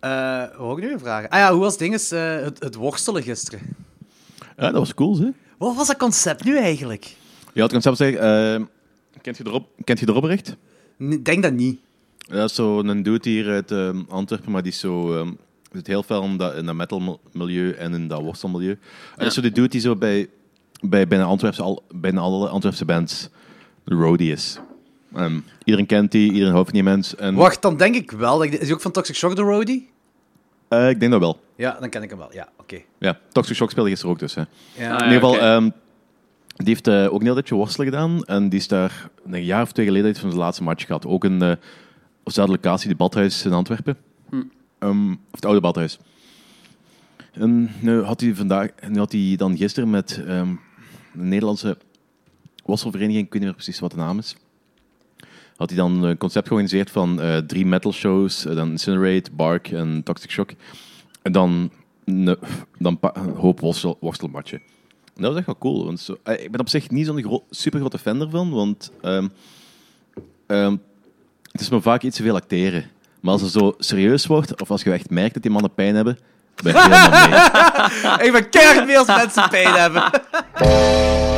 Eh, wat wou ik nu weer vragen? Ah ja, hoe was dinges, eh, het, het worstelen gisteren? Ja, dat was cool, hè? Wat was dat concept nu eigenlijk? Ja, het concept zeg, eh kent je erop, kent je erop recht? Ik denk dat niet. Dat is zo'n dude hier uit eh, Antwerpen, maar die is zo... ehm, zit heel veel in dat, in dat metal milieu en in dat worstelmilieu. En dat is zo die dude die zo bij, bij bijna, Antwerpse, al, bijna alle Antwerpse bands roadie is. Ehm, iedereen kent die, iedereen houdt van die mens. En, Wacht, dan denk ik wel. Is hij ook van Toxic Shock de Roadie? Eh, ik denk dat wel. Ja, dan ken ik hem wel. Ja, oké. Ja, Toxic Shock speelde gisteren ook dus. Hè. Ja. Ah, In ieder geval, ehm, die heeft eh, ook een heel tijdje worstelen gedaan. En die is daar een jaar of twee geleden heeft van zijn laatste match gehad. Ook in eh, op dezelfde locatie, de Badhuis in Antwerpen. Ehm, of het oude Badhuis. En nu had hij, vandaag, nu had hij dan gisteren met ehm, de Nederlandse worstelvereniging, ik weet niet meer precies wat de naam is, had hij dan een concept georganiseerd van eh, drie metal shows, eh, dan Incinerate, Bark en Toxic Shock. En dan, een- dan hoop worstel, worstelmatchen. En dat was echt wel cool. Want zo, eh, ik ben op zich niet zo'n gro super grote fan ervan, want ehm, ehm, het is me vaak iets te veel acteren. Maar als het zo serieus wordt, of als je echt merkt dat die mannen pijn hebben, ben ik helemaal mee. Ik ben keihard mee als mensen pijn hebben.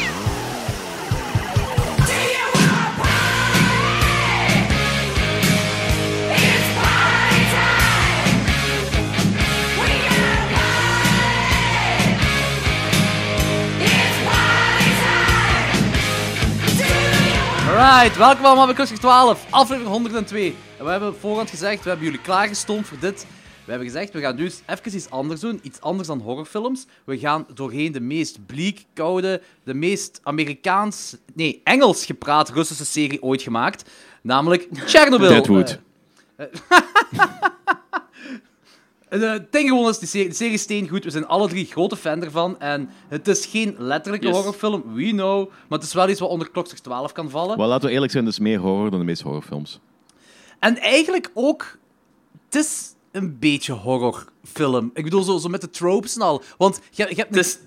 Alright, welkom allemaal bij Klokslag 12, aflevering 102. En we hebben voorhand gezegd, we hebben jullie klaargestoomd voor dit. We hebben gezegd, we gaan nu eens even iets anders doen, iets anders dan horrorfilms. We gaan doorheen de meest bleek, koude, de meest Amerikaans, nee, Engels gepraat Russische serie ooit gemaakt. Namelijk Chernobyl. Deadwood. Eh, En, eh, Het ding gewoon is, die serie, de serie is steengoed. We zijn alle drie grote fan ervan. En het is geen letterlijke Yes. horrorfilm, we know. Maar het is wel iets wat onder klokslag 12 kan vallen. Maar laten we eerlijk zijn, het is meer horror dan de meeste horrorfilms. En eigenlijk ook, het is een beetje horrorfilm. Ik bedoel, zo, zo met de tropes en al. Want je, je hebt... Het is,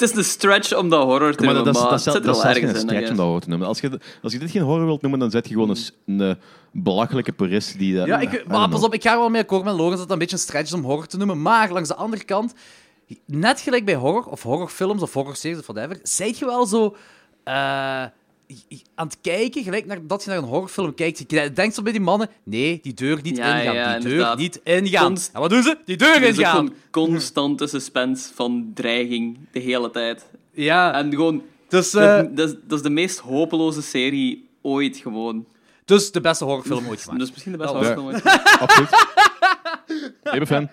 het is een stretch om dat horror te Maar noemen, dat, is- maar dat, is- dat is wel zelfs geen ergens in. I stretch om dat horror te noemen. Als je, als je dit geen horror wilt noemen, dan zet je gewoon een, een, eh, belachelijke purist die... dat- Ja, I ik, maar pas op, ik ga wel mee akkoord met Lorenz dat het een beetje een stretch is om horror te noemen. Maar langs de andere kant, net gelijk bij horror, of horrorfilms, of horrorseries, of whatever, zijt je wel zo eh, aan het kijken, gelijk naar, dat je naar een horrorfilm kijkt. Je denkt zo bij die mannen, nee, die deur niet Ja, ingaan, ja, die deur inderdaad. niet ingaan. Const- En wat doen ze? Die deur is ook ingaan. zo'n constante suspense van dreiging de hele tijd. Ja, En gewoon, dus, eh, dat, dat, is, dat is de meest hopeloze serie ooit gewoon. dus de beste horrorfilm ooit gemaakt. Dus misschien de beste Ja. horrorfilm ooit. Absoluut. Ik ben fan.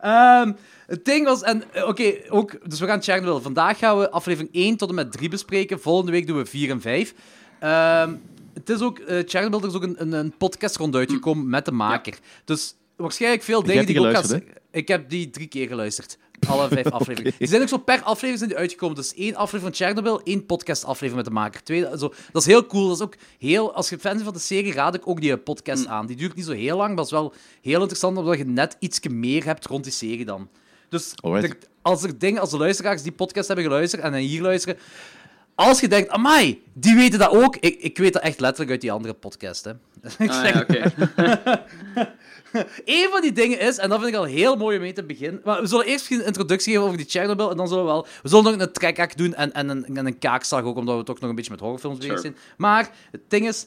Ehm, het ding was, en eh, oké, ook, dus we gaan Chernobyl. Vandaag gaan we aflevering 1 tot en met 3 bespreken. Volgende week doen we 4 en 5. Ehm, het is ook, eh Chernobyl, er is ook een, een, een podcast rond uitgekomen met de maker. Dus waarschijnlijk veel dingen die ik ook zeggen. Ik heb die drie keer geluisterd. Alle vijf afleveringen. Die zijn ook zo per aflevering zijn die uitgekomen. Dus één aflevering van Chernobyl, één podcast aflevering met de maker. Twee, zo. Dat is heel cool. Dat is ook heel, als je fan bent van de serie, raad ik ook die eh, podcast aan. Die duurt niet zo heel lang, maar dat is wel heel interessant, omdat je net iets meer hebt rond die serie dan. Dus er- als er dingen, als de luisteraars die podcast hebben geluisterd en dan hier luisteren, als je denkt, amai, die weten dat ook. Ik, ik weet dat echt letterlijk uit die andere podcast, hè. Ik Ah, zeg- ja, oké. Eén van die dingen is, en dat vind ik al heel mooi om mee te beginnen. Maar we zullen eerst een introductie geven over die Chernobyl. En dan zullen we wel. We zullen nog een trekhaak doen en, en, een, en een kaakslag ook, omdat we toch nog een beetje met horrorfilms bezig Sure. zijn. Maar het ding is,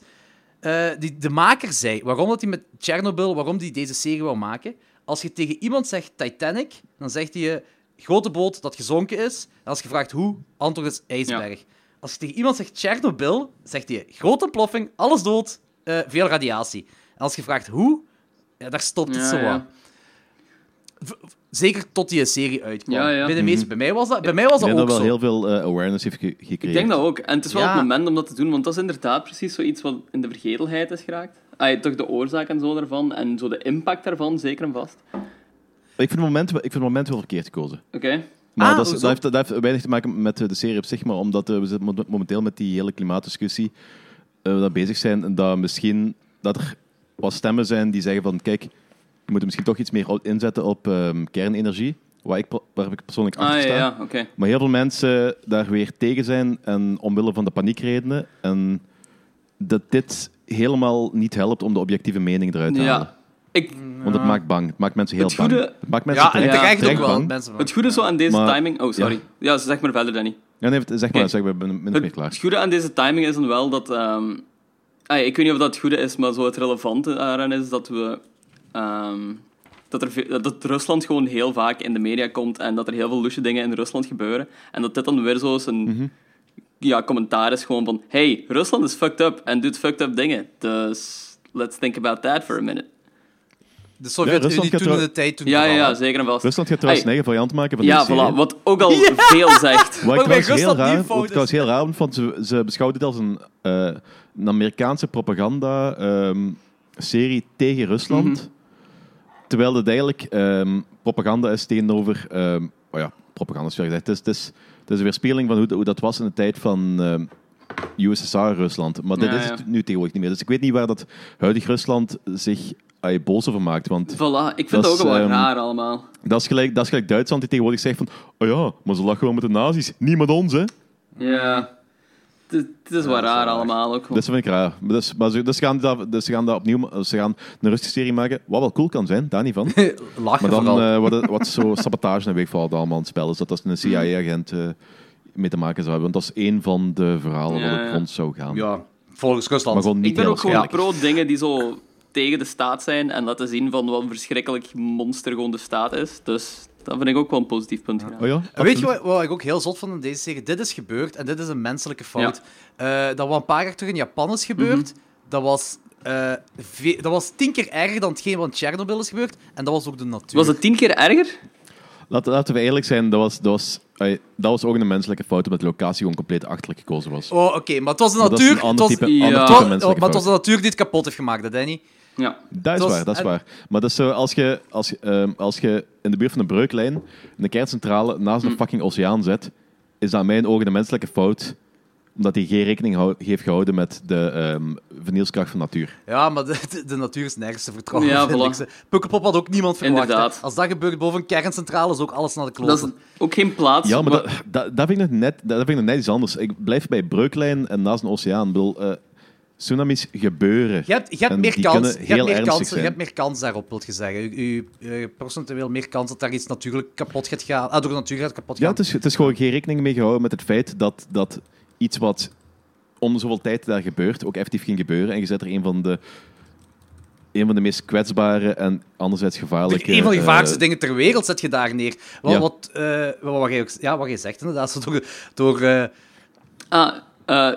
eh, die, de maker zei waarom dat hij met Chernobyl, waarom hij deze serie wil maken. Als je tegen iemand zegt Titanic, dan zegt hij je grote boot dat gezonken is. En als je vraagt hoe, antwoord is ijsberg. Als je tegen iemand zegt Chernobyl, zegt hij grote ontploffing, alles dood, eh, veel radiatie. En als je vraagt hoe, ja, daar stopt het Ja, zo ja. Zeker tot die serie uitkwam. Ja, ja. Bij, de meeste, bij mij was dat, bij mij was Ik dat denk ook dat wel zo. heel veel eh, awareness heeft ge- gecreëerd. Ik denk dat ook. En het is wel Ja. het moment om dat te doen, want dat is inderdaad precies zoiets wat in de vergetelheid is geraakt. Ah, toch de oorzaak en zo daarvan, en zo de impact daarvan, zeker en vast. Ik vind het moment, wel- ik vind het moment wel verkeerd gekozen. Oké. Maar Ah, dat, is- dat, heeft, dat heeft weinig te maken met de serie op zich, maar omdat eh, we zitten momenteel met die hele klimaatdiscussie eh, dat bezig zijn en dat misschien dat er wat stemmen zijn die zeggen van kijk, we moeten misschien toch iets meer inzetten op ehm, kernenergie, waar ik, waar ik persoonlijk achter Ah, sta. ja. Maar heel veel mensen daar weer tegen zijn en omwille van de paniekredenen en dat dit helemaal niet helpt om de objectieve mening eruit te halen. Ja. Ik, Want het maakt bang. Het maakt mensen heel Het goede- bang. Het maakt mensen Ja, terecht, terecht ook wel. het goede zo aan deze Maar- timing... Oh, sorry. Ja. zeg maar verder, Danny. Ja, nee, zeg maar, zeg, ik ben min of meer Het, klaar. het goede aan deze timing is dan wel dat... ehm, ah, ik weet niet of dat het goede is, maar zo het relevante daaraan is dat we... ehm, dat, er, dat Rusland gewoon heel vaak in de media komt en dat er heel veel lusje dingen in Rusland gebeuren. En dat dit dan weer zo een Mhm. Ja, commentaar is gewoon van... Hey, Rusland is fucked up en doet fucked up dingen. Dus let's think about that for a minute. De Ja, Sovjet-Unie Rusland gaat toen in de tijd toen Ja, ja, ja, zeker en vast. Rusland gaat trouwens Hey, een eigen variant maken van Ja, deze serie. voilà. Wat ook al veel zegt. Wat ik trouwens heel Rusland raar, wat ik trouwens heel raar vond, want ze, ze beschouwden dit als een, eh, een Amerikaanse propaganda-serie tegen Rusland. Mhm. Terwijl het eigenlijk ehm, propaganda is tegenover... ehm oh ja, propaganda is veel gezegd. Het is, het, is, is een weerspiegeling van hoe, hoe dat was in de tijd van ehm USSR-Rusland. Maar dit Ja, is het nu tegenwoordig niet meer. Dus ik weet niet waar dat huidig Rusland zich boos over maakt. Want Voilà, ik vind Dat het ook wel ehm, raar allemaal. dat is, gelijk, dat is gelijk Duitsland die tegenwoordig zegt van... Oh ja, maar ze lachen gewoon met de nazi's. Niet met ons, hè. Ja. Het is wel raar allemaal ook. Dat vind ik raar. Maar Dus, maar ze, dus, gaan dat, dus ze gaan dat opnieuw... Ze gaan een rustige serie maken. Wat wel cool kan zijn, daar niet van. Lachen Maar dan eh, wat, wat zo sabotage en weegvalt allemaal aan het spel is. Dat als een CIA-agent eh, mee te maken zou hebben. Want dat is één van de verhalen Ja, het ja. rond zou gaan. ja, volgens Rusland. Maar gewoon niet ik ben ook gewoon waarschijnlijk. pro dingen die zo tegen de staat zijn en laten zien van wat een verschrikkelijk monster gewoon de staat is. Dus dat vind ik ook wel een positief punt. Oh ja? En weet je wat, wat ik ook heel zot vond in deze serie? Dit is gebeurd en dit is een menselijke fout. Eh, dat wat een paar jaar terug in Japan is gebeurd, dat, was, eh, dat was tien keer erger dan hetgeen wat in Chernobyl is gebeurd. En dat was ook de natuur. Was het tien keer erger? Laten, laten we eerlijk zijn, dat was, dat, was, dat was ook een menselijke fout, omdat de locatie gewoon compleet achterlijk gekozen was. Oh, oké, maar het was de Maar dat is natuur... een ander het was, type, Ja. was- menselijke maar het was de natuur die het kapot heeft gemaakt, hè, Danny. Ja. Dat is was- waar, dat is en- waar. Maar dat is zo, als je, als, ehm, als je in de buurt van een breuklijn een kerncentrale naast een fucking oceaan zet, is dat in mijn ogen een menselijke fout, omdat hij geen rekening hou- heeft gehouden met de ehm vernielskracht van natuur. Ja, maar de, de, de natuur is nergens te vertrouwen. Ja, voilà. Pukkelpop had ook niemand verwacht. hè. Als dat gebeurt boven een kerncentrale, is ook alles naar de kloten. Dat is ook geen plaats. Ja, maar dat, dat, dat, vind ik nog net, dat vind ik net iets anders. Ik blijf bij breuklijn en naast een oceaan. Ik bedoel, eh, tsunamis gebeuren. Je hebt, je hebt En meer die kans, kunnen je hebt meer kans, je hebt meer kans daarop, wil je zeggen. Je, je, je procentueel meer kans dat daar iets natuurlijk kapot gaat gaan. Ah, door de natuur gaat kapot Ja, gaan. het is, het is gewoon geen rekening mee gehouden met het feit dat, dat iets wat om de zoveel tijd daar gebeurt, ook effectief ging gebeuren. En je zet er een van de, een van de meest kwetsbare en anderzijds gevaarlijke... een van de gevaarlijkste eh, dingen ter wereld zet je daar neer. Wat, Ja. wat, eh, wat, wat, jij ook, ja, wat jij zegt, inderdaad. Zo door, door, eh, Ah, eh,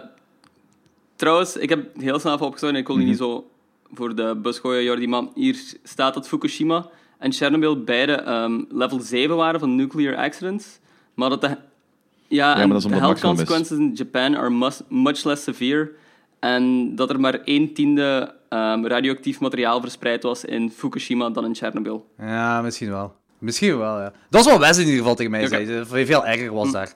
trouwens, ik heb heel snel even opgezocht en ik wil die niet Mhm. zo voor de bus gooien, Jordi, maar hier staat dat Fukushima en Chernobyl beide ehm, level 7 waren van nuclear accidents, maar dat de, ja, maar en dat is de health consequences in Japan are mus- much less severe en dat er maar 1 tiende ehm, radioactief materiaal verspreid was in Fukushima dan in Chernobyl. ja, misschien wel. Misschien wel, ja. Dat is wat Wes in ieder geval tegen mij Oké. zei. Veel erger was daar.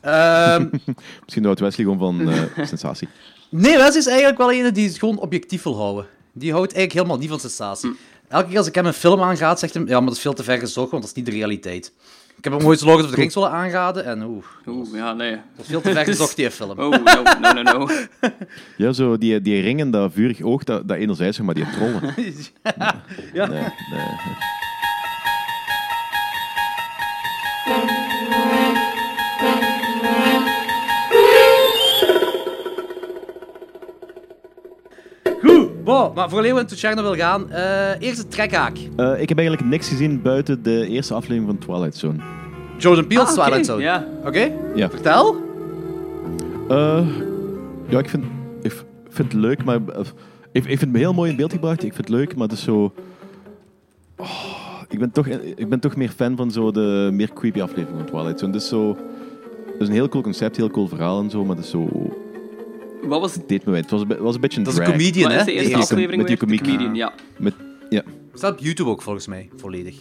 Ehm, Misschien houdt Wesley gewoon van eh, sensatie. Nee, Wes is eigenlijk wel een die het gewoon objectief wil houden. Die houdt eigenlijk helemaal niet van sensatie. Elke keer als ik hem een film aangaat, zegt hij... Ja, maar dat is veel te ver gezocht, want dat is niet de realiteit. Ik heb hem ooit Lord of the Rings willen aanraden en oeh, Oeh, ja, nee. dat is veel te ver gezocht, die film. Oh, no, no, no, no. Ja, zo die, die ringen, dat vurig oog, dat, dat enerzijds, zeg maar die trollen. Ja. Nee, nee. Bon, maar voor Leeuwen to Chernobyl gaan, eh eerst de trekhaak. Eh, ik heb eigenlijk niks gezien buiten de eerste aflevering van Twilight Zone. Jordan Peele's Ah, oké, Twilight Zone. Ja. Oké, Ja. vertel. Eh, ja, ik vind, ik vind het leuk, maar eh, ik, ik vind het heel mooi in beeld gebracht. Ik vind het leuk, maar het is zo... Oh, ik, ben toch, ik ben toch meer fan van zo de meer creepy afleveringen van Twilight Zone. Het is zo... Het is een heel cool concept, heel cool verhaal en zo, maar het is zo... Wat was Het me wel. Het was, een be- was een beetje een Dat is een drag. comedian, Wat hè? is de eerste aflevering met die weer? De comedian, ja. Met, ja. Staat op YouTube ook, volgens mij, volledig.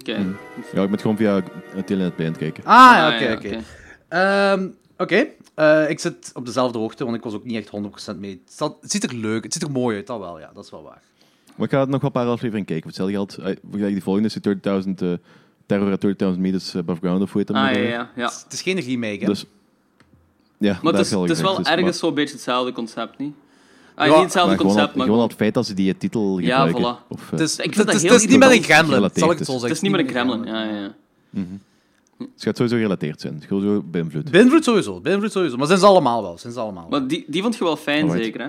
Oké. Ja, ik moet gewoon via het Telenet bij aan het kijken. Ah, ja, Ah, oké, ja, oké. Ehm, Oké, eh, ik zit op dezelfde hoogte, want ik was ook niet echt 100% mee. Het, staat- het ziet er leuk, het ziet er mooi uit, dat wel, ja, dat is wel waar. Maar ik ga nog wel een paar afleveringen kijken. Voor hetzelfde geld, eh, voor die volgende is die 30.000 eh, Terror at 30.000 meters above ground, of hoe heet dat? Ah, ja. ja. Het is geen remake, hè? Dus, ja, Maar het is, het is wel. Dus, ergens maar- zo'n beetje hetzelfde concept, niet? Ah, Ja, niet hetzelfde gewoon, concept, maar gewoon al het feit dat ze die titel Ja, gebruiken. voilà. Of, Het is, Ik vind het heel het is niet met een gremlin, zal ik het zo is. zeggen. het is niet met een gremlin. Ja, ja, ja. het gaat sowieso gerelateerd zijn. Het gaat sowieso beïnvloed. Beïnvloed sowieso, beïnvloed sowieso. Maar zijn ze allemaal wel, zijn ze allemaal wel. Maar die, die vond je wel fijn, Alright. zeker, hè?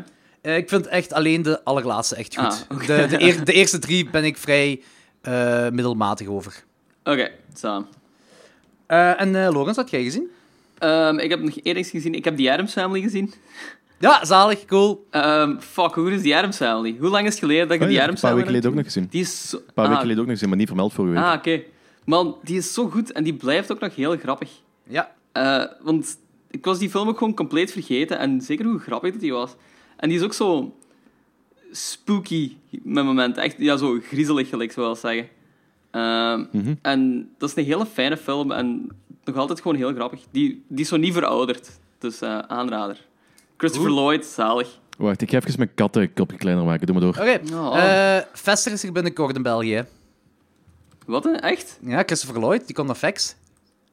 Eh, ik vind echt alleen de allerlaatste echt goed. Ah, oké. de, de, eer- de eerste drie ben ik vrij eh, middelmatig over. Oké, zo. Eh, en Lorenz, had jij gezien? Ehm, ik heb nog één ding gezien. Ik heb The Addams Family gezien. Ja, zalig, cool. Ehm, fuck, hoe is The Addams Family? Hoe lang is het geleden dat je Oh The ja, Addams een paar Family weken geleden ook nog gezien. Die is zo... Een paar ah, weken geleden ook nog gezien, maar niet vermeld vorige week. Ah, oké. Man, die is zo goed en die blijft ook nog heel grappig. Ja. Eh, want ik was die film ook gewoon compleet vergeten. En zeker hoe grappig dat die was. En die is ook zo spooky met momenten. Echt ja, zo griezelig, gelijk zou ik wel zeggen. Ehm, Mhm. En dat is een hele fijne film en nog altijd gewoon heel grappig. Die, die is zo niet verouderd. Dus eh, aanrader. Christopher Lloyd, zalig. Wacht, ik ga even mijn katten een kopje kleiner maken. Doe maar door. Oké. Oh. Eh, Vester is er binnenkort in België. Wat, hè? Echt? Ja, Christopher Lloyd, die komt naar Fax.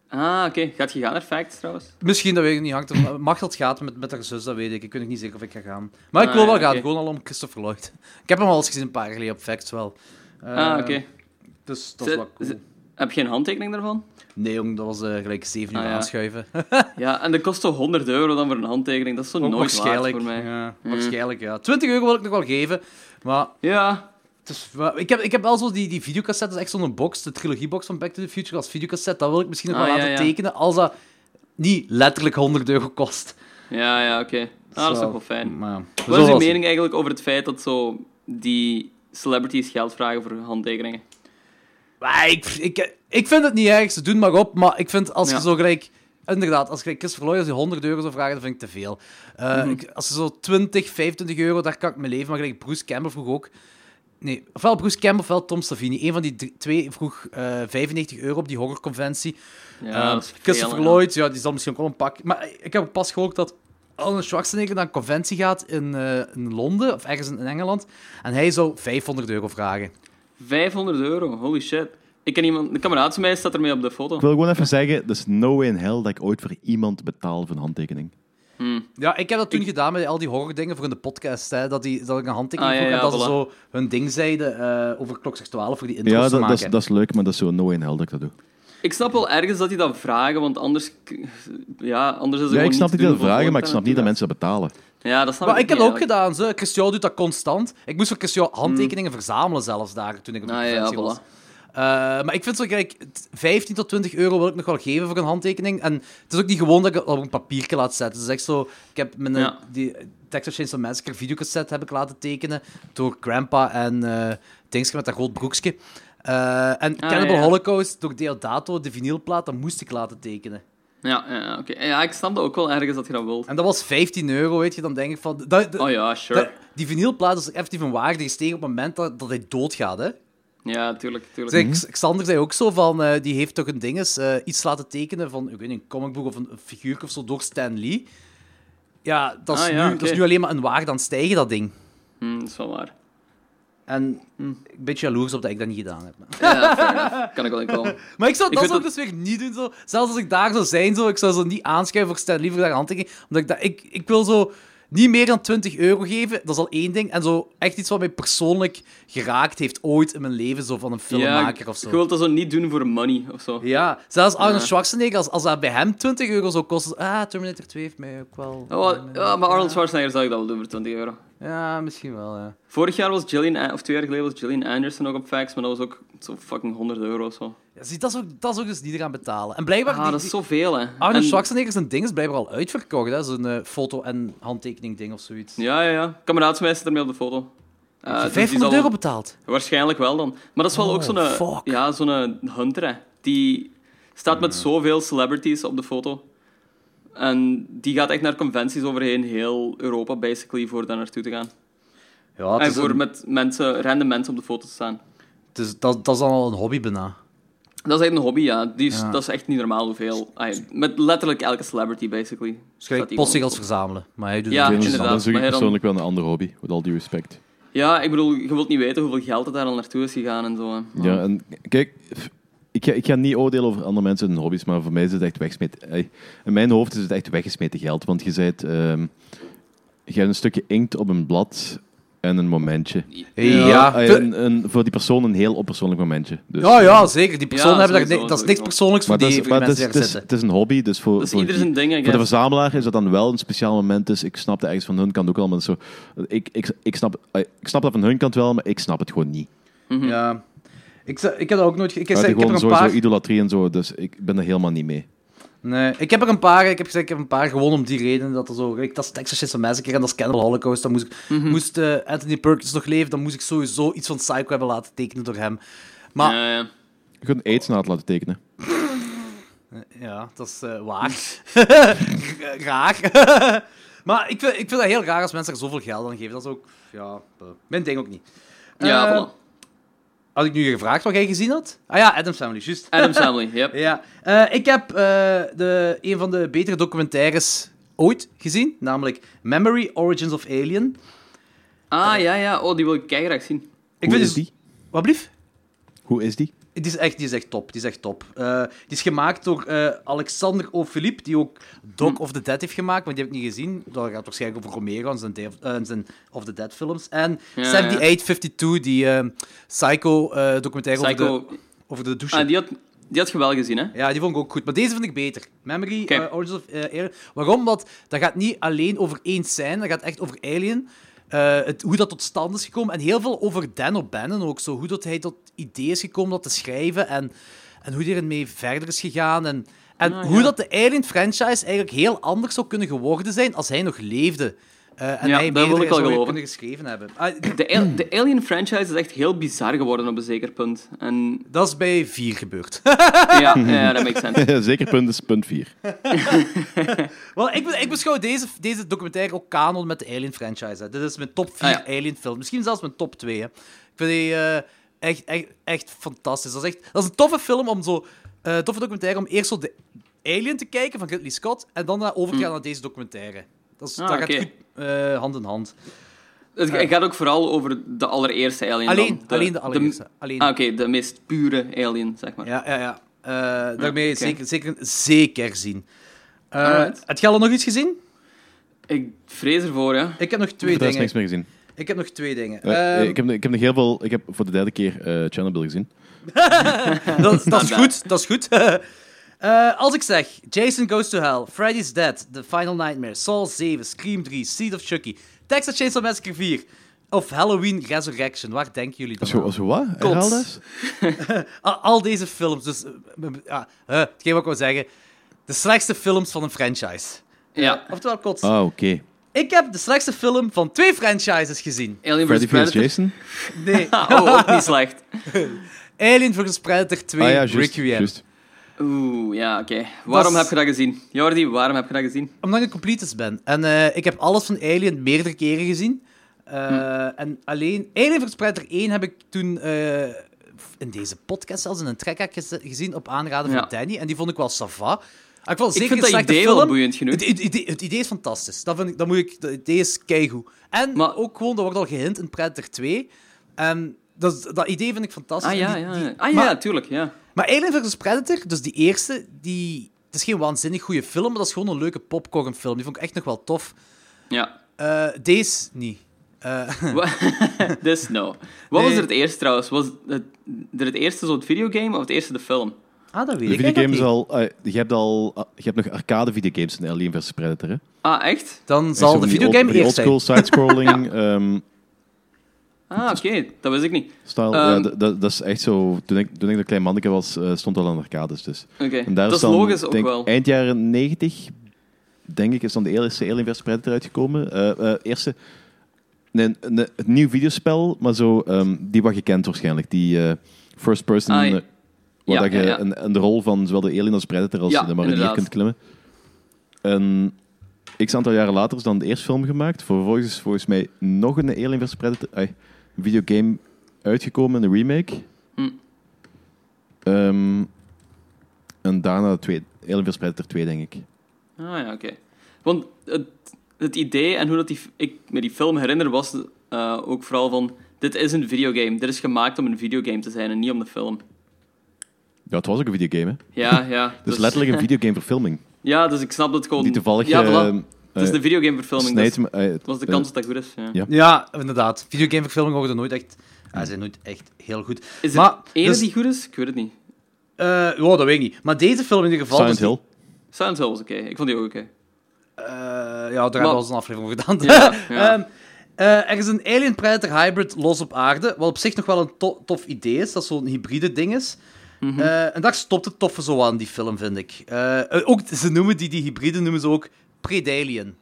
Ah, oké. Gaat je gaan naar Facts, trouwens? Misschien, dat weet ik niet. Hangt er, Machteld gaat met, met haar zus, dat weet ik. Ik weet nog niet zeker of ik ga gaan. Maar ik Ah, wil wel ja, gaan, oké. gewoon al om Christopher Lloyd. Ik heb hem al eens gezien een paar jaar geleden op Facts wel. Eh, ah, oké. Dus dat is Ze- wel cool. ze- Heb je een handtekening daarvan? Nee, jong, dat was eh, gelijk 7 uur Ah, ja. aanschuiven. Ja, en dat kost zo 100 euro dan voor een handtekening. Dat is zo Ook nooit waard waarschijnlijk. voor mij. Ja, Waarschijnlijk, ja. 20 euro wil ik nog wel geven. Maar Ja, maar ik, heb, ik heb wel zo die, die videocassette, dat is echt zo'n box, de trilogiebox van Back to the Future als videocassette. Dat wil ik misschien nog Ah, wel ja, laten tekenen, als dat niet letterlijk 100 euro kost. ja, ja oké. Ah, dat is toch wel fijn. Maar, Wat is uw zien. mening eigenlijk over het feit dat zo die celebrities geld vragen voor handtekeningen? Maar ik, ik, ik vind het niet erg, ze doen maar op. Maar ik vind als je zo gelijk... Inderdaad, als je gelijk Christopher Lloyd als die 100 euro zou vragen, dan vind ik te veel. Eh, Mhm. ik- als ze zo 20, 25 euro, daar kan ik mee leven. Maar gelijk Bruce Campbell vroeg ook... Nee, ofwel Bruce Campbell ofwel Tom Savini. Een van die drie- twee vroeg eh 95 euro op die horrorconventie. Ja, Eh, is veel, Christopher. Lloyd, ja, die zal misschien ook wel een pak... Maar ik heb pas gehoord dat Arnold Schwarzenegger naar een conventie gaat in, eh, in Londen, of ergens in, in Engeland. En hij zou 500 euro vragen. 500 euro, holy shit. Ik ken iemand, een kameraad van mij staat ermee op de foto. Ik wil gewoon even zeggen, er is no way in hell dat ik ooit voor iemand betaal voor een handtekening. Ja, ik heb dat toen gedaan met al die horror-dingen voor in de podcast. Hè, dat, die, dat ik een handtekening Ah, ja, vroeg en ja, dat ze zo hun ding zeiden eh, over klokslag 12 voor die intro's Ja, te dat, maken. dat, is, dat is leuk, maar dat is zo no way in hell dat ik dat doe. Ik snap wel ergens dat die dat vragen, want anders... Ja, anders is het Ja, gewoon ik snap niet niet te dat vragen, maar ik snap niet dat mensen dat betalen. Ja, dat snap Maar ik heb dat ook gedaan. Zo. Christian doet dat constant. Ik moest voor Christian handtekeningen verzamelen zelfs daar, toen ik op de Ah, ja, conventie voilà. was. Eh, maar ik vind zo t- 15 tot 20 euro wil ik nog wel geven voor een handtekening. En het is ook niet gewoon dat ik het op een papiertje laat zetten. Het is echt zo, ik heb mijn Ja. die Texas Chainsaw Massacre videocassette heb ik laten tekenen door Grandpa en eh Dingske met dat rood broekje. Eh, en Cannibal ja. Holocaust door Deodato, de vinylplaat, dat moest ik laten tekenen. Ja, ja, oké. Ja, ik snap dat ook wel ergens dat je dat wilt. En dat was 15 euro, weet je. Dan denk ik van... Dat, dat- Oh ja, sure. dat- die vinylplaat is effectief een waarde gestegen op het moment dat, dat hij doodgaat, hè. Ja, tuurlijk, tuurlijk. Zeg, Xander zei ook zo van, eh, die heeft toch een dinges, eh, iets laten tekenen van, ik weet niet, een comicboek of een, een figuur of zo door Stan Lee. Ja, dat is, Ah, ja, nu, dat is nu alleen maar een waarde aan het stijgen, dat ding. Hm, dat is wel waar. En Hm. ik ben een beetje jaloers op dat ik dat niet gedaan heb. Ja. Kan ik wel in komen. Maar ik zou Ik dat zou ik dus weer niet doen. Zo. Zelfs als ik daar zou zijn, zo, ik zou zo niet aanschuiven voor Stan Lee voor daar handtekening. Omdat ik, dat, ik, ik wil zo niet meer dan 20 euro geven, dat is al één ding. En zo echt iets wat mij persoonlijk geraakt heeft ooit in mijn leven, zo van een filmmaker ja, of zo. Je wilt dat zo niet doen voor money of zo. Ja, zelfs Arnold Ja. Schwarzenegger, als, als dat bij hem 20 euro zou kosten... Ah, Terminator 2 heeft mij ook wel... Oh, ja, maar Arnold Schwarzenegger zou ik dat wel doen voor 20 euro. Ja, misschien wel, ja. Vorig jaar was Gillian, An- of twee jaar geleden was Gillian Anderson ook op fax, maar dat was ook zo fucking 100 euro of zo. ja zie, dat, is ook, dat is ook dus niet gaan betalen. En blijkbaar... Ah, die- dat is zoveel, hè. Arnold En- Schwarzenegger zijn ding is blijkbaar al uitverkocht, hè. Zo'n eh, foto- en handtekening ding of zoiets. Ja, ja, ja. Kameraad van mij zit ermee op de foto. Eh, dus die 500 zal- euro betaald. Waarschijnlijk wel dan. Maar dat is wel Oh, ook zo'n fuck. ja, zo'n hunter, hè. Die staat met zoveel celebrities op de foto. En die gaat echt naar conventies overheen heel Europa, basically, voor daar naartoe te gaan. Ja, het En is, voor een- met mensen, random mensen op de foto te staan. is- dat, dat is dan al een hobby bijna. Dat is echt een hobby, ja. Die is, Ja. Dat is echt niet normaal hoeveel. ai, met letterlijk elke celebrity, basically. Dus postzegels verzamelen. Maar hij doet Ja, het inderdaad, dat is maar dan- persoonlijk wel een ander hobby, met al die respect. Ja, ik bedoel, je wilt niet weten hoeveel geld het daar al naartoe is gegaan en zo. hè. Ja, en kijk, ik ga, ik ga niet oordelen over andere mensen hun hobby's, maar voor mij is het echt weggesmeten. In mijn hoofd is het echt weggesmeten geld, want je bent, ehm, je hebt een stukje inkt op een blad en een momentje. Ja, voor die persoon een heel onpersoonlijk momentje. Dus, ja, ja, zeker. Die personen Ja, hebben daar, dat is niks persoonlijks voor Maar, die, maar die het, is, het, is, zitten. het is een hobby, dus voor, voor, die- ding, voor de verzamelaar is dat dan wel een speciaal moment. Dus ik snap dat ergens van hun kant ook wel, maar zo, ik, ik, ik, snap, ik snap dat van hun kant wel, maar ik snap het gewoon niet. Ja. Ik, ik heb dat ook nooit... Ik, Ik, heb, ik heb er een sowieso paar... idolatrie en zo, dus ik ben er helemaal niet mee. Nee, ik heb er een paar. Ik heb gezegd, ik heb een paar gewoon om die reden dat er zo... Ik, dat is Texas Chainsaw Massacre en dat is Cannibal Holocaust. Dan moest, ik, Mhm. moest eh, Anthony Perkins nog leven, dan moest ik sowieso iets van Psycho hebben laten tekenen door hem. Maar Ja, ja. Je kunt aids na het laten tekenen. Ja, dat is eh, waar. raar. maar ik vind, ik vind dat heel raar als mensen er zoveel geld aan geven. Dat is ook, ja, eh, mijn ding ook niet. Ja, Eh, voilà. Had ik nu gevraagd wat jij gezien had? Ah ja, Adam's Family, juist. Adam's Family, yep. ja. Eh, ik heb eh, de, een van de betere documentaires ooit gezien, namelijk Memory Origins of Alien. Ah, ja, ja. Oh, die wil ik keihard zien. Ik Hoe vind is dus- die? Wat blief? Hoe is die? Die is echt, die is echt top. Die is echt top. Eh, die is gemaakt door eh, Alexander O. Philippe, die ook Dog of the Dead heeft gemaakt, maar die heb ik niet gezien. Dat gaat waarschijnlijk over Romero en zijn, zijn Of the Dead films. En Ja, 7852, die eh, Psycho-documentaire over, Psycho... de, over de douche. Ah, die had, die had je wel gezien, hè? Ja, die vond ik ook goed. Maar deze vind ik beter. Memory, Origins of Alien. Waarom? Want dat gaat niet alleen over één scène, dat gaat echt over Alien. Eh, het, hoe dat tot stand is gekomen. En heel veel over Dan O'Bannon ook. Zo, hoe dat hij tot idee is gekomen dat te schrijven. En, en hoe hij ermee verder is gegaan. En, en Ah, hoe ja. dat de Alien-franchise eigenlijk heel anders zou kunnen geworden zijn als hij nog leefde. Eh, en Ja, hij dat wil ik wel zou geloven. kunnen geschreven hebben. Ah, De, Al- de Alien franchise is echt heel bizar geworden op een zeker punt. En dat is bij vier gebeurd. ja, ja dat makes sense. Zeker punt is punt 4. Wel, ik, ik beschouw deze, deze documentaire ook kanon met de Alien-franchise. hè. Dit is mijn top 4 Ah, ja. Alien-film. Misschien zelfs mijn top 2. Hè. Ik vind die eh, echt, echt, echt fantastisch. Dat is, echt, dat is een toffe film om zo... eh toffe documentaire om eerst zo de Alien te kijken van Ridley Scott en dan naar over te gaan naar deze documentaire. Dat, is. Ah, dat gaat goed eh, hand in hand. Het het gaat ook vooral over de allereerste Alien. Alleen, dan. alleen de allereerste. Alleen. ah, oké, de meest pure Alien, zeg maar. Ja, ja, ja. Eh, daarmee zeker, zeker, zeker zien. Eh Alright. heb je al nog iets gezien? Ik vrees ervoor, ja. Ik heb nog Ik twee heb daar dingen. niks meer gezien. Ik heb nog twee dingen. Eh, Ehm, ik, heb, ik heb nog heel veel... Ik heb voor de derde keer eh Chernobyl gezien. dat, dat is goed, dat is goed. Eh, als ik zeg Jason Goes to Hell, Freddy's Dead, The Final Nightmare, Saw 7, Scream 3, Seed of Chucky, Texas Chainsaw Massacre 4 of Halloween Resurrection, waar denken jullie dan Zo, aan? zo wat? Herhaal? Al, deze films, dus... eh, ja, eh, hetgeen wat ik wil zeggen, de slechtste films van een franchise. Ja. Oftewel, kots. Ah, oké. Ik heb de slechtste film van twee franchises gezien. Alien Freddy vs. Predator. Jason? Nee, oh, ook niet slecht. Alien vs. Predator 2, Ah ja. Requiem. juist. Oeh, ja, oké. Waarom heb je dat gezien? Jordi, waarom heb je dat gezien? Omdat ik een completist ben. En eh, ik heb alles van Alien meerdere keren gezien. Eh, En alleen Alien vs. Predator 1 heb ik toen eh, in deze podcast zelfs in een track gezien op aanraden van Ja. Danny. En die vond ik wel sava. Ik, vond Ik zeker vind een dat idee film. wel boeiend genoeg. Het, het idee, het idee is fantastisch. Dat, vind ik, dat moet ik, het idee is keigoed. En Maar- ook gewoon, dat wordt al gehint in Predator 2. En dat, dat idee vind ik fantastisch. Ah ja, die- ja. ja. Ah ja, maar, tuurlijk, ja. Maar Alien vs. Predator, dus die eerste, die, het is geen waanzinnig goede film, maar dat is gewoon een leuke popcornfilm. Die vond ik echt nog wel tof. Ja. Eh, deze niet. Eh, Wa- dus no. Wat was er het eerst trouwens? Was het, er het eerste zo'n videogame of het eerste de film? ah, dat weet De ik videogames al... eh, je, hebt al je hebt nog arcade videogames in Alien vs. Predator, hè? Ah, echt? Dan zal de videogame eerst zijn. Oldschool side-scrolling ehm, Ah, oké. Dat wist ik niet. Ehm, ja, dat- dat, dat is echt zo... Toen ik, toen ik een klein manneke was, eh, stond al aan arcades, dus. En daar Dat is logisch ook wel. Eind jaren 90, denk ik, is dan de eerste Alien vs. Predator uitgekomen. Eh, eh, eerste... Nee, een, een, een nieuw videospel, maar zo... ehm, die wat je kent waarschijnlijk. Die first person... Ah, ja. waar dat je. Een, een de rol van zowel de Alien als Predator als de marinier kunt klimmen. En x aantal jaren later is dan de eerste film gemaakt. Vervolgens volgens mij nog een Alien vs. Predator een videogame uitgekomen, een remake. Hm. Ehm, en daarna tweede, Alien vs Predator 2, denk ik. Ah ja, oké. Want het, het idee en hoe dat die, ik me die film herinner was eh, ook vooral van... Dit is een videogame. Dit is gemaakt om een videogame te zijn en niet om de film. Ja, het was ook een videogame, hè? Ja, ja. Dus letterlijk een videogame verfilming. Ja, dus ik snap dat gewoon... Die toevallig... Ja, voilà. eh, het is eh, een videogame-verfilming, dus eh, het was de eh, kans dat dat goed is. Ja. Ja. Ja, inderdaad. Videogameverfilmingen worden nooit echt... Ja, zijn nooit echt heel goed. Is maar, er ene dus, die goed is? Ik weet het niet. eh, ja, dat weet ik niet. Maar deze film in ieder geval... Silent dus Hill. Silent Hill was oké. Ik vond die ook oké. Eh, ja, daar hebben we al eens een aflevering over gedaan. Ja, ja. Ehm, eh, er is een Alien Predator hybrid los op aarde, wat op zich nog wel een to- tof idee is, dat zo'n hybride ding is. Mhm. Eh, en daar stopt het toffe zo aan, die film, vind ik. Eh, eh, ook, ze noemen die, die hybride noemen ze ook Predalien.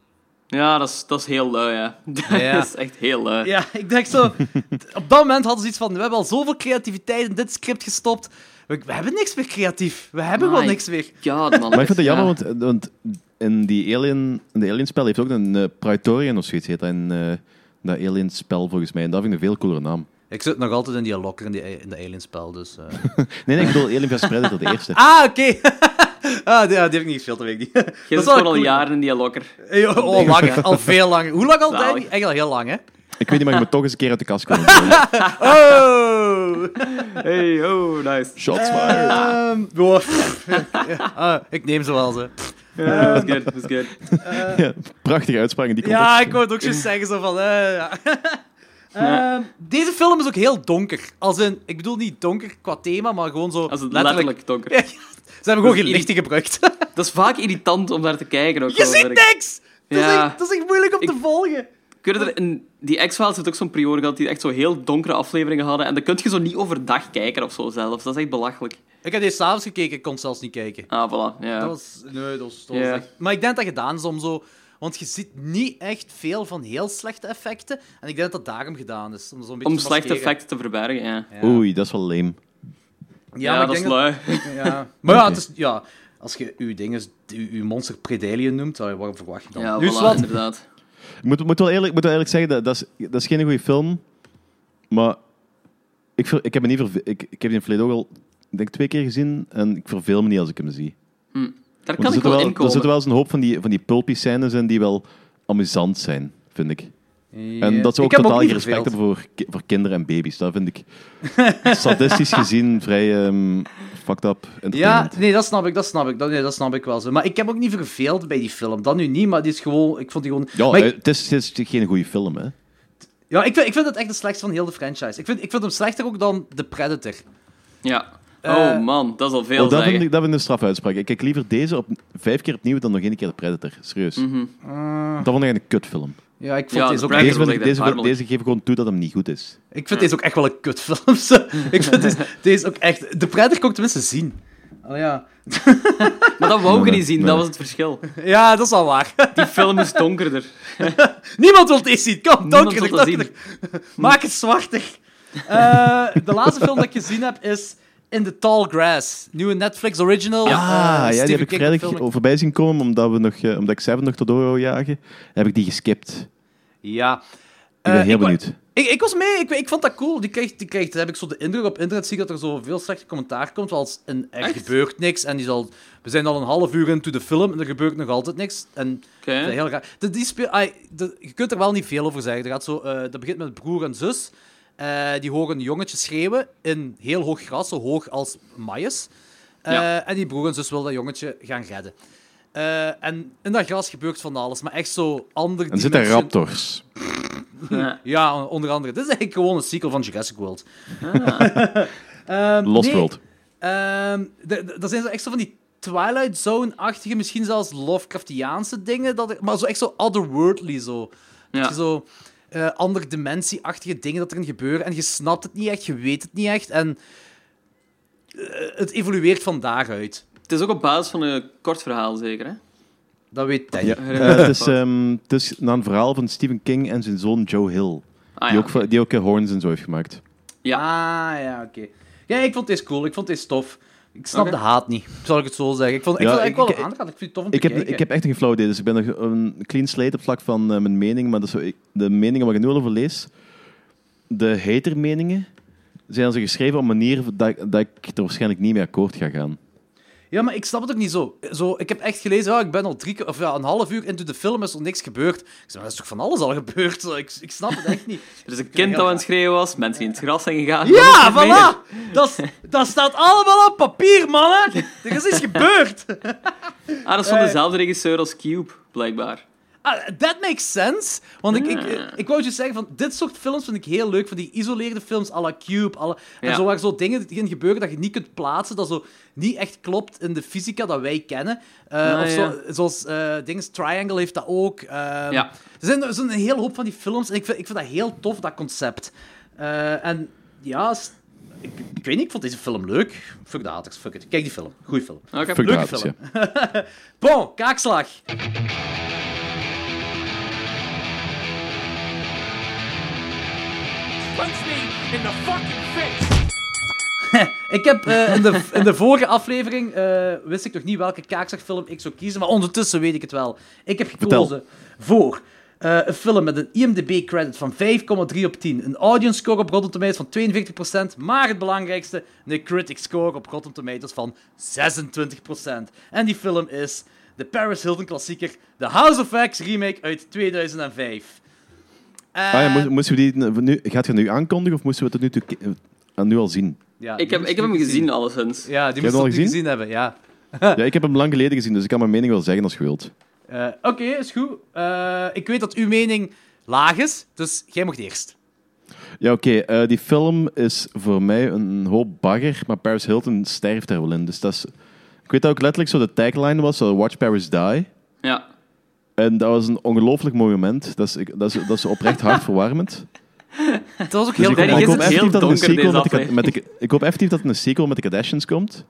Ja, dat is, dat is heel lui, ja. Ja. dat is echt heel lui. Ja, ik dacht zo... op dat moment hadden ze iets van, we hebben al zoveel creativiteit in dit script gestopt. We, we hebben niks meer creatief. We hebben gewoon My niks meer. God, man. Maar ik vind het jammer, Ja. want, want in die Alien, in de Alien-spel heeft ook een uh, Praetorian of zoiets heet dat in eh, dat Alien-spel volgens mij. En dat vind ik een veel coolere naam. Ik zit nog altijd in die locker in, die, in de Alien-spel, dus... eh. Nee, nee, ik bedoel Alien vs Predator, de eerste. Ah, oké. Ah, die, ja, die heb ik niet gespeeld, dat weet ik niet. Je zit al cool. jaren in die lokker. Hey, oh, oh, lang, al veel langer. Hoe lang al? Echt al heel lang, hè? Ik weet niet, maar ik moet toch eens een keer uit de kast komen. Oh! Hey, oh, nice. Shots fired. Ehm, ah, ik neem ze wel, ze. Ja, dat is good, dat is good. Ja, prachtige uitspraak in die context. Ja, ik wou het ook zo zeggen, zo van... eh, ja. Ehm, deze film is ook heel donker. Als in, ik bedoel niet donker qua thema, maar gewoon zo Als het letterlijk... letterlijk donker. Ze hebben gewoon geen lichten gebruikt. Dat is vaak irritant om naar te kijken. Ook Je ziet niks! Dat, is Ja. echt, dat is echt moeilijk om te volgen. Kun je er in die X-Files heeft ook zo'n periode gehad die echt zo heel donkere afleveringen hadden. En dan kun je zo niet overdag kijken of zo zelfs. Dat is echt belachelijk. Ik heb deze s'avonds gekeken, ik kon het zelfs niet kijken. Ah, voilà. Ja. Dat was, nee, dat was, dat was Ja. echt... Maar ik denk dat gedaan is om zo... Want je ziet niet echt veel van heel slechte effecten. En ik denk dat dat daarom gedaan is. Om, zo'n beetje Om te slechte maskeren. effecten te verbergen, ja. Ja. Oei, dat is wel lame. Ja, dat is lui. Ja. Maar ja, Oké. het is, ja, als je je dingen, je, je monster Predalien noemt, waarom verwacht je dan? Ja, nu is voilà, wat. inderdaad. Ik moet, moet, wel eerlijk, moet wel eerlijk zeggen, dat, dat, is, dat is geen goede film. Maar ik, ver- ik, heb me niet ik, ik heb die in het verleden ook al denk twee keer gezien. En ik verveel me niet als ik hem zie. Daar Want kan er ik zitten wel wel, in er zitten wel eens een hoop van die, van die pulpy scènes in die wel amusant zijn, vind ik. En dat ze ook totaal geen respect hebben voor, ki- voor kinderen en baby's. Dat vind ik sadistisch gezien vrij ehm, fucked up. Ja, nee, dat snap ik, dat snap ik, dat, nee, dat snap ik wel zo. Maar ik heb ook niet verveeld bij die film. Dat nu niet, maar die is gewoon, ik vond die gewoon... Ja, maar ik, eh, het, is, het is geen goede film, hè. ja, ik vind, ik vind het echt de slechtste van heel de franchise. Ik vind, ik vind hem slechter ook dan The Predator. Ja. Eh, Oh man, dat is al veel Oh, dat, zeggen. vind ik, dat vind ik een strafuitspraak. Ik kijk liever deze op, vijf keer opnieuw dan nog één keer de Predator. Serieus. Mhm. Dat vond ik echt een kutfilm. Ja, ik vond Ja, deze ook Deze, vind ik- deze, deze geeft gewoon toe dat hem niet goed is. Ik vind deze ook echt wel een kutfilm. ik vind deze, deze ook echt... De Predator kon ik tenminste zien. Oh ja. Maar dat wou je Nee, niet zien, dat was het verschil. Ja, dat is wel waar. Die film is donkerder. Niemand wil deze zien. Kom, donkerder, donkerder. Maak het zwartig. Eh, de laatste film dat ik gezien heb is In the Tall Grass. Nieuwe Netflix original. Ah, eh, ja, die heb ik vrijdag voorbij zien komen, omdat, we nog, eh, omdat ik Seven nog door wou jagen. Heb ik die geskipt. Ja. Ik ben Eh, heel wa- benieuwd. Ik, ik was mee, ik, ik vond dat cool. Die krijgt, die krijgt, heb ik zo de indruk op internet zie ik dat er zo veel slechte commentaar komt. Als een, er Echt? gebeurt niks en die zal, we zijn al een half uur into de film en er gebeurt nog altijd niks. En Oké. dat is heel raar. De, die speel, de- je kunt er wel niet veel over zeggen. Er gaat zo, eh, dat begint met broer en zus. Eh, die horen een jongetje schreeuwen in heel hoog gras, zo hoog als maïs. Eh, Ja. En die broer en zus wil dat jongetje gaan redden. Eh, en in dat gras gebeurt van alles, maar echt zo ander En er zitten raptors. Ja. onder andere. Dit is eigenlijk gewoon een sequel van Jurassic World. Ah. Ehm, Lost nee, World. ehm, de- de- dat zijn zo echt zo van die Twilight Zone-achtige, misschien zelfs Lovecraftiaanse dingen, dat er- maar zo echt zo otherworldly zo. Dat Ja. je zo eh andere dimensie-achtige dingen dat erin gebeuren en je snapt het niet echt, je weet het niet echt en eh, het evolueert van daaruit. Het is ook op basis van een kort verhaal, zeker, hè? Dat weet Danny. Ja. Eh, het, is, dat. ehm, het is naar een verhaal van Stephen King en zijn zoon Joe Hill. Ah, die ja. ook, die ook Horns en zo heeft gemaakt. Ja. Ah, ja, oké. Ja, ik vond deze cool, ik vond deze tof. Ik snap de haat niet, zal ik het zo zeggen. Ik vond, ik Ja, vond ik- wel ik-. Ik vind het tof om Ik te heb, kijken. ik heb echt geen flauw idee, dus ik ben nog een clean slate op vlak van eh, mijn mening. Maar dat is zo, ik- de meningen waar ik nu al over lees, de hater-meningen zijn ze geschreven op een manier dat, dat ik er waarschijnlijk niet mee akkoord ga gaan. Ja, maar ik snap het ook niet zo. zo ik heb echt gelezen, ja, ik ben al drie, keer- of ja, een half uur into de film, is nog niks gebeurd. Ik zeg, maar dat is toch van alles al gebeurd? Ik, ik snap het echt niet. Er is een kind dat aan het schreeuwen was, mensen die in het gras zijn gegaan. Ja, voilà! Dat, dat staat allemaal op papier, mannen! Er is iets gebeurd! Ah, dat is van Eh. dezelfde regisseur als Cube, blijkbaar. Ah, that makes sense. Want ik, ik, ik wou je zeggen, van, dit soort films vind ik heel leuk. Van die isoleerde films à la Cube. à la- en Ja. zo waar zo dingen in gebeuren dat je niet kunt plaatsen. Dat zo niet echt klopt in de fysica dat wij kennen. Eh, of zo, ja. zoals eh Dings Triangle heeft dat ook. Ehm, Ja. Er zijn, er zijn een hele hoop van die films. En ik vind, ik vind dat heel tof, dat concept. Eh, en ja, ik, ik weet niet, ik vond deze film leuk. Fuck de haters, fuck it. Kijk die film. Goeie film. Leuke haters, film. ja. Bon, kaakslag. Ik heb eh, in, de, in de vorige aflevering eh, wist ik nog niet welke kaakslagfilm ik zou kiezen, maar ondertussen weet ik het wel. Ik heb gekozen voor eh, een film met een IMDb-credit van 5,3 op 10, een audience score op Rotten Tomatoes van 42%, maar het belangrijkste, een critic score op Rotten Tomatoes van 26%. En die film is de Paris Hilton klassieker The House of X remake uit 2005. Ah, ja, moest- moesten we die nu, gaat je nu aankondigen of moesten we het nu, eh, nu al zien? ja, Ik heb, ik heb hem gezien, alleszins. Ja, die moest je gezien? gezien? hebben, ja. Ja, ik heb hem lang geleden gezien, dus ik kan mijn mening wel zeggen als je wilt. Eh, Oké, is goed. Eh, ik weet dat uw mening laag is, dus jij mag eerst. Ja, oké. eh, die film is voor mij een hoop bagger, maar Paris Hilton sterft er wel in. Dus dat is... Ik weet dat ook letterlijk zo de tagline was, Watch Paris Die. Ja. En dat was een ongelooflijk mooi moment. Dat is, ik- dat is, dat is oprecht hartverwarmend. Het was ook Dus heel ik, hoop- is ik, hoop effectief dat er een sequel met de, met de, ik hoop effectief dat er een sequel met de Kardashians komt.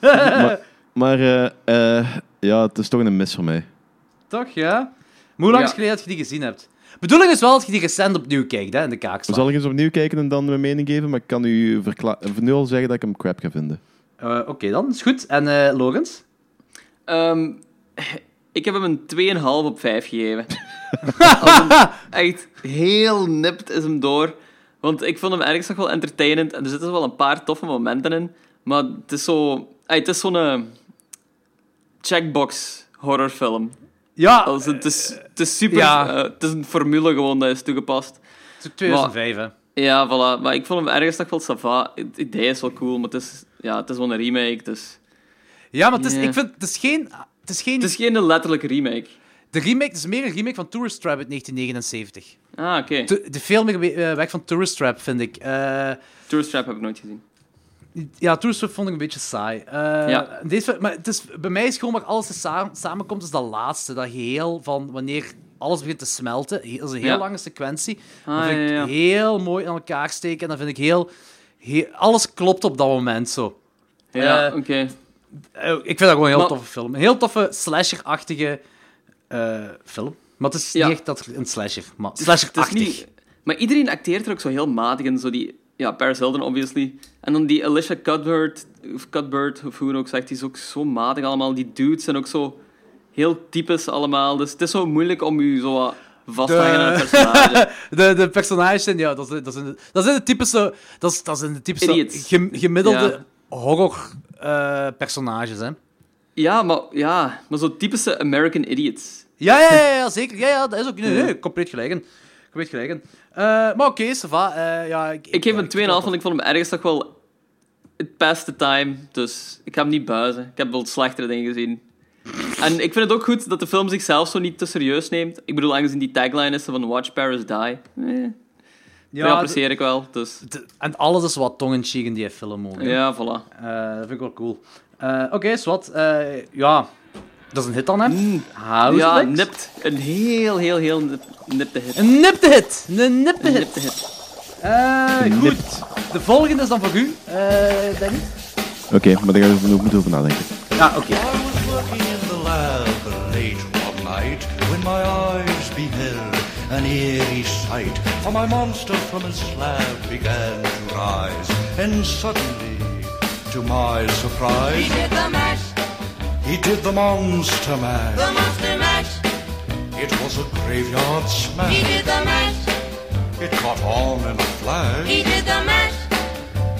maar maar eh, eh, ja, het is toch een mis voor mij. Toch, ja? Maar hoe lang is Ja. geleden dat je die gezien hebt? Bedoeling is wel dat je die recent opnieuw kijkt, hè, in de kaakslag. zal ik eens opnieuw kijken en dan mijn mening geven, maar ik kan u nu al zeggen dat ik hem crap ga vinden. Eh, Oké, dan. Is goed. En eh Logans? Ehm, ik heb hem een 2,5 op 5 gegeven. Echt heel nipt is hem door. Want ik vond hem ergens nog wel entertainend. En er zitten wel een paar toffe momenten in. Maar het is zo... ey, het is zo'n eh, checkbox horrorfilm. Ja, het, is, het is super... Ja. eh, het is een formule gewoon dat is toegepast. het is ook 2005, hè. Ja, voilà. Maar ik vond hem ergens nog wel sava. Het idee is wel cool, maar het is, ja, het is wel een remake. Dus... Ja, maar het is, ik vind, het is geen... Het is geen... Het is geen letterlijke remake. De remake het is meer een remake van Tourist Trap uit 1979. Ah, oké. De, de veel meer we- weg van Tourist Trap, vind ik. Eh, Tourist Trap heb ik nooit gezien. Ja, Tourist Trap vond ik een beetje saai. Eh, Ja. deze, maar het is, bij mij is gewoon waar alles sa- samenkomt, is dat laatste. Dat geheel van wanneer alles begint te smelten. Dat is een heel Ja. lange sequentie. Ah, dat vind ik ja, heel mooi in elkaar steken. En dat vind ik heel, heel... Alles klopt op dat moment zo. Ja, Eh, oké. Ik vind dat gewoon een heel Maar- toffe film. Een heel toffe slasher-achtige eh, film. Maar het is Ja. niet echt dat, een slasher. Maar slasher-achtig. Maar iedereen acteert er ook zo heel matig in. Zo die, ja, Paris Hilton, obviously. En dan die Alicia Cuthbert, of Cuthbert, of hoe ook zegt, die is ook zo matig allemaal. Die dudes zijn ook zo heel typisch allemaal. Dus het is zo moeilijk om je zo wat vast te aan het personage. De, de personages zijn, ja, dat zijn, dat zijn, dat zijn de typische, dat, is, dat zijn de typische Idiots. gem- gemiddelde Ja. Horror-personages, hè. ja, maar, ja, maar zo typische American idiots. Ja, ja, ja, ja, zeker. Ja, ja, dat is ook... Nee, nee, compleet gelijk in. Compleet gelijk in. Eh, maar oké, va. Eh, ja, ik, Ik geef hem 2,5, want ik vond hem ergens toch wel... Het past the time, dus ik ga hem niet buizen. Ik heb wel slechtere dingen gezien. En ik vind het ook goed dat de film zichzelf zo niet te serieus neemt. Ik bedoel, aangezien die tagline is van Watch Paris Die. Eh, dat Ja, apprecieer ik wel, dus... en alles is wat tong-in-cheek in die film ook. hè. Ja, voilà. Eh, dat vind ik wel cool. Eh, oké, zwart. Eh, ja, dat is een hit dan, hè? House ja, nipt. Een heel, heel, heel nip, nipte hit. Een nipte hit. Een nipte Een hit. nipte hit. Eh, goed. Nipt. De volgende is dan voor u, eh Danny. Oké, maar daar ga ik nog moeten over nadenken. Ja, oké. I was working in the lab late one night when my eyes beheld an eerie sight. For my monster from his slab began to rise, and suddenly, to my surprise, He did the mash, he did the monster mash. the monster mash. It was a graveyard smash. He did the mash, It caught on in a flash. he did the mash,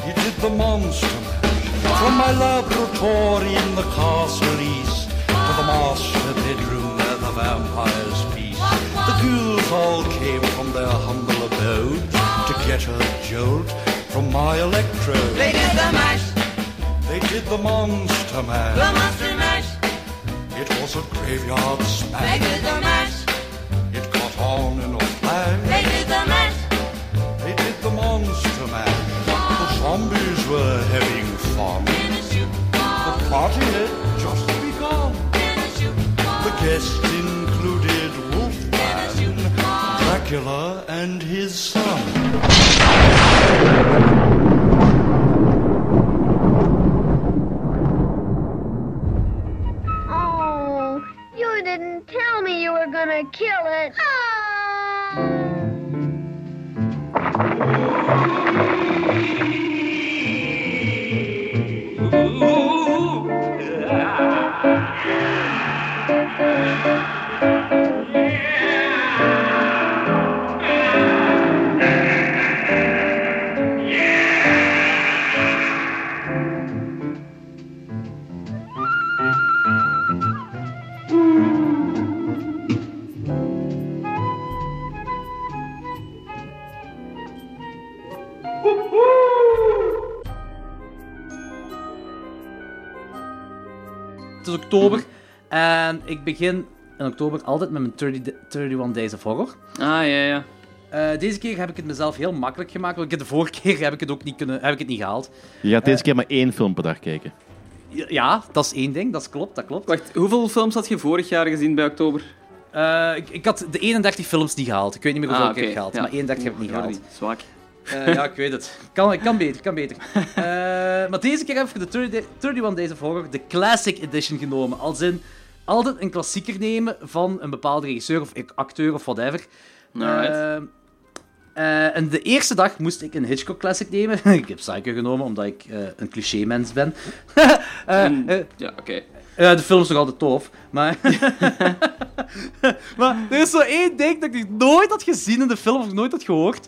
He did the monster mash. From my laboratory in the castle east to the master bedroom where the vampires feast. The ghouls all came from their humble abode to get a jolt from my electrode. They did the mash, They did the monster mash. the monster mash. It was a graveyard smash. They did the mash, It caught on in a flash. they did the mash. They did the monster mash. The zombies were having fun. In The party had just begun. in The guests Wolfman, Dracula, and his son. Oh, you didn't tell me you were gonna kill it. Het oktober en ik begin in oktober altijd met mijn 30, d- 31 Days of Horror. Ah, ja, ja. Eh, deze keer heb ik het mezelf heel makkelijk gemaakt, want ik heb de vorige keer heb ik het ook niet, kunnen, heb ik het niet gehaald. Je gaat deze keer maar één film per dag kijken. Ja, dat is één ding, dat is klopt, dat klopt. Wacht, hoeveel films had je vorig jaar gezien bij oktober? Eh, ik, ik had de 31 films niet gehaald. Ik weet niet meer hoeveel Ah, ik heb gehaald, ja. maar 31 heb ik niet gehaald. Zwak. Eh, ja, ik weet het. Kan, kan beter, kan beter. Eh, maar deze keer heb ik de 30 31 Days of Horror de Classic Edition genomen. Als in altijd een klassieker nemen van een bepaalde regisseur of acteur of whatever. Alright. Eh, en de eerste dag moest ik een Hitchcock Classic nemen. ik heb Psycho genomen, omdat ik een cliché-mens ben. En- eh, ja, oké. de film is nog altijd tof, maar... maar er is zo één ding dat ik nooit had gezien in de film, of nooit had gehoord.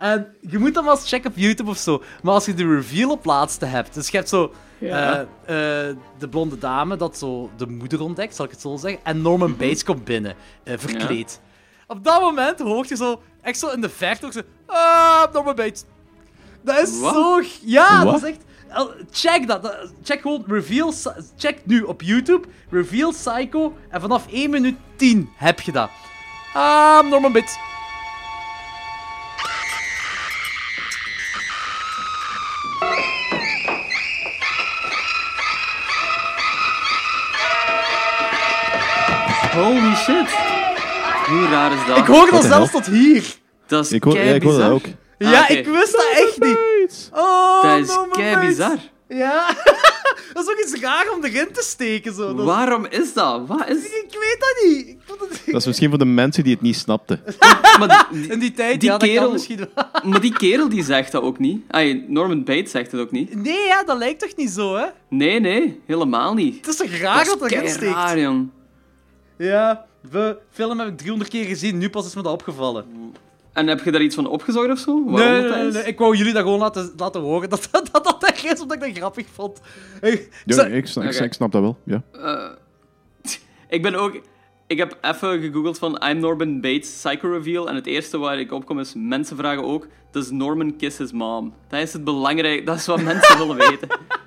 En je moet maar eens checken op YouTube of zo. Maar als je de reveal op laatste hebt, dus je hebt zo... Ja. eh, eh, de blonde dame dat zo de moeder ontdekt, zal ik het zo zeggen. En Norman Bates komt binnen, eh, verkleed. Op dat moment hoort je zo, echt zo in de verte, ook zo... Ah, Norman Bates. Dat is zo... Ja, dat is echt... Check dat. Check gewoon Reveal... Check nu op YouTube. Reveal Psycho. En vanaf 1 minuut 10 heb je dat. Ah, Norman Bates. Holy shit. Hoe raar is dat? Ik hoor dat zelfs tot hier. Dat is Ik hoor, ja, ik hoor dat ook. Ah, ja, oké. ik wist dat echt niet. Oh, Dat is kei bizar. Ja. dat is ook iets raar om erin te steken. Zo. Dat Waarom is dat? Wat is... Ik weet dat niet. Ik vond het... Dat is misschien voor de mensen die het niet snapten. Maar die, In die tijd, Die ja, dat kan kerel- misschien wel. maar die kerel die zegt dat ook niet. Ay, Norman Bates zegt het ook niet. Nee, ja, dat lijkt toch niet zo, hè? Nee, nee, helemaal niet. Het is toch raar dat, dat erin is steekt? raar, jong. Ja, de film heb ik 300 keer gezien, nu pas is me dat opgevallen. En heb je daar iets van opgezocht of zo? Waarom Nee, dat nee, is? nee, ik wou jullie dat gewoon laten, laten horen, dat dat, dat, dat echt is, omdat ik dat grappig vond. Ik, Ja, ik, snap, ik- snap dat wel. Ja. Ik ben ook... Ik heb even gegoogeld van I'm Norman Bates Psycho Reveal. En het eerste waar ik opkom is... Mensen vragen ook... Does Norman kiss his mom? Dat is het belangrijk. Dat is wat mensen willen weten.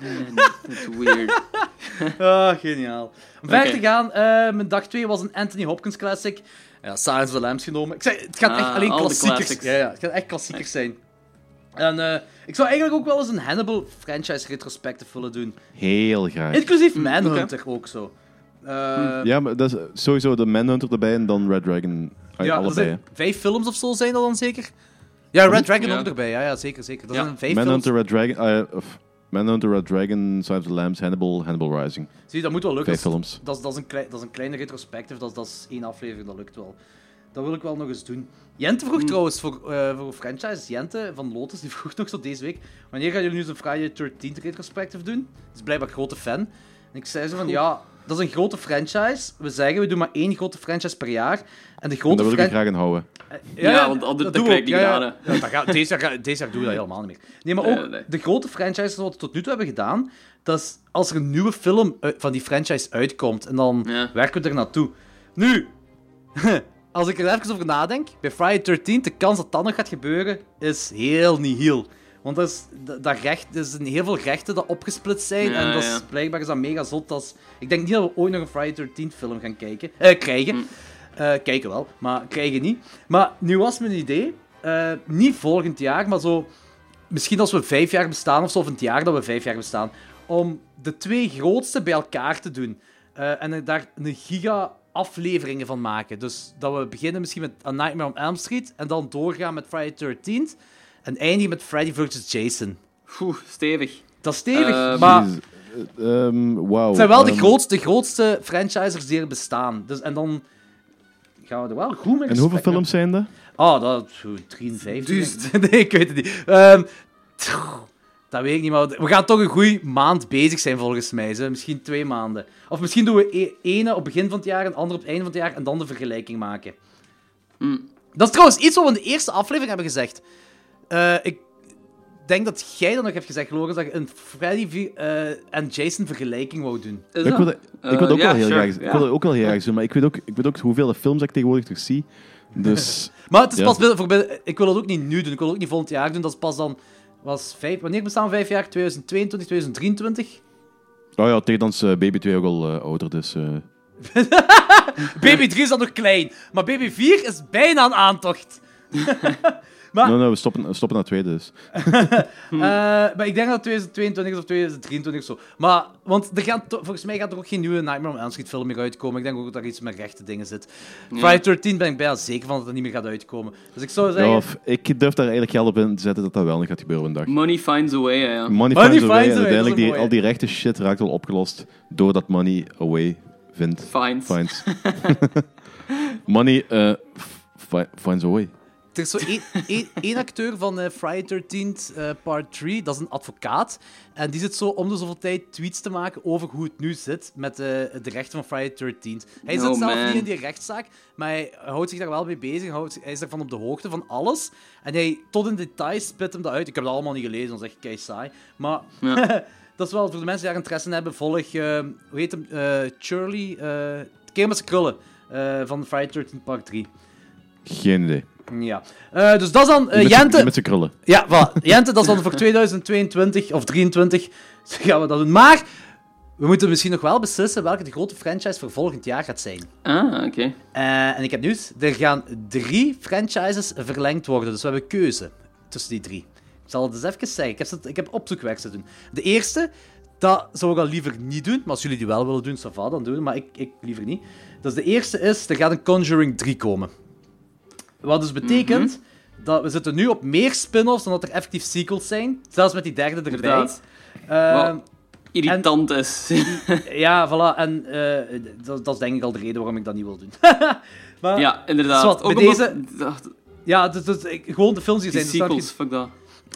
Weird. Ah, geniaal. Om verder te gaan, eh, mijn dag 2 was een Anthony Hopkins classic. Ja, Silence of the Lambs genomen. Ik zei, het gaat echt Ah, alleen klassiekers. Ja, ja, het gaat echt klassiekers zijn. En eh, ik zou eigenlijk ook wel eens een Hannibal franchise retrospective willen doen. Heel graag. Inclusief Manhunter ook zo. Eh, Ja, maar dat is sowieso de Manhunter erbij en dan Red Dragon. Ah, Ja, er allebei. vijf films of zo zijn dat dan zeker? Ja, Red Dragon Ja. ook erbij. Ja, ja zeker, zeker. Dat Ja. zijn vijf Manhunter, films. Red Dragon, of Manhunter, Red Dragon, Silence of the Lambs, Hannibal, Hannibal Rising. Zie, dat moet wel lukken. Vijf films. dat, is, dat, is een klei- dat is een kleine retrospective. Dat is, dat is één aflevering, dat lukt wel. Dat wil ik wel nog eens doen. Jente vroeg trouwens voor, eh voor franchise. Jente van Lotus die vroeg nog zo deze week. Wanneer gaan jullie nu zo'n Friday 13 retrospective doen? Dat is blijkbaar een grote fan. En ik zei zo van ja, dat is een grote franchise. We zeggen, we doen maar één grote franchise per jaar. En de En grote dat wil ik graag aan houden. Ja, want anders- dat krijg we ik niet Ja, gedaan, ja. Ja, dat gaat- deze, jaar, deze jaar doen we dat helemaal niet meer. Nee, maar ook Nee, nee. de grote franchises wat we tot nu toe hebben gedaan, dat is als er een nieuwe film van die franchise uitkomt, en dan Ja. werken we er naartoe. Nu, als ik er even over nadenk, bij Friday 13, de kans dat dat nog gaat gebeuren, is heel nihil. Want dat is, dat, recht, er zijn heel veel rechten dat opgesplitst zijn. Ja, en dat is, ja. blijkbaar is dat mega zot. Als, ik denk niet dat we ooit nog een Friday 13 film gaan kijken. Eh, krijgen. Mm. Eh, kijken wel, maar krijgen niet. Maar nu was mijn idee, eh, niet volgend jaar, maar zo... Misschien als we vijf jaar bestaan, of zo, of een jaar dat we vijf jaar bestaan, om de twee grootste bij elkaar te doen. Eh, en daar een giga afleveringen van maken. Dus dat we beginnen misschien met A Nightmare on Elm Street, en dan doorgaan met Friday 13 en eindigen met Freddy vs. Jason. Oeh, stevig. Dat is stevig, Eh, maar... Eh, ehm, Wauw. Het zijn wel de Ehm, grootste, grootste franchisers die er bestaan. Dus, en dan gaan we er wel goed mee En hoeveel films zijn dat? Oh, dat is 53. Nee, ik weet het niet. Ehm, tch, dat weet ik niet, maar we gaan toch een goede maand bezig zijn volgens mij. Zo. Misschien twee maanden. Of misschien doen we e- ene op begin van het jaar en andere op het einde van het jaar en dan de vergelijking maken. Mm. Dat is trouwens iets wat we in de eerste aflevering hebben gezegd. Eh, ik denk dat jij dat nog hebt gezegd, Lorenz, dat je een Freddy eh, en Jason vergelijking wou doen. Is Ik dat? wil, dat- ik wil dat Eh, ook wel heel sure, graag Ik wil dat ook wel heel graag doen, maar ik weet ook, ik weet ook hoeveel de films ik tegenwoordig terug zie. Dus Maar het is Ja. pas voor ik wil het ook niet nu doen. Ik wil het ook niet volgend jaar doen. Dat is pas dan. Was vijf, wanneer bestaan vijf jaar? 2022, 2023? oh ja, tegen dan is eh, Baby 2 ook al ouder, dus... eh, Baby 3 is dan nog klein. Maar Baby 4 is bijna een aantocht. Maar- Nee, nee, we stoppen, we stoppen naar twee, dus. Eh, maar ik denk dat het 2022 is of 2023 of zo. Maar, want er gaan to- volgens mij gaat er ook geen nieuwe Nightmare on Elm Street film meer uitkomen. Ik denk ook dat er iets met rechte dingen zit. Friday 13 ben ik bijna zeker van dat het niet meer gaat uitkomen. Dus ik zou zeggen... Ja, of, ik durf daar eigenlijk geld op in te zetten dat dat wel nog gaat gebeuren een dag. Money finds a way, ja, ja. Money, Money finds a way. finds a way, uiteindelijk die, al die rechte shit raakt wel opgelost doordat Money away vindt. Finds. Finds. money eh, fi- finds a way. Er is zo één, één, één acteur van eh, Friday 13 eh, Part 3, dat is een advocaat. En die zit zo om de zoveel tijd tweets te maken over hoe het nu zit met eh, de rechten van Friday 13. Hij zit zelf man. niet in die rechtszaak, maar hij houdt zich daar wel mee bezig. Hij, houdt, hij is daarvan op de hoogte van alles. En hij, tot in detail spit hem dat uit. Ik heb dat allemaal niet gelezen, dat is echt kei saai. Maar Ja. dat is wel voor de mensen die daar interesse in hebben. Volg, hoe heet hem? Charlie, met zijn krullen van Friday 13 Part 3. Geen idee. Ja. Eh, dus dat is dan eh, met Jente. Met zijn krullen. Ja, voilà. Jente, dat is dan voor 2022 of 2023 gaan we dat doen. Maar we moeten misschien nog wel beslissen welke de grote franchise voor volgend jaar gaat zijn. Ah, oké. Eh, en ik heb nieuws. Er gaan drie franchises verlengd worden. Dus we hebben keuze tussen die drie. Ik zal het eens even zeggen. Ik heb, ik heb opzoekwerk te doen. De eerste, dat zou ik al liever niet doen. Maar als jullie die wel willen doen, ça va, dan doen we. Maar ik, ik liever niet. Dus de eerste is, er gaat een Conjuring 3 komen. Wat dus betekent dat we zitten nu op meer spin-offs dan dat er effectief sequels zijn. Zelfs met die derde erbij. Inderdaad. Eh, Wat irritant is. ja, voilà. En eh, dat, dat is denk ik al de reden waarom ik dat niet wil doen. maar, ja, inderdaad. Ook bij deze- Ja, dus, dus, gewoon de films die Die zijn. sequels, fuck dat.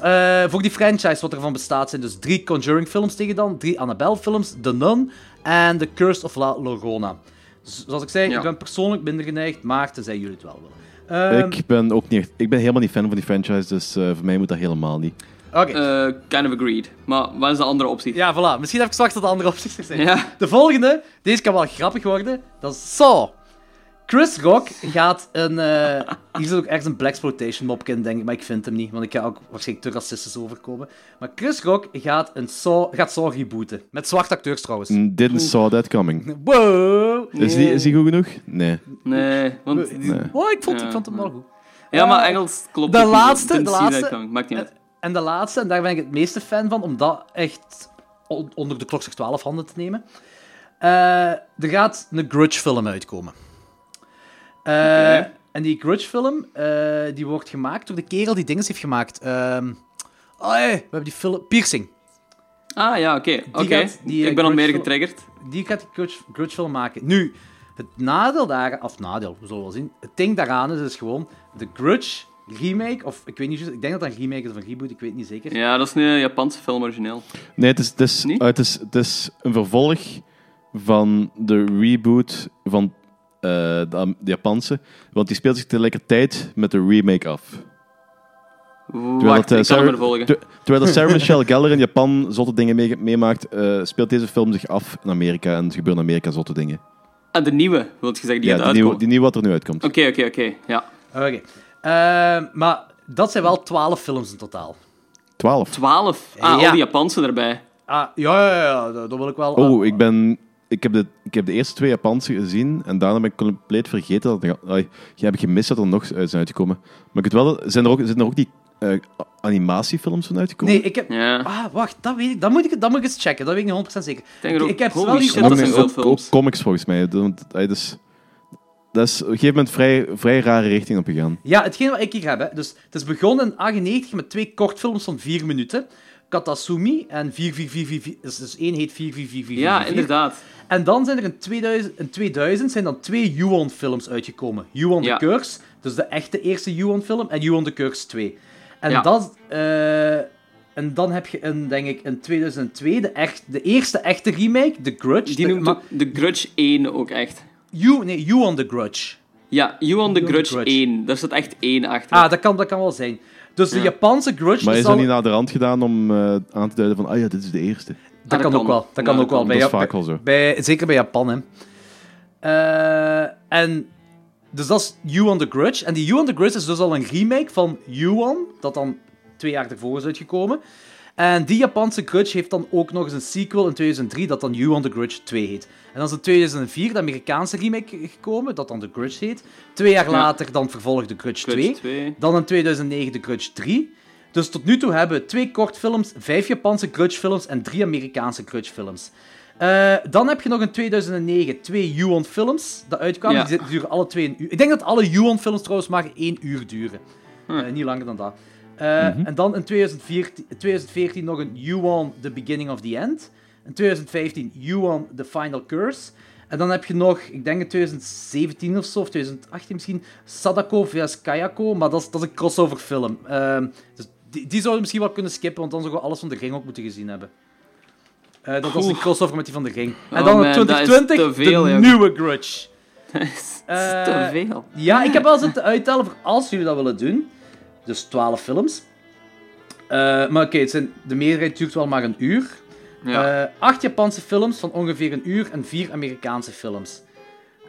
eh, voor die franchise wat ervan bestaat zijn dus drie Conjuring-films tegen dan, drie Annabelle-films, The Nun en The Curse of La Llorona. Dus, zoals ik zei, Ja. ik ben persoonlijk minder geneigd, maar tenzij jullie het wel willen. Ehm, ik ben ook niet echt, ik ben helemaal niet fan van die franchise, dus eh, voor mij moet dat helemaal niet. Oké. Eh, kind of agreed. Maar wat is de andere optie? Ja, voilà. Misschien heb ik straks tot de andere opties gezegd. Ja. De volgende, deze kan wel grappig worden, dat is Saw. Chris Rock gaat een... eh hier zit ook ergens een Blaxploitation mopje in, denk ik, maar ik vind hem niet, want ik ga ook waarschijnlijk te racistisch overkomen. Maar Chris Rock gaat, een Saw, gaat Saw rebooten. Met zwarte acteurs trouwens. Mm, Didn't saw that coming. Wow! Is die, is die goed genoeg? Nee. Nee, want... nee. Oh, ik vond, Ja. ik vond hem wel goed. Ja, maar Eh, Engels klopt de niet. laatste- de laatste-. Maakt niet uit. En de laatste, en daar ben ik het meeste fan van, om dat echt on- onder de klokslag 12 handen te nemen. Eh, er gaat een Grudge-film uitkomen. Eh. En die Grudge-film, eh, die wordt gemaakt door de kerel die dingen heeft gemaakt. Ehm oh, hey, we hebben die film... Piercing. Ah, ja, oké. Oké. eh, Ik ben al meer getriggerd. Die gaat die Grudge, Grudge-film maken. Nu, het nadeel daar... Of nadeel, we zullen wel zien. Het ding daaraan is, is gewoon de Grudge remake, of ik weet niet, ik denk dat dat een remake is of een reboot, ik weet het niet zeker. Ja, dat is nu een Japanse film origineel. Nee, het is, het, is, Niet? eh, het, is, het is een vervolg van de reboot van de, Am- de Japanse. Want die speelt zich tegelijkertijd met de remake af. Wacht, dat, eh, hem Sarah- er ter- terwijl dat Sarah Michelle Gellar in Japan zotte dingen mee- meemaakt, eh, speelt deze film zich af in Amerika. En er gebeuren in Amerika zotte dingen. Ah, de nieuwe, wil je zeggen, die ja, gaat die nieuwe, die nieuwe wat er nu uitkomt. Oké, oké, oké. Ja. Oké. Maar dat zijn wel twaalf films in totaal. 12. 12. Ah, Ja. al die Japanse erbij. Ah, ja, ja, ja, dat, dat wil ik wel... Oh, ik ben... Ik heb, de, ik heb de eerste twee Japanse gezien en daarna ben ik compleet vergeten dat er... Ai, je hebt gemist dat er nog uit zijn uitgekomen. Maar ik weet wel... Zijn er ook, zijn er ook die eh, animatiefilms van uitgekomen? Nee, ik heb... Ja. Ah, wacht, dat weet ik. Dat moet ik, dat moet ik eens checken. Dat weet ik niet 100% zeker. denk er ook- ik heb wel die shit, dat ook, zijn ook- ook films. comics volgens mij. Want, ai, dus, dat is op een gegeven moment vrij, vrij rare richting op gegaan. Ja, hetgeen wat ik hier heb. Hè. Dus, het is begonnen in 98 met twee kortfilms van vier minuten. Katasumi en 4444. Dus, dus één heet 44444. Ja, inderdaad. En dan zijn er in 2000, in 2000 zijn dan twee Yuan-films uitgekomen. Yuan Ja. the Curse, dus de echte eerste Yuan-film, en Yuan the Curse 2. En, Ja. dat, eh, en dan heb je in, denk ik, in 2002 de, echt, de eerste echte remake, The Grudge. Die de, noemt ook de Grudge 1 ook echt. You, nee, Yuan the Grudge. Ja, You on the the Grudge Grudge. 1. Daar staat echt 1 achter. Ah, dat kan, dat kan wel zijn. Dus de Ja. Japanse Grudge... Maar is zal- dat niet naar de rand gedaan om eh, aan te duiden van... Ah ja, dit is de eerste. Dat, dat kan kan. ook wel. Dat Ja, kan dat ook wel. kan. Bij, Dat is vaak wel zo. bij, zeker bij Japan, hè. Eh, en... Dus dat is You on the Grudge. En die You on the Grudge is dus al een remake van You-On, dat dan twee jaar ervoor is uitgekomen. En die Japanse Grudge heeft dan ook nog eens een sequel in 2003, dat dan You on the Grudge 2 heet. En dan is in 2004 de Amerikaanse remake gekomen, dat dan The Grudge heet. Twee jaar Ja. later dan vervolgde The Grudge, Grudge 2. 2. Dan in 2009 de Grudge 3. Dus tot nu toe hebben we twee kortfilms, vijf Japanse Grudge-films en drie Amerikaanse Grudge-films. Eh, dan heb je nog in 2009 twee Yuon-films dat uitkwamen. Ja. Die, duren alle twee een uur. Ik denk dat alle Yuon-films trouwens maar één uur duren. Hm. Eh, niet langer dan dat. Eh, En dan in 2014, 2014 nog een Yuon The Beginning of the End. In 2015 Yuon The Final Curse. En dan heb je nog, ik denk in 2017 of zo, of 2018 misschien, Sadako vs Kayako. Maar dat is, dat is een crossover film. Ehm, dus die, die zouden we misschien wel kunnen skippen, want dan zouden we alles van de ring ook moeten gezien hebben. Eh, dat was een crossover met die van de ring. En Oh dan man, in dat is 2020 te veel, de nieuwe Grudge. Dat is Eh, te veel. Ja, ik heb wel zitten uittellen voor als jullie dat willen doen. Dus 12 films. Eh, maar oké, het zijn- de meerderheid duurt wel maar een uur. Ja. Eh, acht Japanse films van ongeveer een uur en vier Amerikaanse films.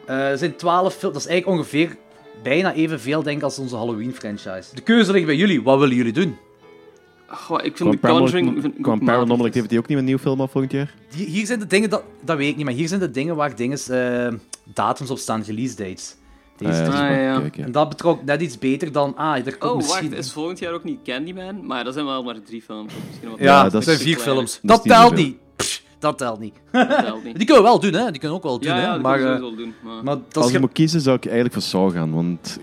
Eh, er zijn 12 films. Dat is eigenlijk ongeveer bijna evenveel, denk ik, als onze Halloween-franchise. De keuze ligt bij jullie. Wat willen jullie doen? Goh, ik vind Kwam The Conjuring... Kwam ook Paranormal. Activity ook niet met een nieuwe film af volgend jaar? Hier zijn de dingen, dat, dat weet ik niet, maar hier zijn de dingen waar dingen, eh, datums op staan, release dates. Deze Ah, ja, is Ah. Kijk, ja. En dat betrok net iets beter dan, ah, er komt Oh, misschien... wacht. Is volgend jaar ook niet Candyman? Maar dat zijn wel maar drie films. Misschien wat Ja, dat, dat zijn is- vier kleiner. films. Dat telt niet. Pff, dat telt niet. Dat telt niet. Die kunnen we wel doen, hè. Die kunnen we ook wel doen, Ja, hè. ja, dat maar, eh, sowieso doen. Maar... maar dat Als ik moet kiezen, zou ik eigenlijk voor Saw gaan. Want,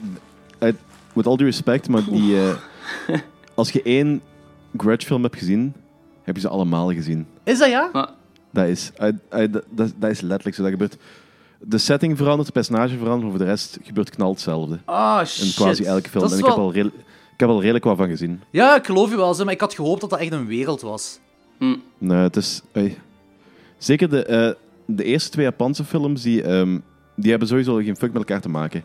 met al die respect, maar die, eh, als je één Grudge-film hebt gezien, heb je ze allemaal gezien. Is dat ja? maar Dat is, dat, dat, dat is letterlijk zo dat gebeurt. De setting verandert, het personage verandert, maar voor de rest gebeurt knal hetzelfde. Ah, shit. In quasi elke film. Dat En ik heb, wel- al redel- ik heb al redelijk wat van gezien. Ja, ik geloof je wel, zeg, maar ik had gehoopt dat dat echt een wereld was. Nee, het is... Zeker de, eh, de eerste twee Japanse films, die, ehm, die hebben sowieso geen fuck met elkaar te maken.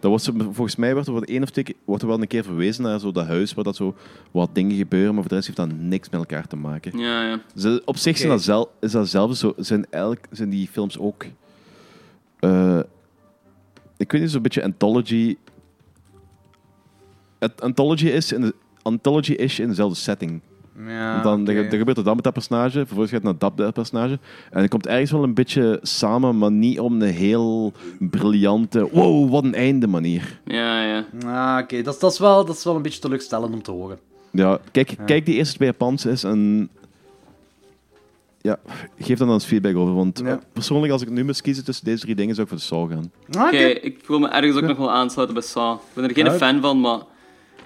Dat zo- volgens mij wordt er, voor de één of twee, keer- wordt er wel een keer verwezen naar zo dat huis waar dat zo wat dingen gebeuren, maar voor de rest heeft dat niks met elkaar te maken. ja, ja. Ze, op zich zijn Oké. dat zel, is dat zelfs zo, zijn, elk, zijn die films ook... eh, ik weet niet, zo'n beetje anthology... Het anthology is in de, anthology is in dezelfde setting. Ja, dan, dan, dan gebeurt er dat met dat personage, vervolgens gaat het naar dat personage. En het komt ergens wel een beetje samen, maar niet op een heel briljante, wow, wat een einde manier. Ja, ja. Ah, oké. Dat, is- dat, is wel, dat is wel een beetje teleurstellend om te horen. Ja, kijk, kijk die eerste twee Japanse is en... Ja, geef dan dan eens feedback over, want Ja. persoonlijk, als ik nu moest kiezen tussen deze drie dingen, zou ik voor de Saw gaan. Ah, Oké, ik wil me ergens ook nog wel aansluiten bij Saw. Ik ben er geen Ja. fan van, maar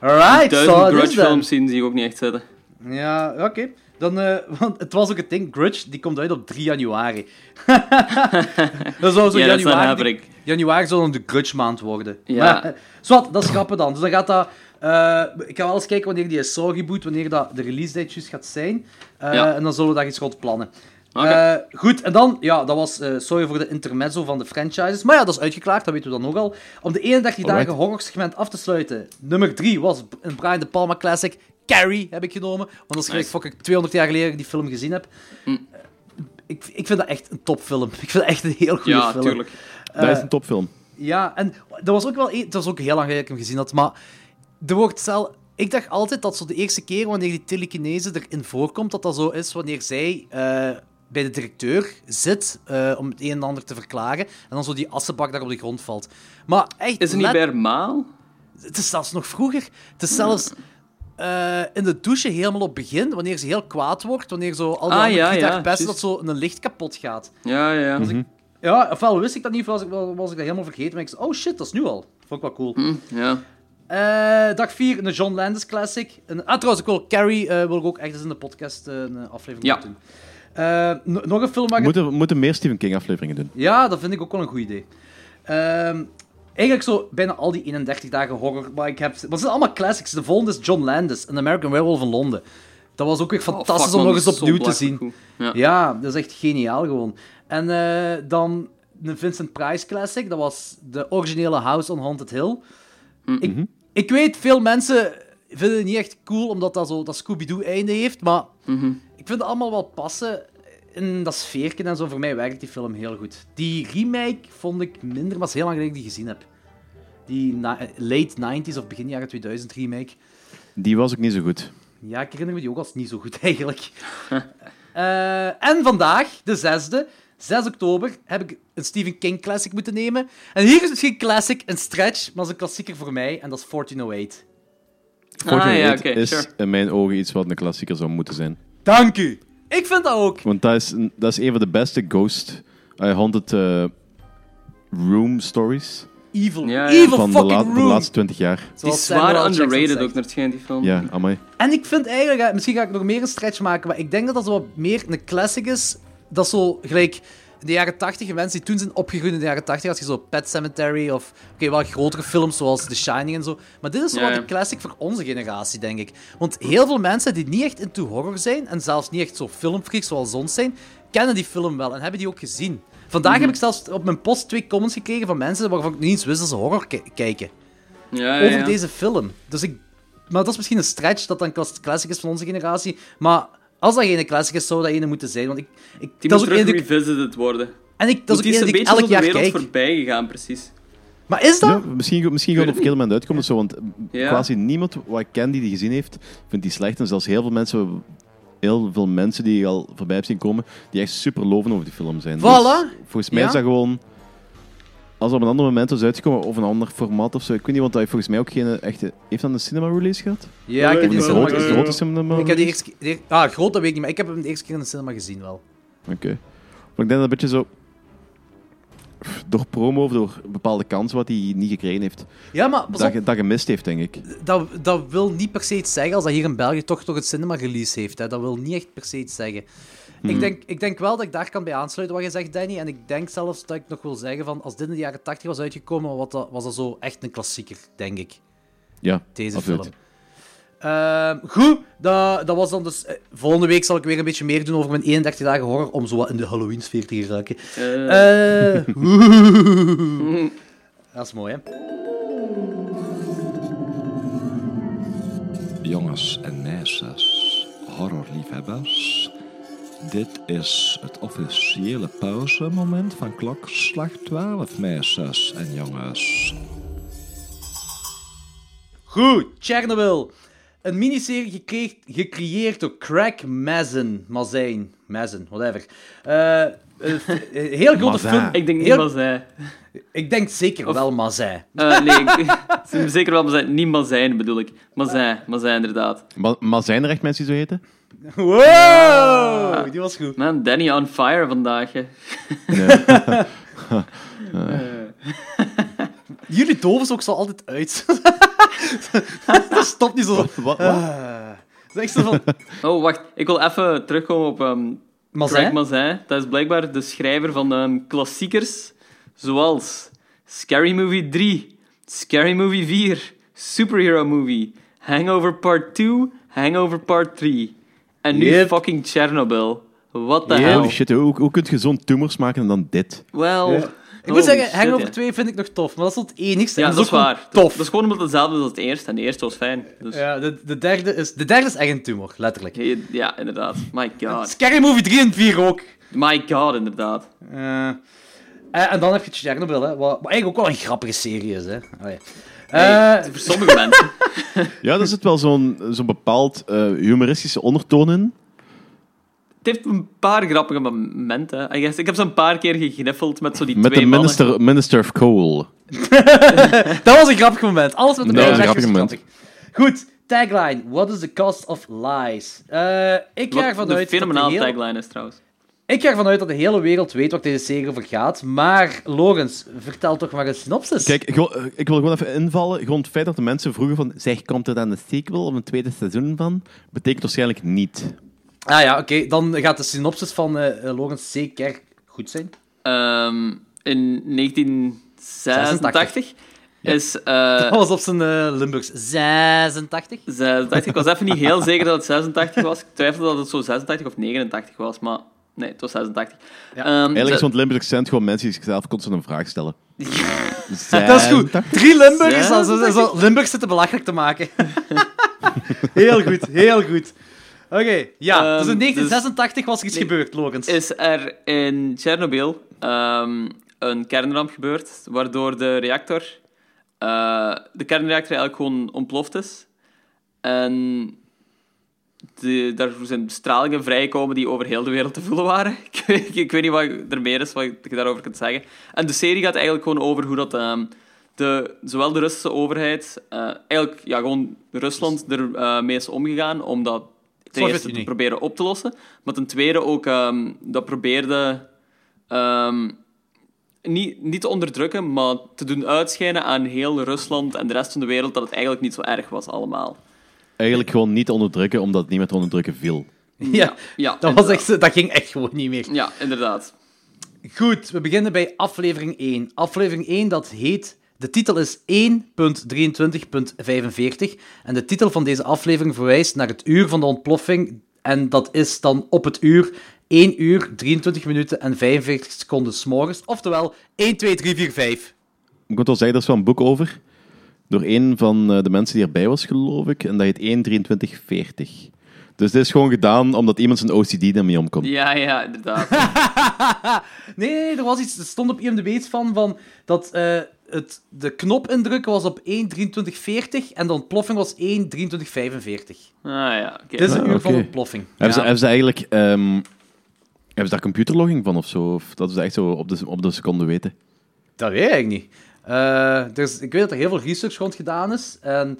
Alright, this Grudge films zien zie ik ook niet echt zitten. Ja, oké. Dan, eh, want het was ook het ding, Grudge, die komt uit op 3 januari. dat zou zo Ja, dat is een januari, januari zou dan de Grudge maand worden. Ja. Maar, zwart, dat is grappig dan. Dus dan gaat dat... eh, ik ga wel eens kijken wanneer die Saw reboot, wanneer dat de release date juist gaat zijn. Eh, Ja. En dan zullen we daar iets rond plannen. Eh, goed, en dan, ja, dat was, eh, sorry voor de intermezzo van de franchises, maar ja, dat is uitgeklaard, dat weten we dan ook al. Om de 31 dagen horrorsegment af te sluiten, nummer 3 was een Brian De Palma classic, Carrie heb ik genomen, want dat is gelijk Nice. fucking 200 jaar geleden dat die film gezien heb. Eh, Ik, ik vind dat echt een topfilm. Ik vind dat echt een heel goede ja, film. tuurlijk. dat is een topfilm. Ja, en dat was ook wel... e- Het was ook heel lang geleden dat ik hem gezien had, maar... Er wordt zelf... Ik dacht altijd dat zo de eerste keer wanneer die telekinese erin voorkomt, dat dat zo is wanneer zij eh, bij de directeur zit eh, om het een en ander te verklaren, en dan zo die assenbak daar op de grond valt. Maar echt... Is het niet bij Hermaal? Het is zelfs nog vroeger. Het is zelfs... eh, in de douche helemaal op het begin, wanneer ze heel kwaad wordt, wanneer zo al die Ah, ja, dat zo een licht kapot gaat. Ja, ja. Mhm. Ja, ofwel wist ik dat niet, of was ik, was ik dat helemaal vergeten. Maar ik zei, oh shit, dat is nu al. Vond ik wel cool. Hm, ja. Eh, dag 4, een John Landis classic. Een, ah, trouwens, ik wil Carrie eh, wil ik ook echt eens in de podcast eh, een aflevering Ja. doen. Eh, no- nog een film waar We ik... moeten, we moeten meer Stephen King afleveringen doen. Ja, dat vind ik ook wel een goed idee. Ehm, eigenlijk zo bijna al die 31 dagen horror. Maar ik heb... Maar het zijn allemaal classics. De volgende is John Landis, An American Werewolf in Londen. Dat was ook weer Oh, fantastisch fuck, om nog eens opnieuw te zien. Ja. Ja, dat is echt geniaal gewoon. En eh, dan een Vincent Price classic. Dat was de originele House on Haunted Hill. Ik, ik weet, veel mensen vinden het niet echt cool, omdat dat zo dat Scooby-Doo-einde heeft. Maar Mhm. ik vind het allemaal wel passen in dat sfeerken en zo. Voor mij werkt die film heel goed. Die remake vond ik minder, maar het is heel lang geleden ik die gezien heb. Die late 90s of begin jaren 2000 remake. Die was ook niet zo goed. Ja, ik herinner me die ook als niet zo goed eigenlijk. Eh, en vandaag, de zesde, 6 oktober, heb ik een Stephen King classic moeten nemen. En hier is het geen classic, een stretch, maar het is een klassieker voor mij, en dat is 1408. Ah, ja, 1408 oké, is sure. in mijn ogen iets wat een klassieker zou moeten zijn. Dank u! Ik vind dat ook. Want dat is, een- dat is een van de beste Ghost uh, Haunted eh, Room stories Evil, Ja, ja. evil van de, fucking de room. laatste 20 jaar. Die is zwaar underrated ook, naar het schijnt, die film. Ja, amai. En ik vind eigenlijk, eh, misschien ga ik nog meer een stretch maken, maar ik denk dat dat zo wat meer een classic is. Dat zo gelijk in de jaren 80, mensen die toen zijn opgegroeid in de jaren 80, als je zo Pet Cemetery of oké, wel grotere films zoals The Shining en zo. Maar dit is zo Ja, wat ja. een classic voor onze generatie, denk ik. Want heel veel mensen die niet echt into horror zijn en zelfs niet echt zo filmfreaks zoals ons zijn, kennen die film wel en hebben die ook gezien. Vandaag Mhm. heb ik zelfs op mijn post twee comments gekregen van mensen waarvan ik niet eens wist dat ze horror ki- kijken Ja, ja, over ja. deze film. Dus ik... Maar dat is misschien een stretch dat dan classic is van onze generatie. Maar als dat geen classic is, zou dat ene moeten zijn. Want ik, ik, Die dat moet terug revisited worden. En ik, dat is ook een die ik beetje elk jaar wereld kijk. voorbij gegaan, precies. Maar is dat? Ja, misschien misschien gewoon op verkeerde moment uitkomen. Zo, want Ja. quasi niemand wat ik ken die die gezien heeft, vindt die slecht. En zelfs heel veel mensen, heel veel mensen die ik al voorbij heb zien komen, die echt super loven over die film zijn. Voilà. Dus volgens mij Ja. is dat gewoon... Als er op een ander moment was uitgekomen, of een ander formaat of zo, ik weet niet, want dat heeft volgens mij ook geen echte... Heeft dat een cinema-release gehad? Ja, ik heb die cinema grote, gezien. grote cinema Ik heb die eerste keer... Ah, groot, dat weet ik niet, maar ik heb hem de eerste keer in de cinema gezien wel. Oké. Maar ik denk dat een beetje zo... Door promo of door bepaalde kansen wat hij niet gekregen heeft, Ja, maar dat, dat gemist heeft, denk ik. dat, dat wil niet per se iets zeggen als dat hier in België toch toch het cinema-release heeft. Hè. Dat wil niet echt per se iets zeggen. Ik, denk, ik denk wel dat ik daar kan bij aansluiten wat je zegt, Danny. En ik denk zelfs dat ik nog wil zeggen van als dit in de jaren 80 was uitgekomen, wat dat, was dat zo echt een klassieker, denk ik. Ja, Deze absoluut. film. Ehm, goed, dat, dat was dan dus. eh, volgende week zal ik weer een beetje meer doen over mijn 31 dagen horror om zo wat in de Halloween-sfeer te geraken. Oeh. dat is mooi, hè? Jongens en meisjes, horrorliefhebbers. Dit is het officiële pauzemoment van klokslag 12, meisjes en jongens. Goed, Chernobyl. Een miniserie gecreëerd, gecreëerd door Craig Mazin. Mazin. Mazin, whatever. Eh, heel grote film. ik denk niet heel- Mazijn. Ik denk zeker wel Mazin. Eh, nee, ik, ze zijn zeker wel Mazijn. Niet Mazijn bedoel ik. Mazijn, Mazijn inderdaad. Maar, maar zijn er echt mensen die zo heten? Wow, die was goed. Man, Danny on fire vandaag. Hè. Jullie doven ook zo altijd uit. dat stopt niet zo. Wat? wat? Ah. Van... Oh, wacht. Ik wil even terugkomen op ehm Mazin? Craig Mazin. Dat is blijkbaar de schrijver van ehm, klassiekers zoals Scary Movie 3, Scary Movie 4, Superhero Movie, Hangover Part 2, Hangover Part 3. En nu Yep. fucking Chernobyl. What the Ja. hell? Holy shit, hoe, hoe kun je zo'n tumors maken en dan dit? Wel... Ik moet zeggen, shit, Hangover ja. 2 vind ik nog tof, maar dat is het enigste. Ja, en dat is waar. Tof. Dat is gewoon omdat het hetzelfde is als het eerste. En de eerste was fijn. Dus, Ja, de, de, derde is, de derde is echt een tumor, letterlijk. ja. ja, inderdaad. My god. Scary Movie 3 en 4 ook. My god, inderdaad. Eh, eh, en dan heb je Chernobyl, hè, wat, wat eigenlijk ook wel een grappige serie is. Hè. Allee. Eh, voor sommige mensen. Ja, er zit wel zo'n zo'n bepaald eh, humoristische ondertoon in. Het heeft een paar grappige momenten. I guess. Ik heb zo een paar keer gegniffeld met zo die Met twee de mannen. minister, minister of Coal. dat was een grappig moment. Alles met de was een grappig grappig. Goed, tagline. What is the cost of lies? Eh, ik ga Wat ervan de uit dat de fenomenale hele- tagline is trouwens. Ik ga ervan uit dat de hele wereld weet waar deze serie over gaat. Maar, Logans, vertel toch maar een synopsis. Kijk, eh, ik wil gewoon even invallen. Gewoon het feit dat de mensen vroegen van... Zeg, komt er dan een sequel of een tweede seizoen van? Betekent waarschijnlijk niet. Ah ja, oké. Dan gaat de synopsis van eh eh, Logans zeker goed zijn. Ehm, in 1986 is... eh, Dat was op zijn eh, Limburgs. 86. 86. Ik was even niet heel zeker dat het 86 was. Ik twijfelde dat het zo 86 of 89 was, maar nee, het was 86. Ja. Ehm, Eigenlijk is ze- zo'n Limburg accent gewoon mensen die zichzelf constant een vraag stellen. Dat is goed. Drie Limburgers als ze 86. zo Limburg zitten belachelijk te maken. heel goed, heel goed. Oké, ja. Ehm, dus in dus- 1986 was er iets Nee. gebeurd, Logans. is er in Tsjernobyl ehm, een kernramp gebeurd, waardoor de reactor, eh, de kernreactor eigenlijk gewoon ontploft is. En de, daar zijn stralingen vrijgekomen die over heel de wereld te voelen waren. ik, weet- ik weet niet wat er meer is wat je daarover kunt zeggen. En de serie gaat eigenlijk gewoon over hoe dat... ehm, de, zowel de Russische overheid, eh, eigenlijk ja, gewoon Rusland er mee is omgegaan om dat ten eerste te proberen op te lossen. Maar ten tweede ook ehm, dat probeerde ehm, niet, niet te onderdrukken, maar te doen uitschijnen aan heel Rusland en de rest van de wereld dat het eigenlijk niet zo erg was allemaal. Eigenlijk gewoon niet onderdrukken, omdat het niet meer te onderdrukken viel. ja, ja, dat, was echt, dat ging echt gewoon niet meer. Ja, inderdaad. Goed, we beginnen bij aflevering 1. Aflevering 1, dat heet... De titel is 1.23.45 en de titel van deze aflevering verwijst naar het uur van de ontploffing en dat is dan op het uur 1 uur, 23 minuten en 45 seconden s'morgens, oftewel 1, 2, 3, 4, 5. Ik moet wel zeggen, er is wel een boek over. Door een van eh, de mensen die erbij was, geloof ik. En dat heet 1.23.40. Dus dit is gewoon gedaan omdat iemand zijn OCD daarmee omkomt. Ja, ja, inderdaad. Nee, er was iets, er stond op IMDb iets van, van dat eh, het, de knop indrukken was op 1.23.40 en de ontploffing was 1.23.45. Ah ja, oké. Dit is een Ah, uur van ontploffing. Hebben, ze, hebben ze eigenlijk... ehm, hebben ze daar computerlogging van of zo? Of dat ze echt zo op de, op de seconde weten? Dat weet ik eigenlijk niet. Eh, dus ik weet dat er heel veel research rond gedaan is. En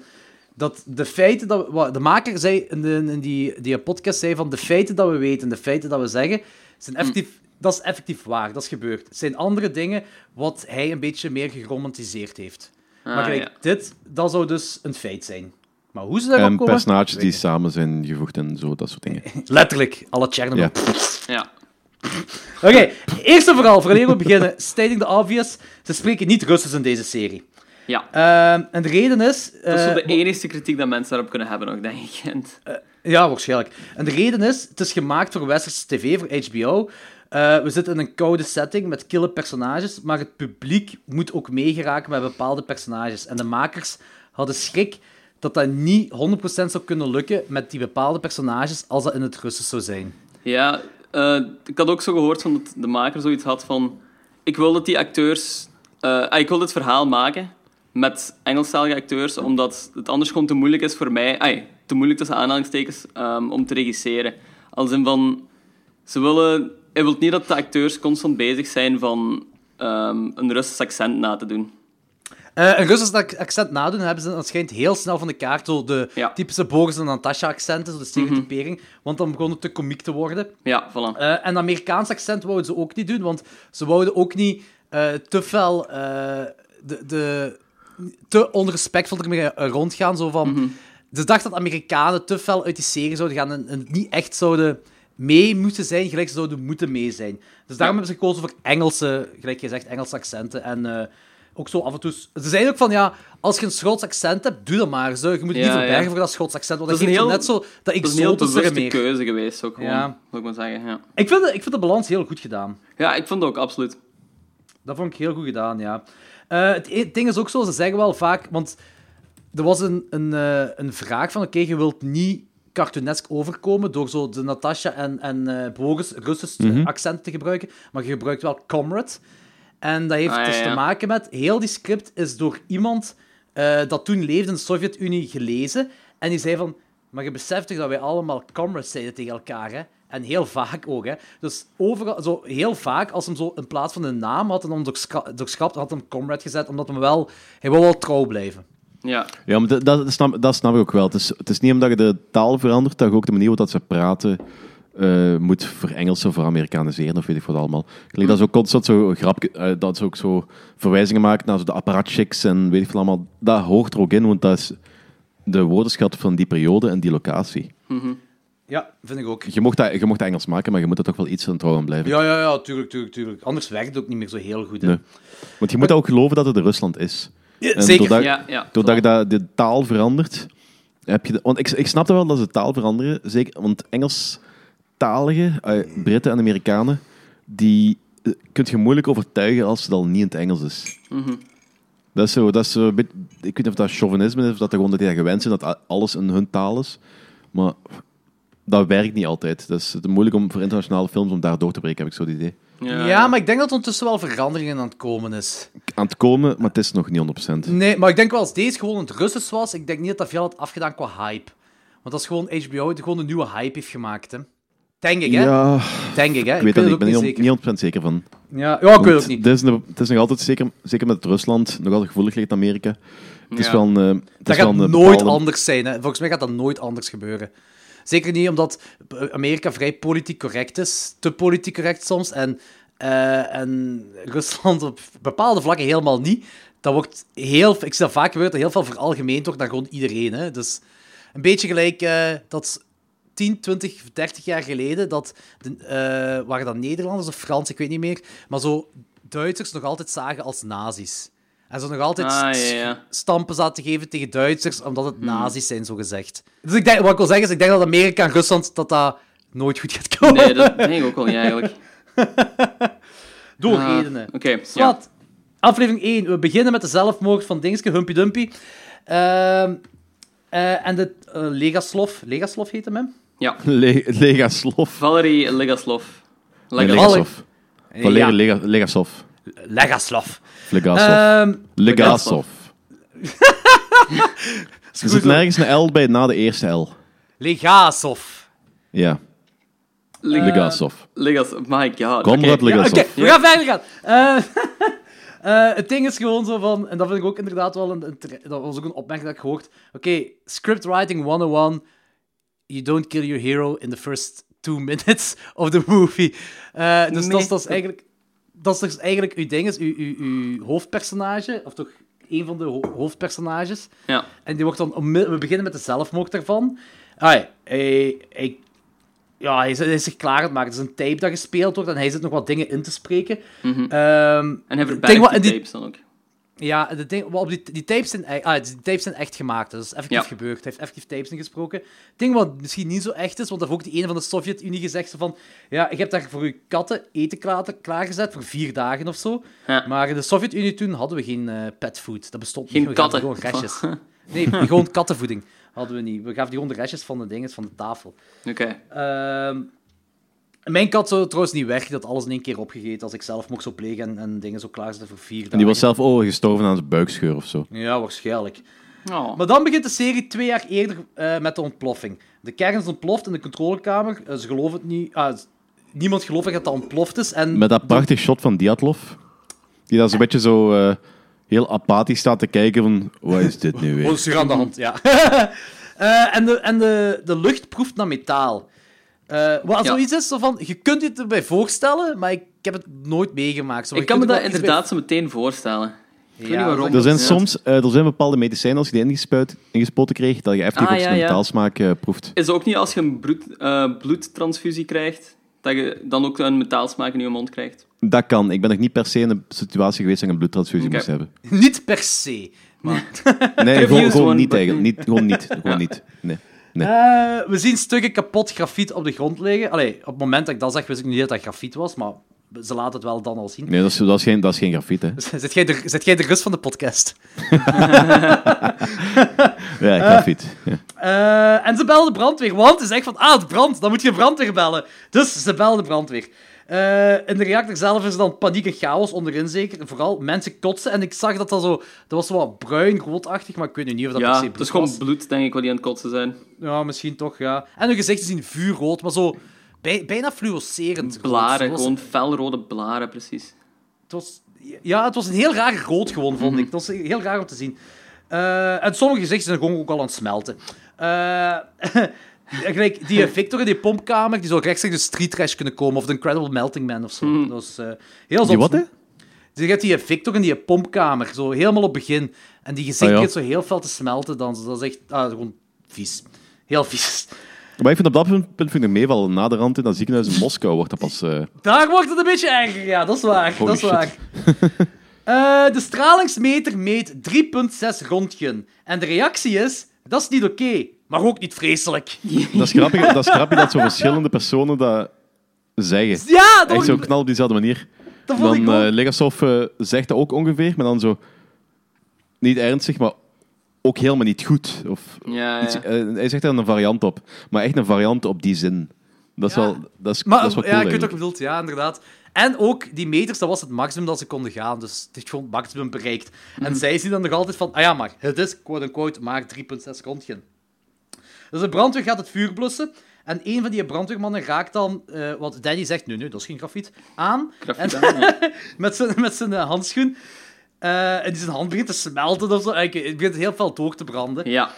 dat de feiten dat we- de maker zei in, de, in die, die podcast zei van de feiten dat we weten, de feiten dat we zeggen, zijn effectief, dat is effectief waar, dat is gebeurd. Het zijn andere dingen wat hij een beetje meer geromantiseerd heeft. maar Ah, gelijk, ja. dit, dat zou dus een feit zijn. Maar hoe ze daarop En komen? personages die samen zijn gevoegd en zo, dat soort dingen. Letterlijk, alle Chernobyl. Ja. Ja. Oké, eerst en vooral, voordat we beginnen, stating the obvious, ze spreken niet Russisch in deze serie. ja. Ehm, en de reden is... Dat is zo eh, de enige kritiek dat mensen daarop kunnen hebben nog, denk ik. En- Ja, waarschijnlijk. En de reden is, het is gemaakt voor westerse tv, voor HBO. Eh, we zitten in een koude setting met kille personages, maar het publiek moet ook meegeraken met bepaalde personages. En de makers hadden schrik dat dat niet 100% zou kunnen lukken met die bepaalde personages als dat in het Russisch zou zijn. Ja, eh, ik had ook zo gehoord van dat de maker zoiets had van... Ik wil dat die acteurs... eh, ah, ik wil dit verhaal maken met Engelstalige acteurs, omdat het anders gewoon te moeilijk is voor mij... te moeilijk tussen aanhalingstekens ehm, om te regisseren. Als in van... Ze willen... Hij wil niet dat de acteurs constant bezig zijn van ehm, een Russisch accent na te doen. Eh, een Russisch ac- accent nadoen hebben ze dat schijnt heel snel van de kaart, zo de Ja. typische Boris en Natasha-accenten, zo de stereotypering, want dan begon het te komiek te worden. Ja, voilà. Eh, en Amerikaans accent wouden ze ook niet doen, want ze wouden ook niet eh, te fel, de, de, te onrespectvol ermee rondgaan. Zo van, Ze dachten dat Amerikanen te fel uit die serie zouden gaan en, en niet echt zouden mee moeten zijn, gelijk ze zouden moeten mee zijn. Dus daarom hebben ze gekozen voor Engelse, gelijk je zegt, Engelse accenten. En eh, ook zo af en toe... Ze zeiden ook van, ja, als je een Schots accent hebt, doe dat maar. Zo. Je moet je niet Ja, verbergen ja. voor dat Schots accent, want Dat dat, is zo heel- net zo dat Dat is een heel exotische bewuste meer. keuze geweest ook gewoon, Ja. wil ik maar zeggen. Ja. Ik vind, de, ik vind de balans heel goed gedaan. ja, ik vond het ook, absoluut. Dat vond ik heel goed gedaan, ja. Eh, het e- ding is ook zo, ze zeggen wel vaak... Want er was een, een, eh, een vraag van, oké, je wilt niet cartoonesk overkomen door zo de Natasha en, en eh Boris Russisch Mhm. accent te gebruiken, maar je gebruikt wel comrade. En dat heeft Ah, ja, dus te maken met... Heel die script is door iemand eh, dat toen leefde in de Sovjet-Unie gelezen. En die zei van... Maar je beseft toch dat wij allemaal comrades zeiden tegen elkaar, hè? En heel vaak ook, hè? Dus overal, zo heel vaak, als hem zo in plaats van een naam had, en dan doorschrapt, had hem comrade gezet, omdat hem wel... Hij wil wel trouw blijven. Ja, Ja, maar dat, dat, snap, dat snap ik ook wel. Het is, het is niet omdat je de taal verandert, dat je ook de manier waarop dat ze praten eh, moet verengelsen of veramerikaniseren, of weet ik wat allemaal. Gelijk dat ze ook constant zo grapje, eh, dat ze ook zo verwijzingen maken naar zo de apparatchiks en weet ik veel allemaal. Dat hoort er ook in, want dat is de woordenschat van die periode en die locatie. Ja, vind ik ook. Je mocht, dat, je mocht dat Engels maken, maar je moet er toch wel iets aan trouw aan blijven. Ja, ja, ja, tuurlijk, tuurlijk, tuurlijk. Anders werkt het ook niet meer zo heel goed? Nee. Want je moet ook geloven dat het Rusland is. Ja, En zeker. doordat- ja, ja. Doordat je dat, de taal verandert, heb je... de- want ik, ik snap wel dat ze taal veranderen, zeker, want Engelstaligen, eh, Britten en Amerikanen, die eh, kun je moeilijk overtuigen als het al niet in het Engels is. Mhm. Dat is zo, dat is zo een beetje, ik weet niet of dat chauvinisme is, of dat, er gewoon dat die dat gewend zijn, dat alles in hun taal is. Maar dat werkt niet altijd. Dat is het moeilijk om voor internationale films om daar door te breken, heb ik zo het idee. Ja, maar ik denk dat er ondertussen wel veranderingen aan het komen is. Aan het komen, maar het is nog niet 100%. Nee, maar ik denk wel als deze gewoon in het Russisch was, ik denk niet dat dat veel had afgedaan qua hype. Want dat is gewoon HBO die gewoon een nieuwe hype heeft gemaakt, hè. Denk ik, hè? Ja, Denk ik, hè? ik weet dat het. Ik ook ben niet niet, zeker. niet 100% zeker van. Ja, ja, ik weet het niet. Het is, een- het is nog altijd, zeker, zeker met Rusland, nog altijd gevoelig ligt Amerika. Het is Ja. wel een... eh, het Dat is wel gaat een nooit bepaalde- anders zijn, hè. Volgens mij gaat dat nooit anders gebeuren. Zeker niet omdat Amerika vrij politiek correct is. Te politiek correct soms. En, eh, en Rusland op bepaalde vlakken helemaal niet. Dat wordt heel... Ik zie dat vaak gebeuren, dat heel veel veralgemeend wordt naar gewoon iedereen. Hè. Dus een beetje gelijk eh, dat 10, 20, 30 jaar geleden, dat de, eh, waren dat Nederlanders of Frans, ik weet niet meer, maar zo Duitsers nog altijd zagen als nazi's. En ze nog altijd Ah, ja, s- ja. stampen zaten te geven tegen Duitsers, omdat het nazi's zijn, zo gezegd. Dus ik denk, wat ik wil zeggen is, ik denk dat Amerika en Rusland dat dat nooit goed gaat komen. Nee, dat denk ik ook wel niet eigenlijk. Door redenen. Oké, ja. Zwat. Aflevering 1. We beginnen met de zelfmoord van Dingske, Humpy Dumpy. Ehm, eh, en de eh, Legaslov. Legaslov heet hem, hè? ja. Le Legasov. Valery Legaslov. Nee, Legaslov. Legasov. Valery Lega- Legasov. Legaslov. Legasov. Ehm, Legasov. Er zit nergens een L bij na de eerste L. Legasov. Ja, Leg- Legasov. Legaslov. My god. Comrade Oké. Ja, Legasov. Oké, we gaan verder gaan. Eh, eh, het ding is gewoon zo van, en dat vind ik ook inderdaad wel een, een dat was ook een opmerking dat ik gehoord. Oké, scriptwriting 101. You don't kill your hero in the first two minutes of the movie. Eh, dus dat, is, dat is eigenlijk, dat is dus eigenlijk uw ding, is uw, uw, uw hoofdpersonage, of toch een van de ho- hoofdpersonages. Ja. En die wordt dan, we beginnen met de zelfmoord daarvan. Ai, hij, hij, ja, hij is, hij is zich klaar aan het maken. Het is een tape dat gespeeld wordt en hij zit nog wat dingen in te spreken. Mhm. Ehm, En hij verbergt wat- die die- tapes dan ook. Ja, de ding, wat op die, die, tapes zijn, e- ah, die tapes zijn echt gemaakt. dus Dat is effectief Ja. gebeurd. Hij heeft effectief tapes ingesproken. Het ding wat misschien niet zo echt is, want dat heeft ook die ene van de Sovjet-Unie gezegd van ja, ik heb daar voor uw katten eten klaar, klaargezet voor vier dagen of zo. Ja. Maar in de Sovjet-Unie toen hadden we geen eh petfood. Dat bestond Geen niet. Katten. Gewoon restjes. Nee, gewoon kattenvoeding hadden we niet. We gaven die gewoon de restjes van de dinges van de tafel. Oké. Ehm, mijn kat zou trouwens niet weg, dat alles in één keer opgegeten als ik zelf mocht zo plegen en, en dingen zo klaarzetten voor vier dagen. En die was zelf oh, gestorven aan zijn buikscheur of zo. Ja, waarschijnlijk. Oh. Maar dan begint de serie twee jaar eerder eh, met de ontploffing. De kern is ontploft in de controlekamer. Eh, ze geloven het niet. ah, s- niemand gelooft dat het ontploft is. En Met dat prachtig shot van Diatlov. Die daar zo'n beetje zo eh, heel apathisch staat te kijken van... Wat is dit nu Wat weer? is hier aan de hand? Ja. Eh, en de, en de, de lucht proeft naar metaal. Eh, wat Ja. zoiets is, zo van, je kunt je het erbij voorstellen, maar ik, heb het nooit meegemaakt. Zo, Ik kan me dat er inderdaad zo meteen voorstellen. Ik weet niet waarom. Er zijn soms eh, er zijn bepaalde medicijnen, als je die ingespuit, ingespoten kreeg, dat je effectief Ah, ja, zo'n ja. metaalsmaak eh, proeft. Is het ook niet als je een bloed, eh, bloedtransfusie krijgt, Dat je dan ook een metaalsmaak in je mond krijgt. Dat kan. Ik ben nog niet per se in een situatie geweest dat ik een bloedtransfusie moest hebben. Niet per se. Maar, Nee, gewoon, niet eigenlijk. Niet, gewoon niet. Gewoon niet. Nee. Nee. Eh, we zien stukken kapot grafiet op de grond liggen. Allee, op het moment dat ik dat zag, wist ik niet dat dat grafiet was, maar ze laten het wel dan al zien. Nee, dat is, dat is geen, dat is geen grafiet, hè. Zet jij, de, zet jij de rust van de podcast? Ja, grafiet. Ja. Eh, en ze belden de brandweer, want ze zegt van, ah, het brandt, dan moet je brandweer bellen. Dus ze belden de brandweer. Eh, in de reactor zelf is er dan paniek en chaos onderin zeker. Vooral mensen kotsen. En ik zag dat dat zo... Dat was zo wat bruin, roodachtig, maar ik weet nu niet of dat per ja, se het is gewoon was. bloed, denk ik, wat die aan het kotsen zijn. Ja, misschien toch, ja. En hun gezichten zien vuurrood, maar zo... bij- bijna fluorescerend. rood. Blaren, was- gewoon felrode blaren, precies. Het was, ja, het was een heel raar rood gewoon, vond ik. Het was heel raar om te zien. Eh, en sommige gezichten zijn gewoon ook al aan het smelten. Eh, gelijk die Victor in die pompkamer, die zou rechtstreeks de street trash kunnen komen, of de Incredible Melting Man of zo. Dat was eh, heel Die wat, hè? Je hebt die Victor in die pompkamer, zo helemaal op het begin. En die gezicht ja. begint zo heel fel te smelten. Dan, dat is echt ah, gewoon vies. Heel vies. Maar ik vind op dat punt, punt vind ik meevallen. Na de rand in dat ziekenhuis in Moskou wordt dat pas... eh, Daar wordt het een beetje erger, ja, dat is waar. Holy dat is shit. waar. Eh, de stralingsmeter meet 3,6 röntgen. En de reactie is, dat is niet oké, maar ook niet vreselijk. dat, is grappig, dat is grappig dat zo verschillende personen dat zeggen. Ja, dat, Echt zo knal op diezelfde manier. dat vond ik Dan ook. eh Legasov eh, zegt dat ook ongeveer, maar dan zo... Niet ernstig, maar ook helemaal niet goed. Of Ja, iets- ja. eh, hij zegt daar een variant op. Maar echt een variant op die zin. Dat is Ja. wel... Dat is, maar dat is wel ja, cool ik weet wat je bedoelt, ja, inderdaad. En ook, die meters, dat was het maximum dat ze konden gaan. Dus het heeft gewoon het maximum bereikt. Mhm. En zij zien dan nog altijd van, ah ja, maar het is, quote-unquote, maar 3,6 röntgen. Dus de brandweer gaat het vuur blussen. En een van die brandweermannen raakt dan, eh, wat Danny zegt, nee, nee, dat is geen grafiet, aan. Grafiet En- aan, ja. met zijn, met zijn handschoen. Eh, en die zijn hand begint te smelten of zo. En ik- Het begint heel fel door te branden. Ja,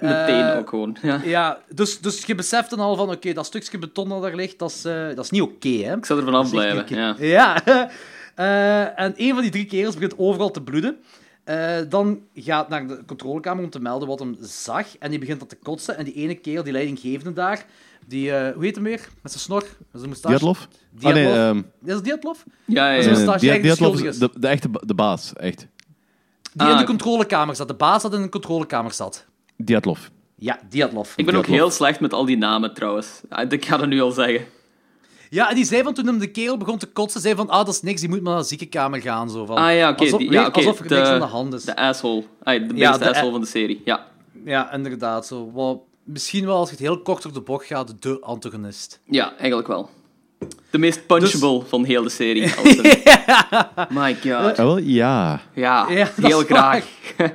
meteen Eh, ook gewoon. Ja. Ja, dus, dus je beseft dan al van, oké, dat stukje beton dat daar ligt, dat is, eh, dat is niet oké, hè. Ik zou er vanaf blijven. Ja. Ja. En een van die drie kerels begint overal te bloeden. Dan gaat naar de controlekamer om te melden wat hem zag. En die begint dat te kotsen. En die ene kerel, die leidinggevende daar, die, eh, hoe heet hem weer? Met zijn snor? Met zijn moustache? Diatlov? Ah, nee, ehm, Is het Diatlov? Ja, ja, Dat ja. is een stage Dia- eigenlijk Diatlov schuldig is de, de echte ba- de baas, echt. Die in Ah. de controlekamer zat. De baas dat in de controlekamer zat. Diatlov. Ja, Diatlov. Ik ben ook heel slecht met al die namen trouwens. Ah, Ik ga dat nu al zeggen. Ja, en die zei van toen hem de kerel begon te kotsen, zei van, ah, dat is niks, die moet maar naar de ziekenkamer gaan. Zo, van, Ah ja, oké. Alsof, ja, alsof er de- niks aan de hand is. De asshole. Ah, de Ja, de asshole van de serie. Ja. Ja, inderdaad. Zo. Wat, misschien wel, als je het heel kort door de bocht gaat, de antagonist. ja, eigenlijk wel. De meest punchable Dus- van heel de serie. als een- My god. Ah, wel, ja. Ja, Ja, heel graag.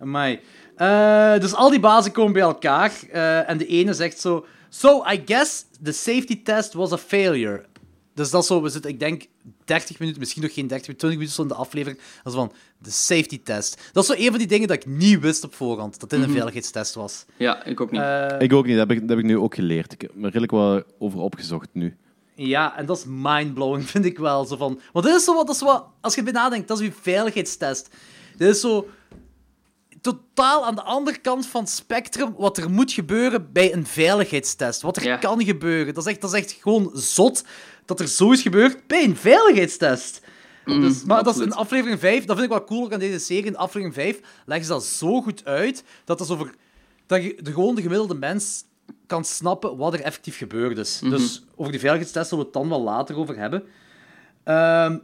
Amai. Eh, dus al die bazen komen bij elkaar eh, en de ene zegt zo... So, I guess the safety test was a failure. Dus dat is zo, we zitten, ik denk, 30 minuten, misschien nog geen 30 minuten, 20 minuten zo in de aflevering. Dat is van, de safety test. Dat is zo een van die dingen dat ik niet wist op voorhand, dat dit een veiligheidstest was. Ja, ik ook niet. Eh, Ik ook niet, dat heb ik, dat heb ik nu ook geleerd. Ik heb er redelijk wat over opgezocht nu. Ja, en dat is mindblowing, vind ik wel. Zo van, want dit is zo wat, dat is wat, als je erbij nadenkt, dat is je veiligheidstest. Dit is zo totaal aan de andere kant van het spectrum wat er moet gebeuren bij een veiligheidstest. Wat er Ja. kan gebeuren. Dat is, echt, dat is echt gewoon zot dat er zoiets gebeurt bij een veiligheidstest. dus, maar dat is in aflevering 5, dat vind ik wel cool ook aan deze serie. In aflevering 5 leggen ze dat zo goed uit dat, dat, over, dat je de, gewoon de gemiddelde mens kan snappen wat er effectief gebeurd is. Dus over die veiligheidstest zullen we het dan wel later over hebben. Ehm,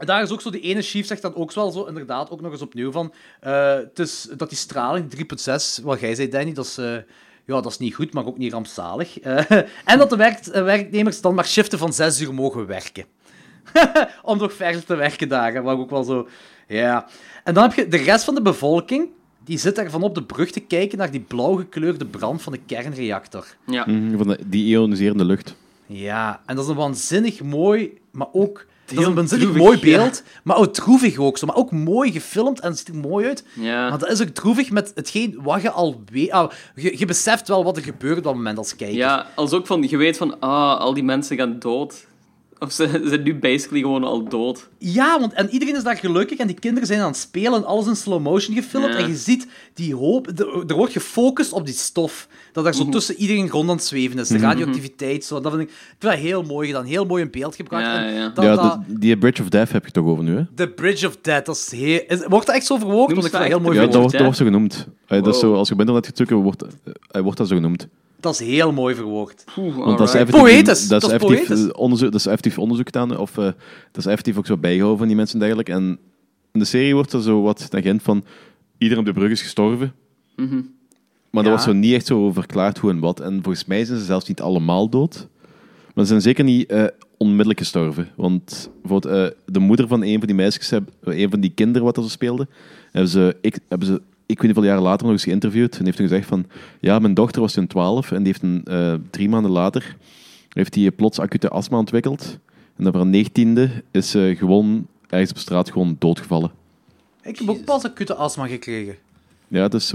en daar is ook zo, die ene chief zegt dan ook wel zo, inderdaad, ook nog eens opnieuw van, het is, dat die straling, 3.6, wat jij zei, Danny, dat is, eh, ja, dat is niet goed, maar ook niet rampzalig. Eh, en dat de werk, eh, werknemers dan maar shiften van 6 uur mogen werken. Om nog verder te werken dagen, maar ook wel zo, ja. En dan heb je de rest van de bevolking, die zit daar van op de brug te kijken naar die blauw gekleurde brand van de kernreactor. ja. Mhm, Van de, die ioniserende lucht. Ja, en dat is een waanzinnig mooi, maar ook... Dat is Heel een waanzinnig mooi ja. beeld, maar ook droevig ook zo. Maar ook mooi gefilmd en het ziet er mooi uit. Ja. Maar dat is ook droevig met hetgeen wat je al weet. Ah, je, je beseft wel wat er gebeurt op dat moment als kijker. Ja, als ook van, je weet van, ah, al die mensen gaan dood. Of ze ze zijn nu basically gewoon al dood. Ja, want en iedereen is daar gelukkig en die kinderen zijn aan het spelen en alles in slow motion gefilmd. Ja. En je ziet die hoop, er, er wordt gefocust op die stof. Dat daar zo Mhm. tussen iedereen rond aan het zweven is. De radioactiviteit. Zo. Dat vind ik, ik vind dat heel mooi gedaan. Heel mooi in beeld gebracht. Ja, ja. Dat, ja, dat, die Bridge of Death heb je toch over nu, hè? The Bridge of Death, dat is heel... is- wordt dat echt zo verwoord? Want ik ze vind dat heel mooi Ja, dat wordt, dat zo genoemd. Dat is zo, als je op internet gaat zoeken, wordt, eh, hij wordt dat zo genoemd. Dat is heel mooi verwoord. Want dat is effectief, Poëtisch, Dat is, effectief, poëtisch. onderzoek, dat is effectief onderzoek gedaan, of eh, dat is effectief ook zo bijgehouden van die mensen en dergelijke. En in de serie wordt er zo wat tangent van iedereen op de brug is gestorven. Mhm. Maar Ja. dat wordt zo niet echt zo verklaard hoe en wat. En volgens mij zijn ze zelfs niet allemaal dood. Maar ze zijn zeker niet eh, onmiddellijk gestorven. Want bijvoorbeeld, eh, de moeder van een van die meisjes, heb- een van die kinderen wat er zo speelde, hebben ze, ik, hebben ze, ik weet niet hoeveel jaar later nog eens geïnterviewd. En heeft toen gezegd van, ja, mijn dochter was toen 12 en die heeft een, eh, drie maanden later heeft die plots acute astma ontwikkeld. En op haar negentiende is ze gewoon ergens op straat gewoon doodgevallen. Ik heb ook pas acute astma gekregen. Ja, dus,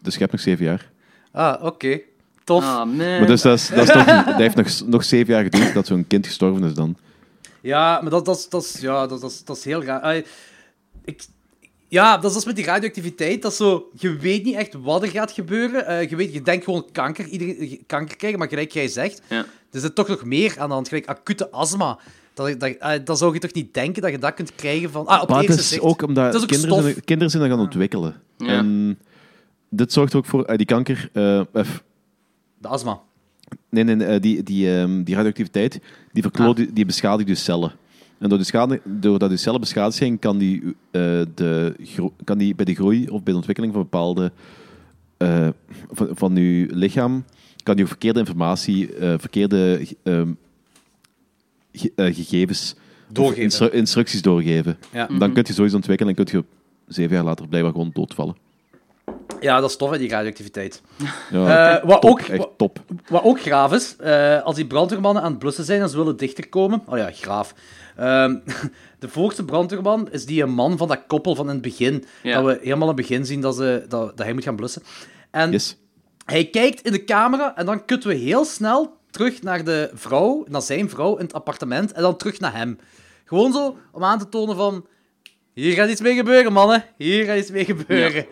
dus je hebt nog zeven jaar. Ah, oké. Tof. Ah, man. Maar dus dat, is, dat, is toch, dat heeft nog, nog zeven jaar geduurd dat zo'n kind gestorven is dan. Ja, maar dat, dat, is- dat, is, ja, dat, dat, is, dat is heel raar. Ik, ja, dat is als met die radioactiviteit. Dat is zo, je weet niet echt wat er gaat gebeuren. Eh, je, weet, je denkt gewoon kanker, iedereen, kanker krijgen, maar gelijk jij zegt, Ja. er zit toch nog meer aan de hand. Gelijk acute astma. Dat, dat, eh, dan zou je toch niet denken dat je dat kunt krijgen van... Ah, op Maar het is zicht. ook omdat Het is ook kinderen, stof. zijn, kinderen zijn dat gaan ontwikkelen. Ja. En dit zorgt ook voor, eh, die kanker, eh, eh, De astma. nee, nee, nee, eh, die, die, ehm, die radioactiviteit, die, verkloot, die, die beschadigt je cellen. En door de schade, doordat je cellen beschadigd zijn, kan die, eh, de, kan die bij de groei of bij de ontwikkeling van bepaalde eh, van, van je lichaam, kan die verkeerde informatie, eh, verkeerde ehm, ge- eh, gegevens, Doorgeven. instru- instructies doorgeven. Ja. Dan kun je zoiets ontwikkelen en kun je zeven jaar later blijkbaar gewoon doodvallen. ja, dat is tof, hè, die radioactiviteit. Ja, Eh, wat, top, ook, echt wat, top. wat ook graaf is, eh, als die brandweermannen aan het blussen zijn en ze willen dichter komen... Oh ja, graaf. Ehm, de voorste brandweerman is die een man van dat koppel van in het begin. Ja. Dat we helemaal in het begin zien dat, ze, dat, dat hij moet gaan blussen. En Yes. hij kijkt in de camera en dan kutten we heel snel terug naar de vrouw, naar zijn vrouw in het appartement en dan terug naar hem. Gewoon zo om aan te tonen van... Hier gaat iets mee gebeuren, mannen. Hier gaat iets mee gebeuren.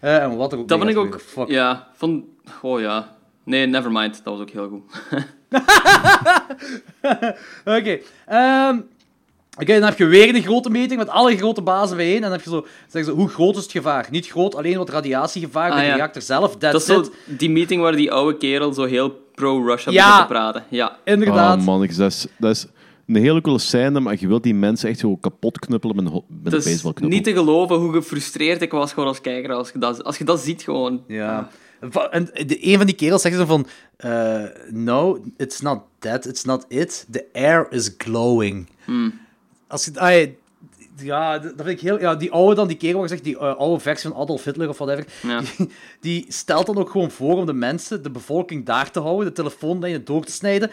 Eh, en wat er ook Dat vind ik ook... Fuck. Ja, van... Oh ja. Nee, nevermind. Dat was ook heel goed. Oké. ehm, Oké, dan heb je weer een grote meting met alle grote bazen bijeen. En dan heb je zo, zeggen ze, hoe groot is het gevaar? Niet groot, alleen wat radiatiegevaar Ah, bij de reactor zelf. Dat is zo die meeting waar die oude kerel zo heel pro-Russia Ja. begint te praten. Ja. Inderdaad. Ah, man, ik- dat, is, dat is een hele coole scène, maar je wilt die mensen echt zo kapot knuppelen met met een Het is baseballknuppel. niet te geloven hoe gefrustreerd ik was gewoon als kijker als je dat, als je dat ziet gewoon. Ja. En de, een van die kerels zegt zo van... eh, no, it's not that, it's not it. The air is glowing. Als je... ah, ja, dat vind ik heel... Ja, die oude dan, die kerel wat zegt, die eh, oude versie van Adolf Hitler of whatever, Ja. die, die stelt dan ook gewoon voor om de mensen, de bevolking daar te houden, de telefoonlijnen door te snijden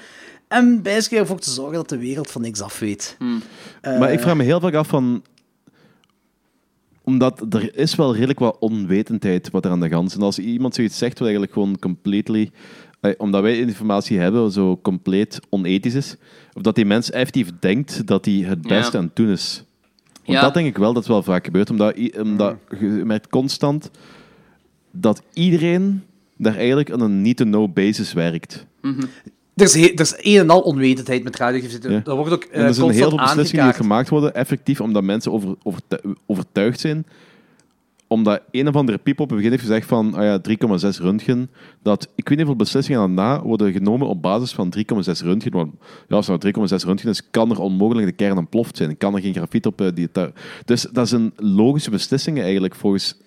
en bijzonder ervoor te zorgen dat de wereld van niks af weet. Maar ik vraag me heel vaak af van... Omdat er is wel redelijk wat onwetendheid wat er aan de gang is. En als iemand zoiets zegt wat eigenlijk gewoon completely... eh, omdat wij informatie hebben, zo compleet onethisch is. Of dat die mens effectief denkt dat hij het Ja. beste aan het doen is. Want Ja. dat denk ik wel dat wel vaak gebeurt. Omdat, omdat je merkt constant dat iedereen daar eigenlijk aan een need-to-know basis werkt. Er is, he- er is een en al onwetendheid met radioactiviteit. Ja. Dat wordt ook eh En er zijn heel constant veel beslissingen die gemaakt worden, effectief, omdat mensen over, overtu- overtuigd zijn. Omdat een of andere piep op het begin heeft gezegd van ah ja, 3,6 röntgen. Dat, ik weet niet hoeveel beslissingen daarna worden genomen op basis van 3,6 röntgen. Want ja, als het nou 3,6 röntgen is, kan er onmogelijk de kern ontploft zijn. Kan er geen grafiet op eh, die Dus dat zijn logische beslissingen eigenlijk volgens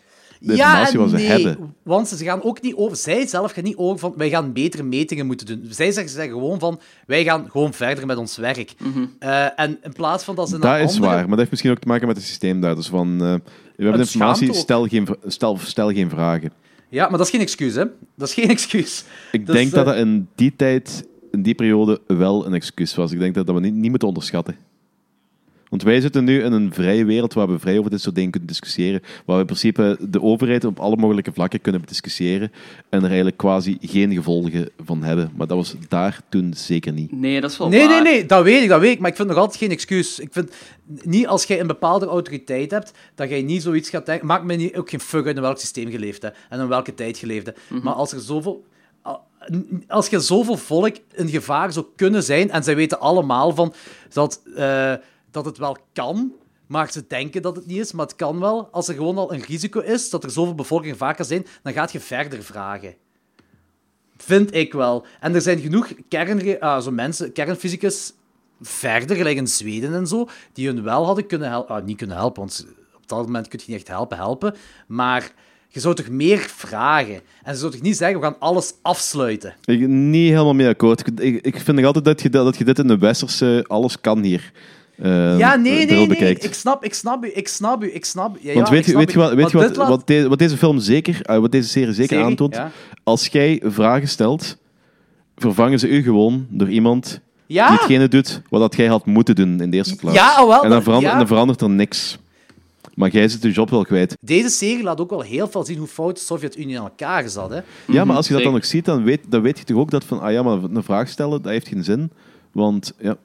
de informatie wat ze nee, hebben. Want ze gaan ook niet over... Zij zelf gaan niet over van, wij gaan betere metingen moeten doen. Zij zeggen, ze zeggen gewoon van, wij gaan gewoon verder met ons werk. Eh, en in plaats van dat ze Dat is andere... waar, maar dat heeft misschien ook te maken met het systeem daar. Dus van, eh, we hebben Het informatie, stel geen, stel, stel geen vragen. Ja, maar dat is geen excuus, hè. Dat is geen excuus. Ik Dus, denk eh, dat dat in die tijd, in die periode, wel een excuus was. Ik denk dat dat we niet, niet moeten onderschatten. Want wij zitten nu in een vrije wereld waar we vrij over dit soort dingen kunnen discussiëren. Waar we in principe de overheid op alle mogelijke vlakken kunnen discussiëren. En er eigenlijk quasi geen gevolgen van hebben. Maar dat was daar toen zeker niet. Nee, dat is wel Nee, waar. nee, nee, dat weet ik, dat weet ik. Maar ik vind nog altijd geen excuus. Ik vind niet als jij een bepaalde autoriteit hebt, dat jij niet zoiets gaat denken. Maakt me niet, ook geen fuck uit in welk systeem je leeft hè, en in welke tijd je leefde. Mhm. Maar als er zoveel. Als je zoveel volk in gevaar zou kunnen zijn, en zij weten allemaal van dat, eh, dat het wel kan, maar ze denken dat het niet is, maar het kan wel. Als er gewoon al een risico is dat er zoveel bevolking in gevaar kan zijn, dan gaat je verder vragen. Vind ik wel. En er zijn genoeg kern, ah, zo mensen, kernfysicus verder, gelijk in Zweden en zo, die hun wel hadden kunnen helpen. Ah, niet kunnen helpen, want op dat moment kun je niet echt helpen, helpen. Maar je zou toch meer vragen. En ze zou toch niet zeggen, we gaan alles afsluiten. Ik niet helemaal mee akkoord. Ik, ik, ik vind nog altijd dat je, dat je dit in de westerse alles kan hier. Eh, ja, nee, bril nee, nee. Ik snap, ik snap u, ik snap u, ik snap. Ja, Want weet je, weet je wat, weet je wat, wat, de- wat deze film zeker, eh, wat deze serie zeker Serie, aantoont? ja. Als jij vragen stelt, vervangen ze u gewoon door iemand Ja. die hetgene doet wat dat jij had moeten doen in de eerste plaats. Ja, wel, en, dan verandert, ja. dan verandert er niks. Maar jij zit je job wel kwijt. Deze serie laat ook wel heel veel zien hoe fout de Sovjet-Unie aan elkaar zat. Hè. Ja, maar als je dat dan zeker. nog ziet, dan weet, dan weet je toch ook dat van, ah ja, maar een vraag stellen, dat heeft geen zin. Want ja,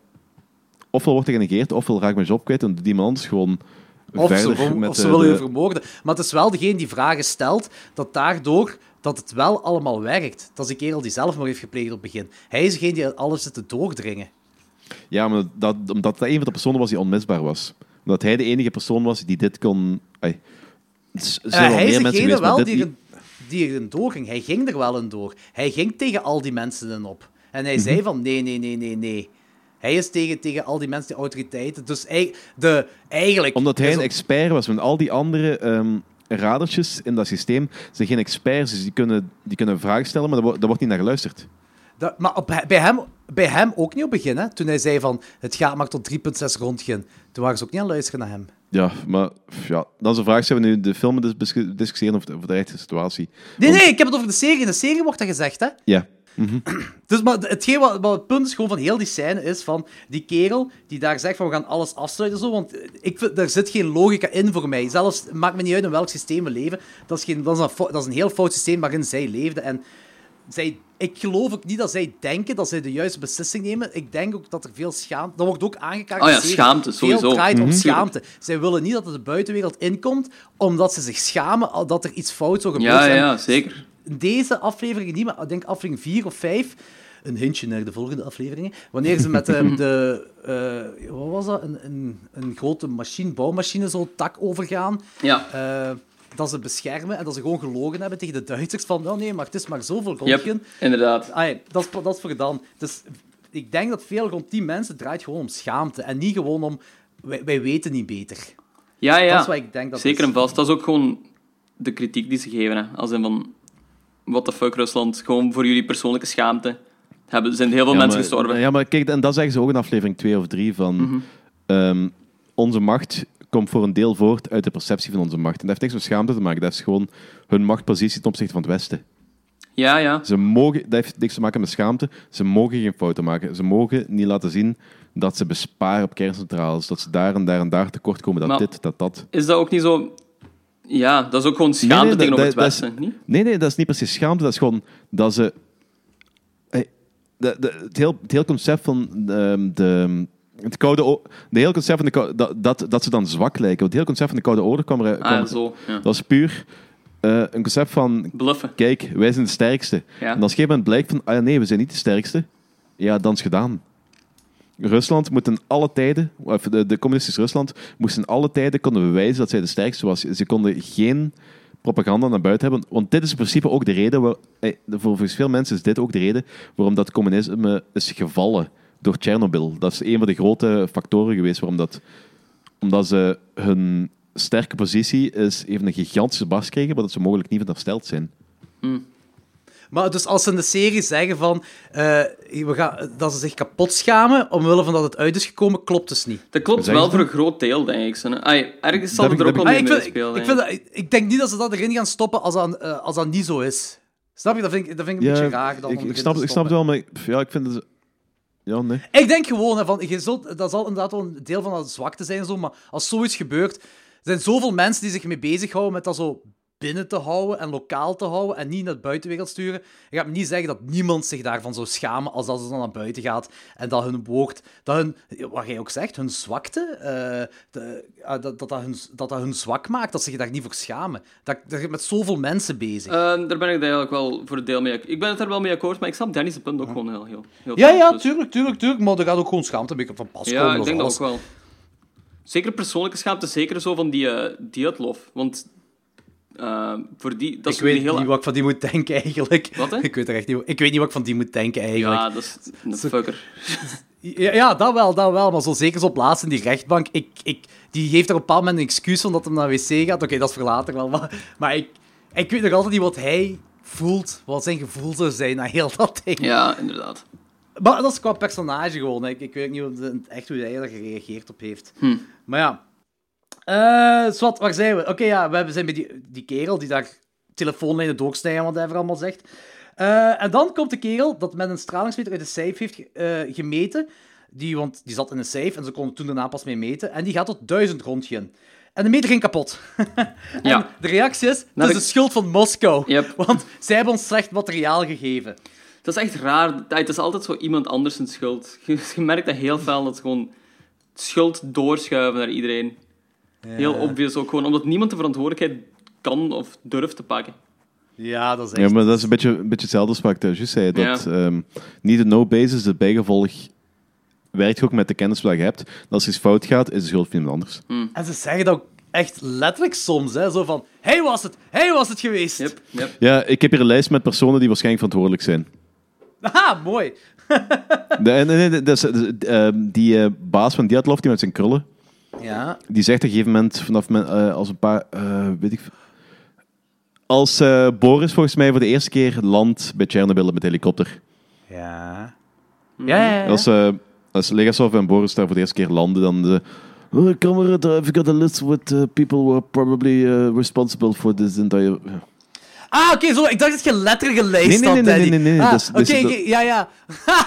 ofwel wordt er genegeerd, ofwel raak ik mijn job kwijt en doet iemand anders gewoon Of ze, verder ver- met of ze willen je vermoorden. Maar het is wel degene die vragen stelt, dat daardoor dat het wel allemaal werkt. Dat is de kerel die zelfmoord heeft gepleegd op het begin. Hij is degene die alles zit te doordringen. Ja, maar dat, omdat dat een van de personen was die onmisbaar was. Omdat hij de enige persoon was die dit kon... Eh, hij is degene geweest, wel dit die, er, die erin doorging. Hij ging er wel in door. Hij ging tegen al die mensen in op. En hij Mhm. zei van, nee, nee, nee, nee, nee. Hij is tegen, tegen al die mensen, die autoriteiten. Dus hij, de, eigenlijk... Omdat hij een expert was. Want al die andere ehm radertjes in dat systeem zijn geen experts. Dus die kunnen, die kunnen vragen stellen, maar daar, wordt- daar wordt niet naar geluisterd. Dat, maar op, bij, hem, bij hem ook niet op het begin, hè? Toen hij zei van, het gaat maar tot 3.6 rondgaan. Toen waren ze ook niet aan het luisteren naar hem. Ja, maar ja, dat is een vraag. Zijn we nu de film dis- discu- discussiëren over de, over de echte situatie? Nee, nee, ik heb het over de serie. In de serie wordt dat gezegd, hè? Ja. Dus, maar hetgeen wat, wat het punt is gewoon van heel die scène is van die kerel die daar zegt van we gaan alles afsluiten zo, want ik vind, daar zit geen logica in voor mij. Zelfs, maakt me niet uit in welk systeem we leven, dat is, geen, dat is, een, dat is een heel fout systeem waarin zij leefden en zij, ik geloof ook niet dat zij denken dat zij de juiste beslissing nemen. Ik denk ook dat er veel schaamte... Dat wordt ook aangekaart. Oh ja, schaamte, sowieso. Veel draait om Mhm. schaamte. Zij willen niet dat het de buitenwereld inkomt, omdat ze zich schamen dat er iets fout zou gebeuren Ja, ja, zeker. Deze aflevering niet, maar ik denk aflevering 4 of 5. Een hintje naar de volgende afleveringen. Wanneer ze met eh, de. eh, wat was dat? Een, een, een grote machine, bouwmachine zo tak overgaan. Ja. eh, dat ze beschermen en dat ze gewoon gelogen hebben tegen de Duitsers. Van, oh nee, maar het is maar zoveel Yep, rondgen. inderdaad. Ah, ja, dat, is, dat is voor dan. Dus ik denk dat veel rond die mensen draait gewoon om schaamte. En niet gewoon om. Wij, wij weten niet beter. Ja, ja. Dat is wat ik denk dat Zeker en vast. Dat is ook gewoon de kritiek die ze geven. Hè. Als in van, what the fuck Rusland, gewoon voor jullie persoonlijke schaamte. Hebben, zijn heel veel Ja, mensen maar- gestorven. Ja, maar kijk, en dat zeggen ze ook in aflevering 2 of 3 van... Mhm. ehm, onze macht komt voor een deel voort uit de perceptie van onze macht. En dat heeft niks met schaamte te maken. Dat is gewoon hun machtpositie ten opzichte van het Westen. Ja, ja. Ze mogen, dat heeft niks te maken met schaamte. Ze mogen geen fouten maken. Ze mogen niet laten zien dat ze besparen op kerncentrales. Dat ze daar en daar en daar tekort komen. Dat Maar- dit, dat dat. Is dat ook niet zo... Ja, dat is ook gewoon schaamte nee, dat- tegenover dat- het dat is- Westen, niet? Nee, nee, dat is niet precies schaamte. Dat is gewoon dat ze... Hey, de, de, het, heel, het heel concept van ehm, de... Het koude de heel concept van de dat, dat, dat ze dan zwak lijken. Want het heel concept van de Koude Oorlog kwam er... kwam Ah, zo. Ja. Dat was puur eh, een concept van... Bluffen. Kijk, wij zijn de sterkste. Ja. En als op een gegeven moment blijkt van... Ah nee, we zijn niet de sterkste. Ja, dan is het gedaan. Rusland moet in alle tijden... Of de, de communistische Rusland moest in alle tijden konden bewijzen dat zij de sterkste was. Ze konden geen propaganda naar buiten hebben. Want dit is in principe ook de reden... Waar, eh, voor, veel mensen is dit ook de reden waarom dat communisme is gevallen door Tsjernobyl. Dat is een van de grote factoren geweest waarom dat... Omdat ze hun sterke positie is, even een gigantische bas gekregen, maar dat ze mogelijk niet van hersteld zijn. Maar dus als ze in de serie zeggen van, eh, we gaan, dat ze zich kapot schamen omwille van dat het uit is gekomen, klopt dus niet. Dat klopt wel voor een groot deel, denk ik. zo. Ai, ergens zal Dat het er ook wel mee ik, vind, ik, ik, denk vind dat, ik denk niet dat ze dat erin gaan stoppen als dat, eh, als dat niet zo is. Snap je? Dat vind ik, dat vind ik een beetje raar. Dan ik, snap, ik snap het wel, maar ja, ik vind het... Ja, nee. Ik denk gewoon, hè, van, je zult, dat zal inderdaad wel een deel van de zwakte zijn, en zo, maar als zoiets gebeurt, er zijn zoveel mensen die zich mee bezighouden met dat zo binnen te houden en lokaal te houden en niet naar de buitenwereld sturen. Ik ga me niet zeggen dat niemand zich daarvan zou schamen als dat ze dan naar buiten gaat en dat hun woord, dat hun, wat jij ook zegt, hun zwakte, eh, de- ah, dat, dat, dat, hun, dat dat hun zwak maakt, dat ze zich daar niet voor schamen. Dat, dat je met zoveel mensen bezig. Eh, daar ben ik eigenlijk wel voor een deel mee. Ik ben het er wel mee akkoord, maar ik snap Danny's punt ook gewoon heel, heel, heel ja, ja, dus- tuurlijk, tuurlijk, tuurlijk, maar er gaat ook gewoon schaamte een beetje van pas komen. Ja, ik denk dat ook wel. Zeker persoonlijke schaamte, zeker zo van die, eh dieetlof. Want eh, voor die, dat is ik weet heel... niet wat ik van die moet denken, eigenlijk. Wat, hè? Ik weet er echt niet, ik weet niet wat ik van die moet denken, eigenlijk. Ja, dat is een fucker. Ja, ja, dat wel, dat wel. Maar zo zeker zo op laatst in die rechtbank. Ik, ik, die geeft er op een bepaald moment een excuus omdat hij naar de wc gaat. Oké, dat is voor later wel. Maar, maar ik, ik weet nog altijd niet wat hij voelt. Wat zijn gevoel zou zijn na heel dat ding. Ja, inderdaad. Maar dat is qua personage gewoon. hè. Ik, ik weet niet echt hoe hij er gereageerd op heeft. Hm. Maar ja. Eh Swat, waar zijn we? Oké, ja, we hebben- zijn bij die, die kerel die daar telefoonlijnen doorsnijden, wat hij er allemaal zegt. Eh, en dan komt de kerel dat met een stralingsmeter uit de safe heeft eh, gemeten. Die, want die zat in een safe en ze konden toen daarna pas mee meten. En die gaat tot 1000 rondje. En de meter ging kapot. en Ja. de reactie is, het Nou, is de- schuld van Moskou. Yep. Want zij hebben ons slecht materiaal gegeven. Dat is echt raar. Het is altijd zo iemand anders zijn schuld. Je, je merkt dat heel fel, dat ze gewoon schuld doorschuiven naar iedereen. Heel obvious ook gewoon, omdat niemand de verantwoordelijkheid kan of durft te pakken. Ja, dat is echt... Ja, maar dat is een beetje, een beetje hetzelfde als wat ik juist zei. Dat ehm, niet de no-basis, het bijgevolg werkt ook met de kennis wat je hebt. En als er iets fout gaat, is de schuld van iemand anders. En ze zeggen dat ook echt letterlijk soms, hè. Zo van, hij was het, hij was het geweest. Yep, yep. Ja, ik heb hier een lijst met personen die waarschijnlijk verantwoordelijk zijn. Haha, mooi. Nee, nee, dat dat ehm, die eh, baas van Diatlov, die met zijn krullen, Ja. die zegt op een gegeven moment, vanaf men, eh, als een paar, eh, weet ik Als eh, Boris volgens mij voor de eerste keer landt bij Chernobyl met helikopter. Ja. Ja, ja, ja. Als, eh als Legasov en Boris daar voor de eerste keer landen, dan de... Oh, comrade, I've got a list with uh, people who are probably uh, responsible for this entire... Ah, oké, zo. Ik dacht dat je letterlijk een lijst Nee, nee, had, nee, nee, nee, nee, nee, Ah, dat is- oké, ja, ja.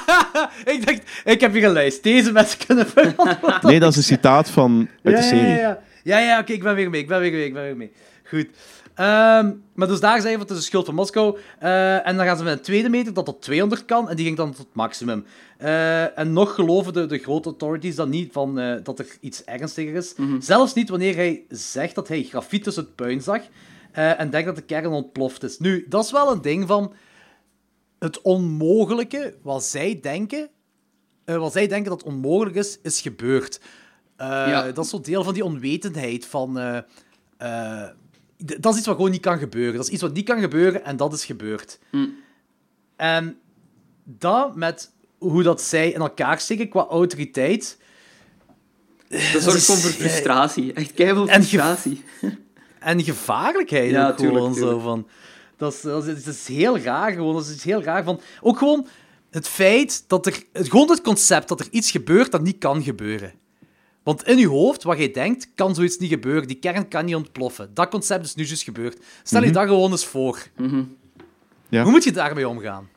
ik dacht, ik heb hier een lijst. Deze mensen kunnen verantwoorden. Nee, dat is een citaat van uit de serie. Ja, ja, ja. ja, ja oké, ik ben weer mee, ik ben weer mee, ik ben weer mee. Goed. Ehm, maar dus daar zeggen we, het is de schuld van Moskou. Eh, en dan gaan ze met een tweede meter dat tot 200 kan, en die ging dan tot het maximum. Eh, en nog geloven de, de grote authorities dan niet van, eh, dat er iets ernstiger is. Zelfs niet wanneer hij zegt dat hij grafiet tussen het puin zag eh, en denkt dat de kern ontploft is. Nu, dat is wel een ding van het onmogelijke, wat zij denken, eh, wat zij denken dat onmogelijk is, is gebeurd. Eh, Ja. Dat is zo deel van die onwetendheid van... dat is iets wat gewoon niet kan gebeuren. Dat is iets wat niet kan gebeuren en dat is gebeurd. Hm. En dat met hoe dat zij in elkaar steken qua autoriteit... Dat zorgt gewoon voor frustratie. Echt keihard frustratie. En gevaarlijkheid Ja, ook tuurlijk, gewoon zo van. Dat is, dat, is, dat is heel raar gewoon. Dat is heel raar van. Ook gewoon het feit dat er. het- Gewoon het concept dat er iets gebeurt dat niet kan gebeuren. Want in je hoofd, wat jij denkt, kan zoiets niet gebeuren. Die kern kan niet ontploffen. Dat concept is nu juist gebeurd. Stel je dat gewoon eens voor. Ja. Hoe moet je daarmee omgaan?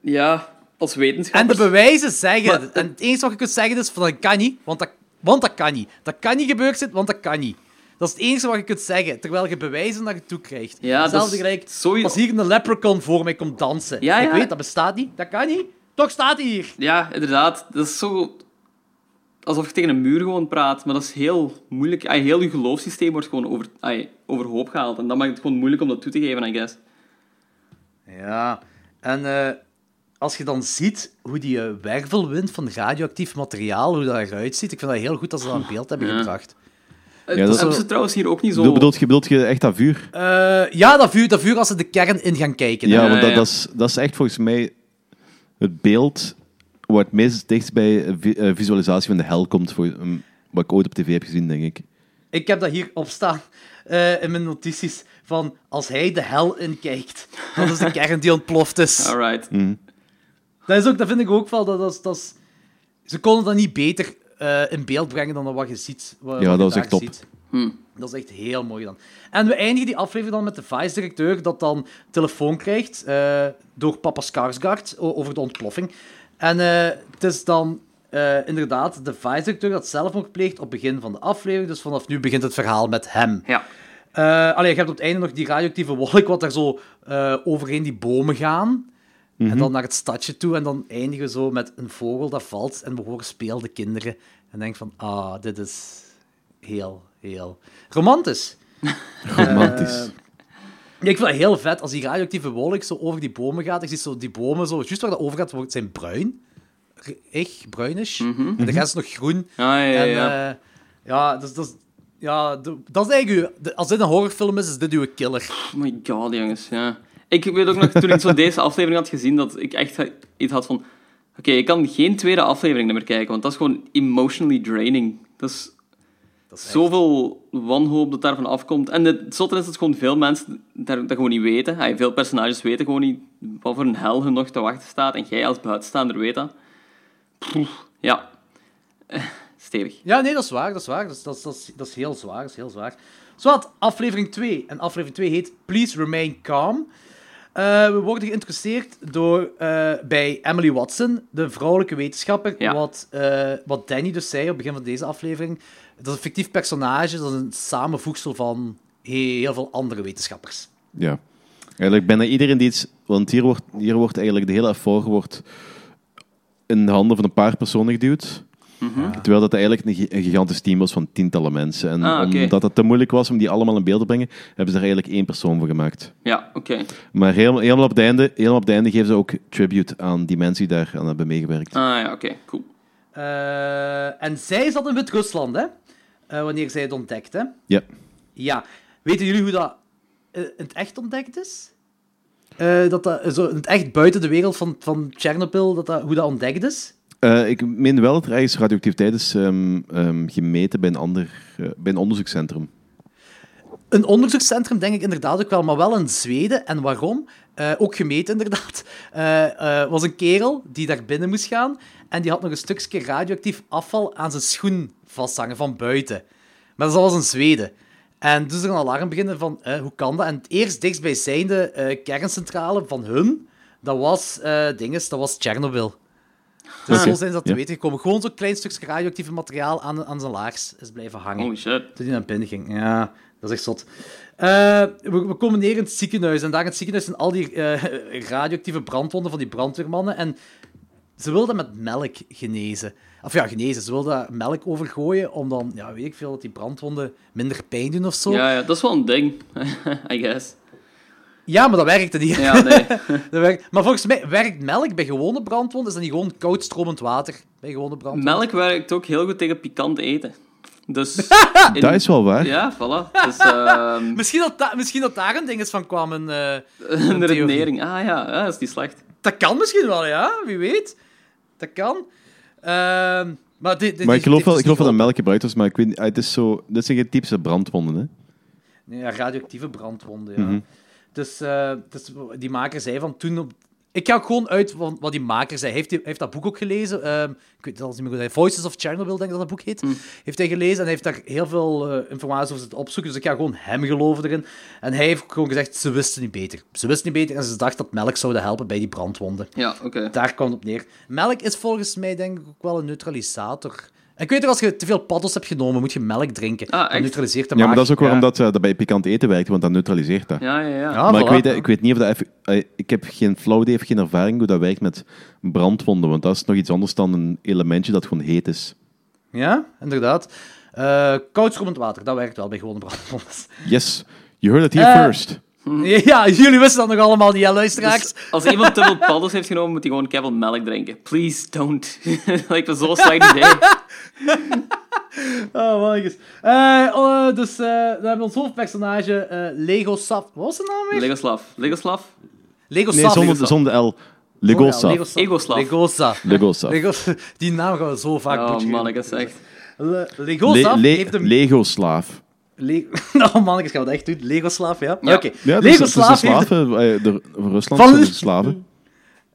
Ja, als En wetenschapper. de bewijzen zeggen. Maar- en het enige wat je kunt zeggen is: van dat kan niet, want dat, want dat kan niet. Dat kan niet gebeurd zijn, want dat kan niet. Dat is het enige wat je kunt zeggen, terwijl je bewijzen naar je toe krijgt. Ja, dat Hetzelfde is gelijk sowieso- als hier een leprechaun voor mij komt dansen. Ja, Ik ja. weet, dat bestaat niet, dat kan niet. Toch staat hij hier. Ja, inderdaad. Dat is zo... Alsof je tegen een muur gewoon praat, maar dat is heel moeilijk. Ay, heel je geloofssysteem wordt gewoon over, ay, overhoop gehaald. En dat maakt het gewoon moeilijk om dat toe te geven, I guess. Ja, en eh, als je dan ziet hoe die eh, wervelwind van radioactief materiaal, hoe dat eruit ziet, ik vind dat heel goed dat ze dat in beeld hebben Ja. gebracht. Dat dat hebben ze trouwens hier ook niet zo... Bedoel, bedoelt, je, bedoelt je echt dat vuur? Eh, ja, dat vuur, dat vuur als ze de kern in gaan kijken. Ja, hè. want dat, ja. dat, is, dat is echt volgens mij het beeld waar het meest dichtst bij vi- visualisatie van de hel komt, voor, ehm, wat ik ooit op tv heb gezien, denk ik. Ik heb dat hier op staan eh, in mijn notities van als hij de hel inkijkt, dat is de kern die ontploft is. Alright. Dat, is ook, dat vind ik ook wel. Dat, dat, dat is, ze konden dat niet beter eh, in beeld brengen dan wat je ziet. Wat, Ja, wat dat je was echt top. ziet. Hm. Dat is echt heel mooi dan. En we eindigen die aflevering dan met de vice-directeur dat dan telefoon krijgt eh, door papa Skarsgård over de ontploffing. En eh, het is dan eh, inderdaad de vice-directeur dat zelfmoord pleegt op het begin van de aflevering. Dus vanaf nu begint het verhaal met hem. Ja. Eh allee, je hebt op het einde nog die radioactieve wolk, wat daar zo eh, overheen die bomen gaan. En dan naar het stadje toe. En dan eindigen we zo met een vogel dat valt. En we horen speelde kinderen. En denk van, ah, dit is heel, heel romantisch. Romantisch. Eh, ja, ik vind het heel vet als die radioactieve wolk zo over die bomen gaat. Ik zie zo die bomen zo, juist waar dat over gaat, wordt- zijn bruin. Echt, bruinish. En de rest is nog groen. Ah, ja, ja, En, ja. eh, ja, dus, dat is- ja, dat is eigenlijk uw, als dit een horrorfilm is, is dit uw killer. Oh my god, jongens, ja. Ik weet ook nog, toen ik zo deze aflevering had gezien, dat ik echt iets had van... Oké, ik kan geen tweede aflevering meer kijken, want dat is gewoon emotionally draining. Dat is Dat is echt- zoveel wanhoop dat daarvan afkomt. En het zotte is dat gewoon veel mensen daar, dat gewoon niet weten. Hey, veel personages weten gewoon niet wat voor een hel hun nog te wachten staat. En jij als buitenstaander weet dat. Poeh, ja. Stevig. Ja, nee, dat is waar, dat is waar. Dat is, dat is, dat is, dat is heel zwaar, dat is heel zwaar. Zowat, aflevering 2. En aflevering 2 heet Please Remain Calm. Eh, we worden geïnteresseerd door, eh, bij Emily Watson, de vrouwelijke wetenschapper. Ja. Wat, eh, wat Danny dus zei op het begin van deze aflevering. Dat is een fictief personage, dat is een samenvoegsel van heel veel andere wetenschappers. Ja. Eigenlijk bijna iedereen die iets... Want hier wordt, hier wordt eigenlijk de hele effort wordt in de handen van een paar personen geduwd. Terwijl dat eigenlijk een, gi- een gigantisch team was van tientallen mensen. En Ah, omdat het te moeilijk was om die allemaal in beeld te brengen, hebben ze er eigenlijk één persoon voor gemaakt. Ja, oké. Maar helemaal, helemaal, op het einde, helemaal op het einde geven ze ook tribute aan die mensen die daar aan hebben meegewerkt. Ah ja, oké, cool. Eh, en zij zat in Wit-Rusland, hè? Eh, wanneer zij het ontdekte. Ja. Ja. Weten jullie hoe dat eh, in het echt ontdekt is? Eh, dat dat zo in het echt buiten de wereld van, van Chernobyl, dat dat, hoe dat ontdekt is? Eh, ik meen wel dat radioactiviteit is ehm, gemeten bij een, ander, eh, bij een onderzoekscentrum. Een onderzoekscentrum, denk ik inderdaad ook wel, maar wel in Zweden. En waarom? Eh, ook gemeten, inderdaad. Was een kerel die daar binnen moest gaan. En die had nog een stukje radioactief afval aan zijn schoen vasthangen van buiten. Maar dat was in Zweden. En dus er een alarm beginnen van, hoe kan dat? En het eerst dichtstbijzijnde kerncentrale van hun, dat was, dinges, dat was Chernobyl. Dus Oké, zo zijn ze dat te ja. weten gekomen. Gewoon zo'n klein stukje radioactief materiaal aan, aan zijn laars is blijven hangen. Holy shit. Toen hij naar binnen ging. Ja, dat is echt zot. Eh, we, we komen neer in het ziekenhuis. En daar in het ziekenhuis zijn al die eh, radioactieve brandwonden van die brandweermannen. En ze wilden met melk genezen. Of ja, genezen. Ze wilden daar melk overgooien om dan, ja, weet ik veel, dat die brandwonden minder pijn doen of zo. Ja, Ja, ja, dat is wel een ding, I guess. Maar dat werkte niet. Ja, nee. Dat werkt- Maar volgens mij werkt melk bij gewone brandwonden. Is dat niet gewoon koud stromend water bij gewone brandwonden? Melk werkt ook heel goed tegen pikant eten. Dus... in- Dat is wel waar. Ja, voilà. Dus, ehm Misschien dat, da- misschien dat daar een ding is van kwam. Een, eh, een redenering. Ah ja, ja, dat is niet slecht. Dat kan misschien wel, ja. Wie weet. Dat kan. Ehm, maar dit, dit, Maar dit ik geloof wel, ik geloof wel dat melk gebruikt was, maar ik weet het is zo, dit zijn geen typische brandwonden. Hè? Nee, ja, radioactieve brandwonden, ja. Mhm. Dus, eh, dus die maker zei van toen... Op... Ik ga ook gewoon uit van wat die maker zei. Heeft, die- heeft dat boek ook gelezen. ehm, ik weet het al niet meer goed. hij- Voices of Chernobyl, denk ik dat dat boek heet. Heeft hij gelezen en hij heeft daar heel veel eh, informatie over zitten opzoeken. Dus ik ga gewoon hem geloven erin. En hij heeft gewoon gezegd, ze wisten niet beter. Ze wisten niet beter en ze dachten dat melk zouden helpen bij die brandwonden. Ja, oké. Daar kwam het op neer. Melk is volgens mij denk ik ook wel een neutralisator. Ik weet ook, als je te veel paddels hebt genomen, moet je melk drinken. Ah, dat neutraliseert de Ja, maar maag. dat is ook waarom Ja. dat, eh, dat bij pikant eten werkt, want dat neutraliseert dat. Ja, ja, ja. Ja, maar ik weet, ik weet niet of dat... effe- eh, ik heb geen flauw idee, of geen ervaring hoe dat werkt met brandwonden, want dat is nog iets anders dan een elementje dat gewoon heet is. Ja, inderdaad. Eh koud stromend water, dat werkt wel bij gewone brandwondes. Yes, you heard it here Eh, Ja, jullie wisten dat nog allemaal niet, hè, luisteraars. Dus als iemand te veel paddels heeft genomen, moet hij gewoon keihard melk drinken. Please don't. Lijkt me zo'n slecht idee. Oh, mannetjes. Eh, oh, dus eh, dan hebben we ons hoofdpersonage, eh, Lego Saf... Wat was zijn naam weer? Legoslav. Legoslav? Lego Nee, zonder, zonder de L. Oh, Legosa. Legosa. Legosa. Lego- Die naam gaan we zo vaak Oh butcheren. man, ik is. Le Legoslav Le- le- heeft een... Lego-slaaf. Le oh gaan we dat echt doen? Legoslav, ja? Ja. Oké. Ja, dus, dus de heeft... de, Rusland Van- zijn de slaven.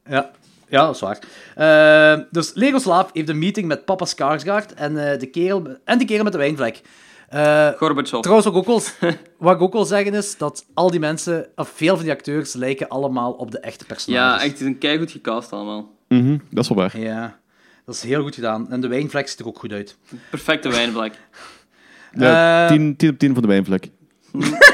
Ja. ja, dat is waar. Eh, dus Legoslav heeft een meeting met papa Skarsgård en, eh, de kerel, en de kerel met de wijnvlek. Eh, Gorbachev. trouwens, wat ik, ook wel, wat ik ook wil zeggen is dat al die mensen, of veel van die acteurs, lijken allemaal op de echte personages. Ja, echt, die zijn keigoed gecast allemaal. Mhm, dat is wel waar. Ja, dat is heel goed gedaan. En de wijnvlek ziet er ook goed uit. Perfecte wijnvlek. Ja, Eh, 10, 10 op 10 voor de wijnvlek.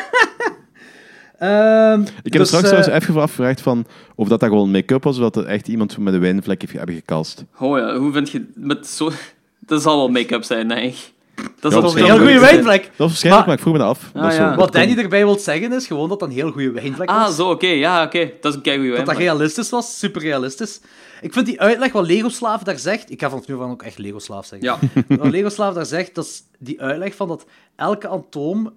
Ehm, Ik heb dus, er straks eh, even afgevraagd van of dat, dat gewoon make-up was of dat er echt iemand met een wijnvlek heeft hebben gecast. Oh ja, hoe vind je... Met zo... Dat zal wel make-up zijn, denk ik. Dat is een heel goede wijnvlek. Dat was waarschijnlijk, Maar- maar, ik vroeg me dat af. Ah, Dat is ja. zo- Wat dat Danny erbij wil zeggen is gewoon dat dat een heel goede wijnvlek Ah, was. zo, oké. Ja, oké. Dat is een keigoede Dat dat wijnvlek. realistisch was, super realistisch. Ik vind die uitleg wat Lego-slaaf daar zegt... Ik ga van nu van ook echt Lego-slaaf zeggen. Ja. Wat Lego-slaaf daar zegt, dat is die uitleg van dat elke atoom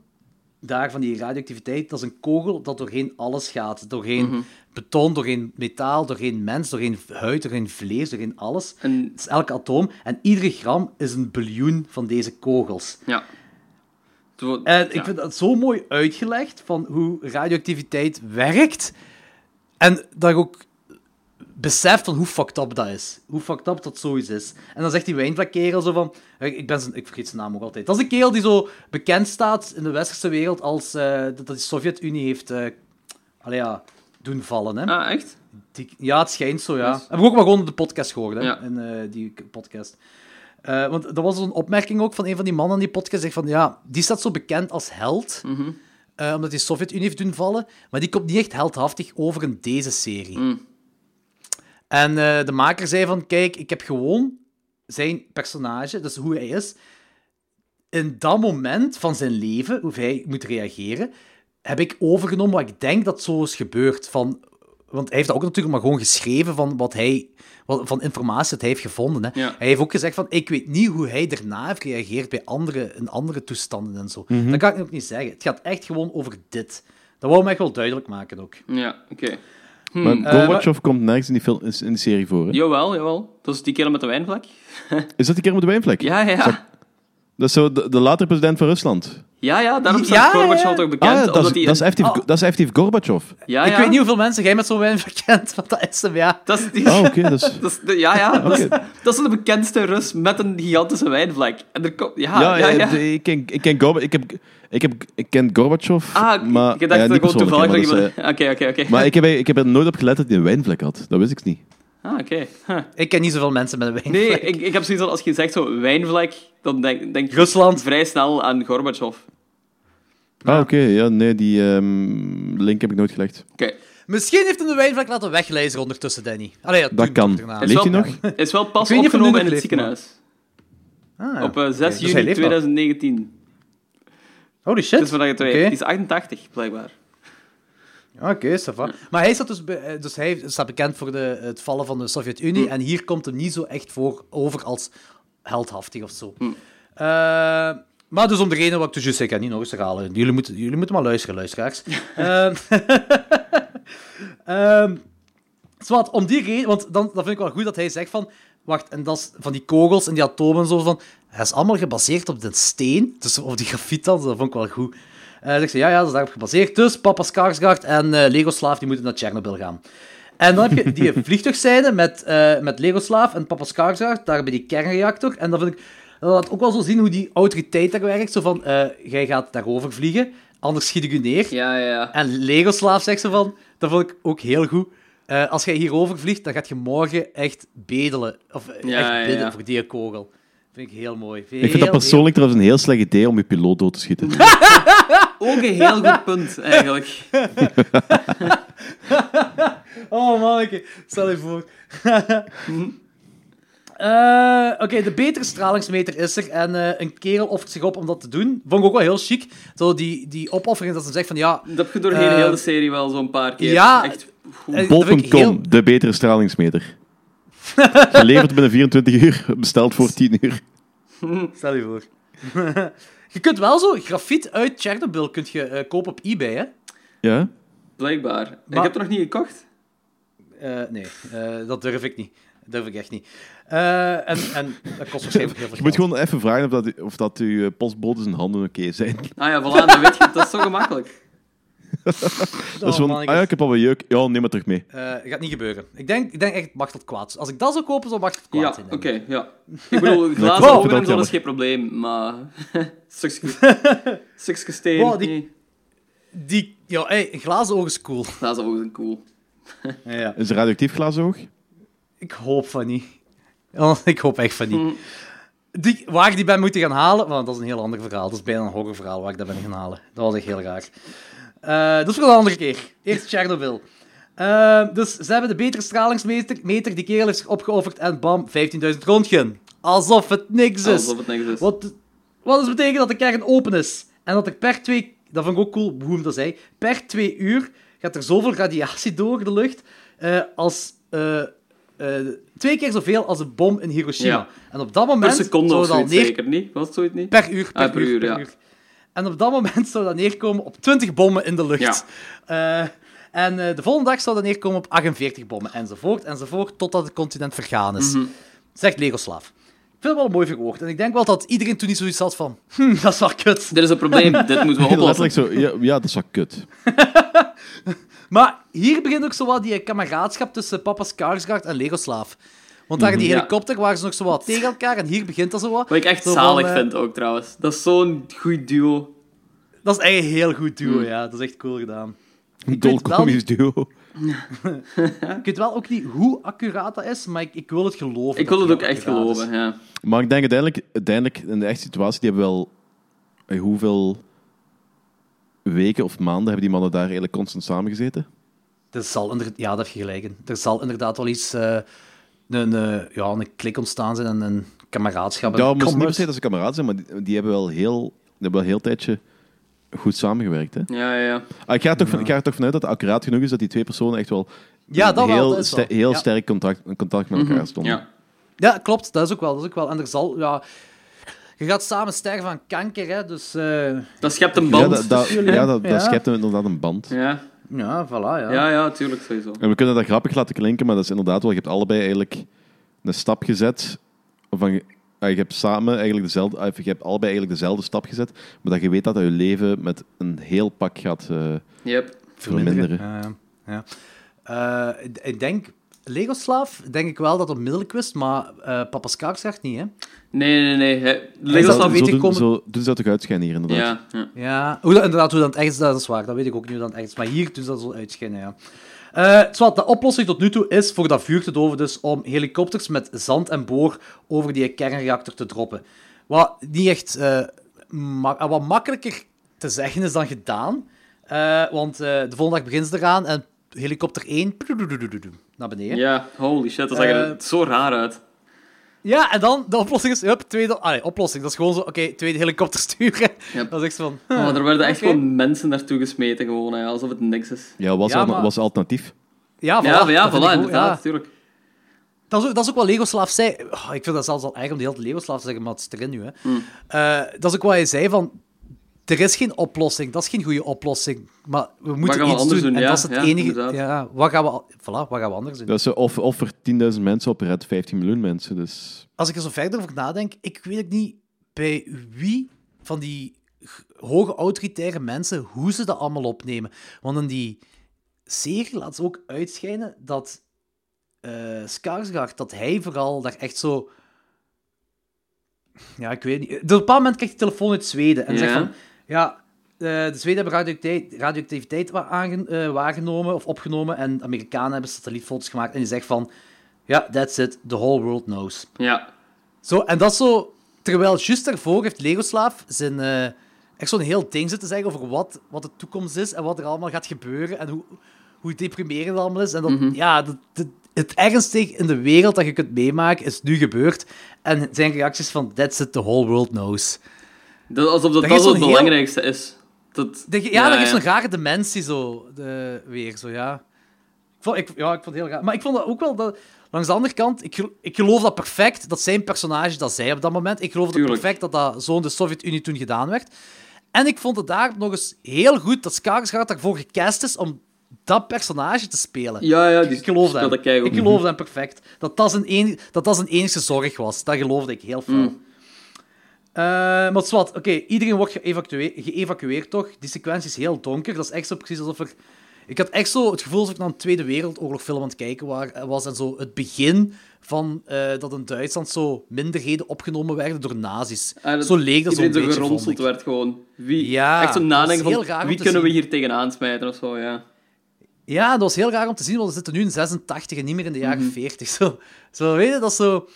daar van die radioactiviteit, dat is een kogel dat doorheen alles gaat. Doorheen Mhm. beton, doorheen metaal, doorheen mens, doorheen huid, doorheen vlees, doorheen alles. En Het is elke atoom. En iedere gram is een biljoen van deze kogels. ja. En ik ja. vind dat zo mooi uitgelegd van hoe radioactiviteit werkt. En dat ik ook besef van hoe fucked up dat is. Hoe fucked up dat zoiets is. En dan zegt die wijnvlekkerel zo van... Ik, ben zijn, ik vergeet zijn naam ook altijd. Dat is een kerel die zo bekend staat in de westerse wereld als eh, dat de Sovjet-Unie heeft allee, ja, doen vallen. Hè? Ah, echt? Die- ja, het schijnt zo, ja. Yes. Heb ik ook maar gewoon op de podcast gehoord, hè, Ja. in eh, die podcast. Want er was zo'n opmerking ook van een van die mannen in die podcast, zegt van, ja, die staat zo bekend als held, Mhm. eh, omdat hij de Sovjet-Unie heeft doen vallen, maar die komt niet echt heldhaftig over in deze serie. Mm. En eh, de maker zei van, kijk, ik heb gewoon zijn personage, dus hoe hij is, in dat moment van zijn leven, hoe hij moet reageren, heb ik overgenomen wat ik denk dat zo is gebeurd. Van, want hij heeft dat ook natuurlijk maar gewoon geschreven van wat hij wat, van informatie dat hij heeft gevonden. Hè. Ja. Hij heeft ook gezegd van, ik weet niet hoe hij daarna heeft gereageerd bij andere, in andere toestanden en zo. Mhm. Dat kan ik ook niet zeggen. Het gaat echt gewoon over dit. Dat wou ik echt wel duidelijk maken ook. Ja, oké. Hmm. Gorbachev komt nergens in die, film, in die serie voor. Hè? Jawel, jawel. Dat is die kerel met de wijnvlek. Is dat die keer met de wijnvlek? Ja, ja, ja. Dat is zo de, de latere president van Rusland. Ja, ja, daarom Ja, staat Gorbachev ja. toch bekend. Ah, ja, dat, is, hij dat, is Oh. dat is effectief Gorbachev. Ja, ik ja. weet niet hoeveel mensen jij met zo'n wijn verkent, want dat is hem, ja. Dat is, die... Ah, oké. dus... dat is de- ja, ja. Dat, is, Oké. dat is de bekendste Rus met een gigantische wijnvlek. En er komt... Ja, ja, ja, ja. eh, Ik, ken, ik, ken Gorba, ik, heb, ik, heb, ik ken Gorbachev, Ah, maar... ik dacht ja, dat niet gewoon toevallig... is, Oké, oké, oké. eh, maar ik, heb, ik heb er nooit op gelet dat hij een wijnvlek had. Dat wist ik niet. Ah, oké. Huh. Ik ken niet zoveel mensen met een wijn. Nee, ik, ik heb zoiets van, als je zegt zo wijnvlek, dan denk, denk ik Rusland. vrij snel aan Gorbachev. Ah, oké. ja, nee, die ehm, link heb ik nooit gelegd. Oké. Misschien heeft hem de wijnvlek laten weglijzen ondertussen, Danny. Allee, ja, Dat kan. Is Leeft hij wel- nog? Is wel pas opgenomen in het ziekenhuis. Ah, ja. Op eh, 6 Dus hij juni nog. 2019. Holy shit. Dat is waar je het. Oké. Die is 88, blijkbaar. Oké, ça va. Maar hij, staat dus, be- eh, dus hij staat bekend voor de, het vallen van de Sovjet-Unie. En hier komt hem niet zo echt voor over als heldhaftig of zo. Hm. Eh, maar dus om de reden wat ik dus juist zei, ik ga niet nog eens herhalen. Jullie moeten, jullie moeten maar luisteren, luisteraars. Ehm ehm, zwart, om die reden, want dan, dan vind ik wel goed dat hij zegt van, wacht, en dat is van die kogels en die atomen en zo van, hij is allemaal gebaseerd op de steen, dus op die grafiet dan, dat vond ik wel goed. Eh zegt ze, ja, ja, dat is daarop gebaseerd. Dus papa Skarsgård en eh Lego Slaaf die moeten naar Chernobyl gaan. En dan heb je die vliegtuigzijde met, eh met Lego Slaaf en papa Skarsgård, daar bij die kernreactor. En dan vind ik, dat laat ook wel zo zien hoe die autoriteit daar werkt. Zo van, jij gaat daarover vliegen, anders schiet ik u neer. Ja, ja, ja. En Lego Slaaf zegt ze van, dat vond ik ook heel goed. Als jij hierover vliegt, dan gaat je morgen echt bedelen. Of echt bidden voor die kogel. Vind ik heel mooi. Ik vind dat Heel, persoonlijk trouwens een heel slecht idee om je piloot dood te schieten. Ook een heel goed punt, eigenlijk. Oh, manneke. Stel je voor. Eh, Oké, de betere stralingsmeter is er. En eh, een kerel offert zich op om dat te doen. Vond ik ook wel heel chic. Zo die, die opoffering dat ze zegt van ja... Dat heb je doorheen Eh, heel de serie wel zo'n paar keer. ja, Echt eh, Bol.com, heel- de betere stralingsmeter. Geleverd binnen 24 uur, besteld voor 10 uur. Stel je voor. je kunt wel zo grafiet uit Chernobyl kunt je, eh, kopen op eBay, hè? Ja? Blijkbaar. Ik Maar- heb het nog niet gekocht. Eh, nee, eh, dat durf ik niet. Dat durf ik echt niet. Eh, en, en dat kost waarschijnlijk heel veel Je moet gewoon even vragen of dat, of dat uw postbode zijn handen oké zijn. Ah ja, voilà, dan weet je, dat is zo gemakkelijk. dat is Oh, van, manneke. ah ja, ik heb al wat jeuk. Ja, neem maar terug mee. Eh, gaat niet gebeuren. Ik denk, ik denk echt Machteld kwaad. Als ik dat zou kopen, zou Machteld kwaad Ja, zijn. oké, denk ik. ja. Ik bedoel, ik glazen ogen en zo jammer. is geen probleem, maar... stukje, stukje steen, Wow, die- nee. Die, ja, hey, een glazen oog is cool. Glazen ogen zijn cool. Ja. Is er radioactief glazen oog? Ik hoop van niet. Oh, ik hoop echt van niet. Die, waar ik die ben moeten gaan halen, want dat is een heel ander verhaal. Dat is bijna een horrorverhaal waar ik dat ben gaan halen. Dat was echt heel raar. Eh, dat is voor een andere keer. Eerst Chernobyl. Eh, dus ze hebben de betere stralingsmeter. Meter, die kerel heeft zich opgeofferd en bam, 15.000 röntgen. Alsof het niks is. Alsof het niks is. Wat, wat dus betekent dat de kern open is. En dat er per twee... Dat vond ik ook cool, hoe hem dat zei. Per twee uur gaat er zoveel radiatie door de lucht eh, als... twee keer zoveel als een bom in Hiroshima. Ja. En op dat Per moment seconde zou of al neer... zeker niet? Was het zoiets niet? Per uur, per, Ah, per uur, uur, per ja. uur. En op dat moment zou dat neerkomen op 20 bommen in de lucht. Eh, en eh, de volgende dag zou dat neerkomen op 48 bommen, enzovoort, enzovoort, totdat het continent vergaan is. Mhm. Zegt Legoslaaf. Ik vind het wel een mooi verwoord. En ik denk wel dat iedereen toen niet zoiets had van... Hm, dat is wel kut. Dit is een probleem, dit moeten we oplossen. Zo, ja, ja, dat is wel kut. Maar hier begint ook zo wat die kameraadschap tussen Papa Skarsgård en Legoslaaf. Want daar in die Mhm. Helikopter waren ze nog zo wat tegen elkaar, en hier begint dat zo wat. Wat ik echt Zo zalig eh, vind ook, trouwens. Dat is zo'n goed duo. Dat is echt een heel goed duo, Mm. ja. Dat is echt cool gedaan. Een wel dolkomisch duo. Ik weet wel ook niet hoe accuraat dat is, maar ik, ik wil het geloven. Ik wil het ook echt is. geloven, ja. Maar ik denk uiteindelijk, uiteindelijk in de echte situatie, die hebben wel... eh, Hoeveel weken of maanden hebben die mannen daar eigenlijk constant samengezeten? Er zal ja, dat heb je gelijk in. Er zal inderdaad wel iets... eh, een, eh, ja, een klik ontstaan zijn en een kameraadschap. Ja, en het moest niet per se dat ze kameraden zijn, maar die, die hebben wel heel, die hebben wel een heel tijdje goed samengewerkt. Hè? Ja, ja, ja. Ah, ik, ga er toch van, ik ga er toch vanuit dat het accuraat genoeg is dat die twee personen echt wel Ja, dat wel, heel, dat is wel. heel Ja. sterk contact, in contact met elkaar stonden. Ja. Ja, klopt. Dat is ook wel. Dat is ook wel. En er zal... Ja, je gaat samen sterven van kanker, hè. Dus... eh, Dat schept een Ja, band. dat, dat, Tuurlijk. ja, dat, dat Ja. schept inderdaad een band. Ja, ja, voilà, ja. ja, ja, tuurlijk, sowieso. En we kunnen dat grappig laten klinken, maar dat is inderdaad wel... Je hebt allebei eigenlijk een stap gezet van... ah, Je hebt samen eigenlijk dezelfde... ah, Je hebt allebei eigenlijk dezelfde stap gezet, maar dat je weet dat dat je leven met een heel pak gaat eh, Yep. verminderen. Ja, ja. Eh, ik denk... Legoslaaf, denk ik wel dat het onmiddellijk wist, maar eh Papa Skarsgård niet, hè. Nee, nee, nee. Zo, Legoslav weet zo, ik komen- zo doen ze dat toch uitschijnen hier, inderdaad. Ja, ja. Ja, hoe dat, inderdaad, hoe dat echt is, dat is waar. Dat weet ik ook niet hoe dat echt is. Maar hier doen ze dat zo uitschijnen, ja. Eh, zwart, de oplossing tot nu toe is voor dat vuur te doven dus om helikopters met zand en boor over die kernreactor te droppen. Wat niet echt eh, ma- wat makkelijker te zeggen is dan gedaan. Eh, want eh, de volgende dag beginnen ze eraan en helikopter 1 naar beneden. Ja, holy shit, dat zag er Eh, zo raar uit. Ja, en dan de oplossing is, hup, tweede... Allee, oplossing, dat is gewoon zo, oké, tweede helikopter sturen. Yep. Dat is echt van... Oh, huh, er werden echt gewoon mensen naartoe gesmeten, gewoon, hè, alsof het niks is. Ja, was, Ja, al- maar- was alternatief. Ja, voilà, ja, ja, voilà, inderdaad, ja. tuurlijk. Dat is, ook, dat is ook wat Legoslaaf zei. Oh, ik vind dat zelfs al erg om de hele tijd Legoslaaf te zeggen, maar het is erin nu. Hè. Hmm. Eh, dat is ook wat hij zei van... Er is geen oplossing, dat is geen goede oplossing. Maar we moeten gaan we iets anders doen. doen? En Ja, dat is het ja, enige... inderdaad. Ja, wat gaan we... al- Voilà, wat gaan we anders doen? Dat is, of, of er 10.000 mensen op red 15 miljoen mensen. Dus... Als ik er zo verder over nadenk, ik weet ook niet bij wie van die hoge autoritaire mensen, hoe ze dat allemaal opnemen. Want in die serie laat ze ook uitschijnen dat eh Skarsgård, dat hij vooral daar echt zo... Ja, ik weet niet. Op een bepaald moment krijgt hij telefoon uit Zweden en Ja. zegt van... Ja, eh, de Zweden hebben radioactiviteit, eh, waargenomen of opgenomen en de Amerikanen hebben satellietfoto's gemaakt en die zegt van... Ja, that's it. The whole world knows. Ja, Zo, en dat is zo... Terwijl juist daarvoor heeft Legoslaaf zijn... eh, echt zo'n heel ding zitten zeggen over wat, wat de toekomst is en wat er allemaal gaat gebeuren en hoe, hoe deprimerend het allemaal is. En dat, Mhm. ja, dat, dat- het ergste in de wereld dat je kunt meemaken is nu gebeurd. En zijn reacties van, that's it, the whole world knows. Dat, alsof dat, Dat dat is zo het heel- belangrijkste is. Dat, De, ja, dat is zo'n rare dimensie zo, de, weer, zo, ja. Ik vond, ik, ja, ik vond het heel raar. Maar ik vond dat ook wel, dat, langs de andere kant, ik, ik geloof dat perfect, dat zijn personage dat zij op dat moment, ik geloof dat perfect dat dat zo in de Sovjet-Unie toen gedaan werd. En ik vond het daar nog eens heel goed dat Skarsgård daarvoor gecast is om dat personage te spelen. Ja, ja, die ik geloof dat. Ik geloof dat perfect. Dat dat zijn, een, dat dat zijn enige zorg was. Dat geloofde ik heel veel. Mm. Eh, maar zwart, oké, iedereen wordt geëvacueerd, geëvacueerd toch? Die sequentie is heel donker. Dat is echt zo precies alsof er... Ik had echt zo het gevoel alsof ik naar een Tweede Wereldoorlog film aan het kijken wa- was. En zo het begin van eh, dat in Duitsland zo minderheden opgenomen werden door nazi's. Ah, dat zo leek dat zo'n beetje, zo geronseld werd gewoon. Wie, Ja, echt zo dat nadenken van, wie kunnen we hier tegenaan smijten of zo, ja. Ja, dat was heel raar om te zien, want we zitten nu in 86 en niet meer in de jaren 40. Zo, zo weet je, dat is zo...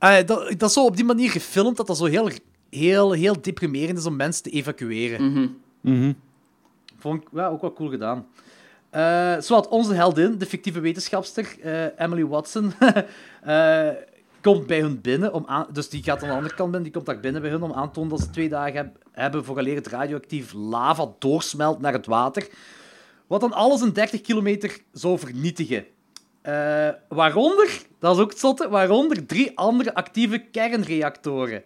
Ah, dat, dat is zo op die manier gefilmd dat dat zo heel, heel, heel deprimerend is om mensen te evacueren. Mhm. Vond ik ja, ook wel cool gedaan. Eh zowat onze heldin, de fictieve wetenschapster, eh, Emily Watson, eh, komt bij hun binnen. Om aan, dus die gaat aan de andere kant binnen, die komt daar binnen bij hun om aan te tonen dat ze twee dagen heb- hebben vooraleer het radioactief lava doorsmelt naar het water. Wat dan alles in 30 kilometer zou vernietigen. Eh, waaronder, dat is ook het zotte, waaronder drie andere actieve kernreactoren.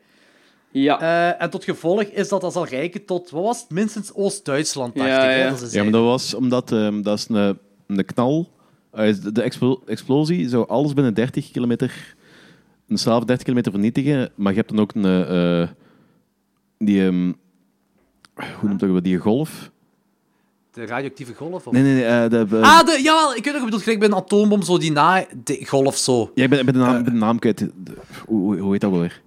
Ja. Eh, en tot gevolg is dat dat zal reiken tot, wat was het, minstens Oost-Duitsland, dacht Ja, ik. ja. dat ze Ja, maar dat was omdat ehm, dat is een, een knal. eh, de de explo- explosie zou alles binnen 30 kilometer, een straal van 30 kilometer vernietigen. Maar je hebt dan ook een, eh, die, ehm, hoe noemt dat, die golf? De radioactieve golf? Of... Nee, nee, nee. eh, de, eh, Ah, de, jawel, ik weet nog, ik bedoel, gelijk bij een atoombom, zo die na-golf zo. ja, ik ben, ik ben de naam, ik ben de naam kwijt. De- hoe, hoe, heet dat wel weer?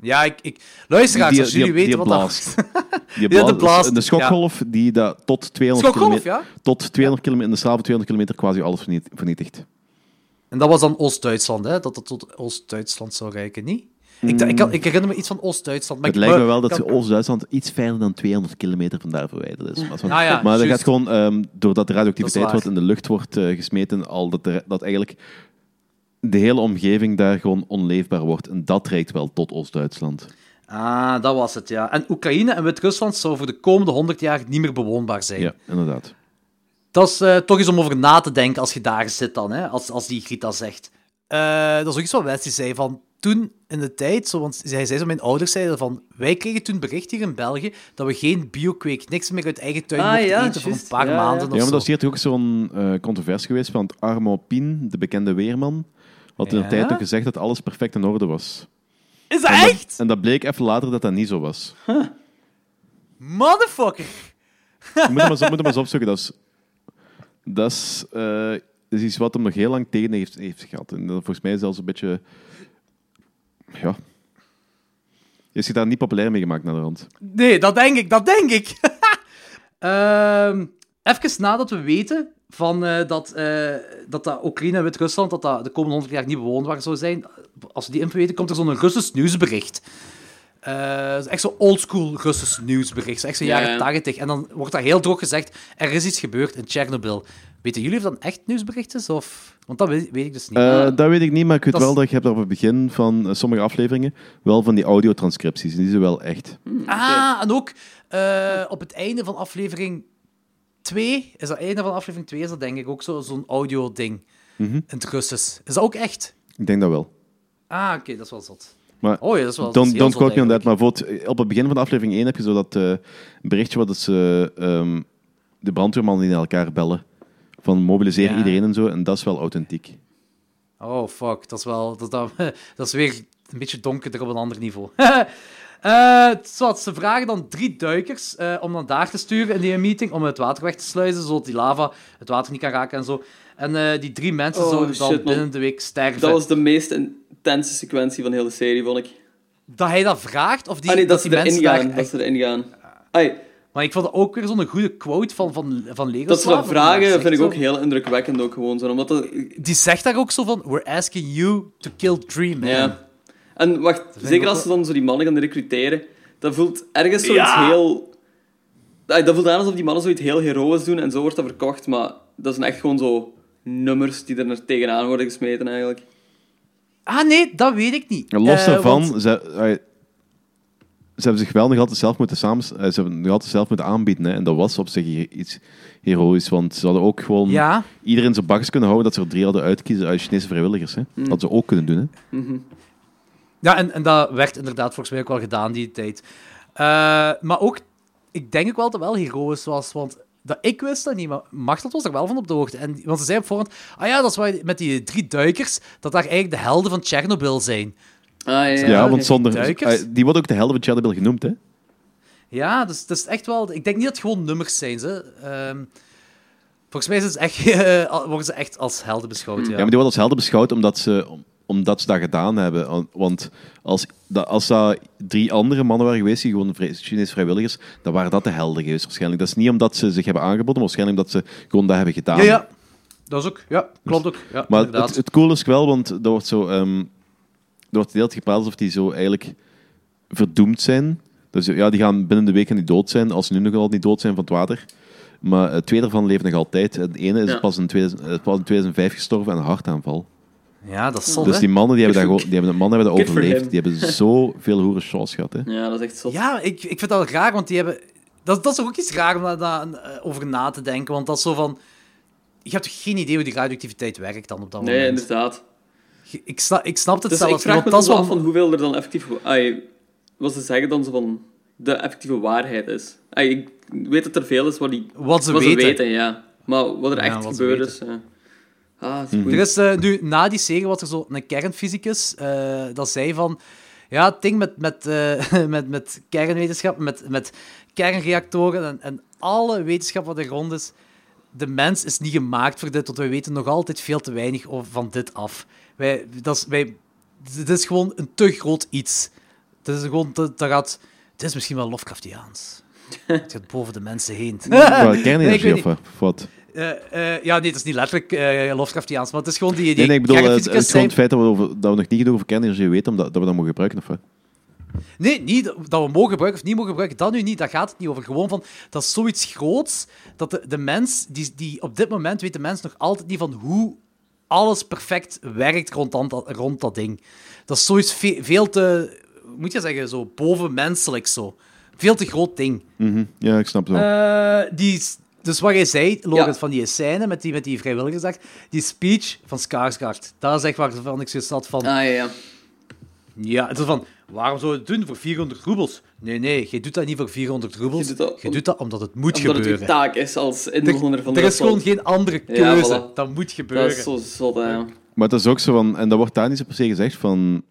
Ja, ik... ik... Luisteraars, als jullie weten wat blaast. dat... Die Ja, de blaast. blaast, De schokgolf die dat tot 200 Schokgolf, kilometer, ja? tot 200 kilometer, in de straal van 200 kilometer quasi alles verniet- vernietigt. En dat was dan Oost-Duitsland, hè? Dat het tot Oost-Duitsland zou reiken, niet? Ik, ik, kan- ik herinner me iets van Oost-Duitsland. maar Het ik- lijkt me wel dat Oost-Duitsland iets verder dan 200 kilometer van daar verwijderd is. Maar, Ah ja, maar dat gaat gewoon, ehm, doordat de radioactiviteit wat in de lucht wordt eh, gesmeten, al dat, er- dat eigenlijk de hele omgeving daar gewoon onleefbaar wordt. En dat reikt wel tot Oost-Duitsland. Ah, dat was het, ja. En Oekraïne en Wit-Rusland zou voor de komende 100 jaar niet meer bewoonbaar zijn. Ja, inderdaad. Dat is eh, toch eens om over na te denken als je daar zit dan, hè? Als, als die Grita zegt. Eh, dat is ook iets wat Wesley zei, van toen in de tijd, zo, want zij zei zo, mijn ouders zeiden van, wij kregen toen bericht hier in België dat we geen biokweek, niks meer uit eigen tuin Ah, mochten ja, eten voor een paar Ja, ja. maanden of Ja, maar dat is hier toch ook zo'n eh controversie geweest van het Armand Pien, de bekende weerman. Had in de Ja? tijd ook gezegd dat alles perfect in orde was. Is dat En dat- echt? En dat bleek even later dat dat niet zo was. Motherfucker! Je moet hem eens, moet hem eens opzoeken. Dat is, dat is, eh, is iets wat hem nog heel lang tegen heeft, heeft gehad. En dat volgens mij zelfs een beetje... Ja... Hij daar niet populair mee gemaakt naar de rand? Nee, dat denk ik, dat denk ik. Ehm even nadat we weten van, eh, dat, eh, dat dat Oekraïne en Wit-Rusland dat dat de komende 100 jaar niet bewoonbaar zou zijn, als we die info weten, komt er zo'n Russisch nieuwsbericht. Eh, echt zo'n oldschool Russisch nieuwsbericht, zo echt zo'n Ja, jaren ja. 80. En dan wordt daar heel droog gezegd, er is iets gebeurd in Tsjernobyl. Weten jullie of dat een echt nieuwsbericht is? Of... Want dat weet, weet ik dus niet. Eh, dat weet ik niet, maar ik weet Dat is- wel dat je hebt op het begin van eh, sommige afleveringen wel van die audiotranscripties. En die zijn wel echt. Ah, en ook eh, op het einde van aflevering 2, is dat einde van aflevering 2, is dat denk ik ook zo- zo'n audio-ding Mhm. in het Russisch. Is dat ook echt? Ik denk dat wel. Ah, oké, dat is wel zot. Maar Oh ja, dat is wel don't don't quote me on that. Maar bijvoorbeeld, eh, op het begin van de aflevering 1 heb je zo dat eh, berichtje wat ze ehm, de brandweermannen die naar elkaar bellen. Van mobiliseer Ja. iedereen en zo. En dat is wel authentiek. Oh, fuck. Dat is wel... Dat, dat, dat is weer een beetje donkerder op een ander niveau. Eh, zwart, ze vragen dan drie duikers eh, om dan daar te sturen in die meeting, om het water weg te sluizen, zodat die lava het water niet kan raken en zo. En eh, die drie mensen Oh, zouden dan shit, man. binnen de week sterven. Dat was de meest intense sequentie van de hele serie, vond ik. Dat hij dat vraagt, of die, ah nee, dat, die ze erin mensen gaan. daar Dat ze erin gaan. Ai, Maar ik vond het ook weer zo'n goede quote van, van, van Lego. dat ze dat vragen vind ik ook heel indrukwekkend ook gewoon zo. Omdat dat, Die zegt daar ook zo van, we're asking you to kill Dream, man. ja. En wacht, zeker als ze dan zo die mannen gaan recruteren, dat voelt ergens zoiets heel... Ai, dat voelt aan alsof die mannen zoiets heel heroïs doen en zo wordt dat verkocht, maar dat zijn echt gewoon zo nummers die er tegenaan worden gesmeten eigenlijk. Ah, nee, dat weet ik niet. Los Eh, daarvan, want- ze, ze hebben zich wel nog altijd zelf moeten, samen, eh, ze hebben nog altijd zelf moeten aanbieden. Hè, en dat was op zich iets heroïs, want ze hadden ook gewoon Ja, iedereen zijn bakjes kunnen houden dat ze er drie hadden uitkiezen uit Chinese vrijwilligers. Hè. Dat hadden ze ook kunnen doen. Hè. ja en, en dat werd inderdaad volgens mij ook wel gedaan die tijd. Eh, maar ook, ik denk ook wel dat het wel heroïs was, want dat ik wist dat niet, maar Machtel was er wel van op de hoogte. En, want ze zei op voorhand, ah ja, dat is waar, met die drie duikers, dat daar eigenlijk de helden van Tsjernobyl zijn. Ah, ja, Ja, ja. want zonder, duikers? eh, die wordt ook de helft van Chernobyl genoemd. Hè. Ja, dus het is echt wel... Ik denk niet dat het gewoon nummers zijn, ze. Ehm, volgens mij is het echt, eh, worden ze echt als helden beschouwd, ja. Ja, maar die worden als helden beschouwd omdat ze, om- omdat ze dat gedaan hebben. Want- als dat, als dat drie andere mannen waren geweest, die gewoon Chinese vrijwilligers, dan waren dat de helden geweest waarschijnlijk. Dat is niet omdat ze zich hebben aangeboden, maar waarschijnlijk omdat ze gewoon dat hebben gedaan. Ja, ja. Dat is ook... Ja, klopt ook. Ja, Maar inderdaad. het, het coole is wel, want er wordt zo... er wordt de hele tijd gepraat alsof die zo eigenlijk verdoemd zijn. Dus ja, die gaan binnen de week die dood zijn, als ze nu nog altijd niet dood zijn van het water. Maar tweede daarvan leeft nog altijd. Het ene is Ja. pas, in 2000, pas in 2005 gestorven aan een hartaanval. Ja, dat is zot, Dus die mannen die hebben, dat, gewoon- die hebben, de mannen hebben dat Good for overleefd. Die hebben zoveel hoere shows gehad. Hè. Ja, dat is echt zot. Ja, ik, ik vind dat wel raar, want die hebben... Dat, dat is toch ook iets raar om daar, daar, eh, over na te denken, want dat is zo van... Je hebt toch geen idee hoe die radioactiviteit werkt dan op dat Nee, moment? inderdaad. Ik, snap, ik snap het Dus zelfs ik vraag me want dat af van hoeveel er dan effectief... Ai, wat ze zeggen dan zo van de effectieve waarheid is. Ai, ik weet dat er veel is wat, die, Wat ze wat weten. ja. Maar wat er Ja, echt wat ze gebeurd is... Ja. Ah, is Mhm. goed. Er is eh, nu, na die serie, was er zo een kernfysicus, eh, dat zei van... Ja, het ding met, met, eh, met, met kernwetenschap, met, met kernreactoren en, en alle wetenschap wat er rond is, de mens is niet gemaakt voor dit, want wij weten nog altijd veel te weinig over, van dit af. Wij, dat is, wij, het is gewoon een te groot iets. Het is gewoon, dat, dat gaat... Het is misschien wel Lovecraftiaans. Het gaat boven de mensen heen. Nee, kernenergie weet of wat? Eh, eh, ja, nee, het is niet letterlijk eh Lovecraftiaans, maar het is gewoon die, die Nee, nee, ik bedoel, het, is gewoon het feit dat we, over, dat we nog niet genoeg over kernenergie weten, omdat, dat we dat mogen gebruiken. Of wat? Nee, niet dat we mogen gebruiken of niet mogen gebruiken, dat nu niet. Daar gaat het niet over. Gewoon van, dat is zoiets groots, dat de, de mens, die, die, op dit moment weet de mens nog altijd niet van hoe alles perfect werkt rond, dat- rond dat ding. Dat is zoiets ve- veel te, moet je zeggen, zo bovenmenselijk zo. Veel te groot ding. Mhm. Ja, ik snap het wel. Eh, die, dus wat jij zei, Ja. van die scène met die, met die vrijwilligersdag, die speech van Skarsgård, dat is echt waarvan ik zo zat van... Ah, ja, ja. Ja, het is van, waarom zou je het doen voor 400 roebels? Nee, nee, je doet dat niet voor 400 roebels. Je doet dat Je om- doet dat omdat het moet Omdat het gebeuren. uw taak is als inwoner van er de is gewoon geen andere keuze. Ja, voilà. Dat moet gebeuren. Dat is zo zot, hè. Maar het is ook zo van, en dat wordt daar niet zo per se gezegd van.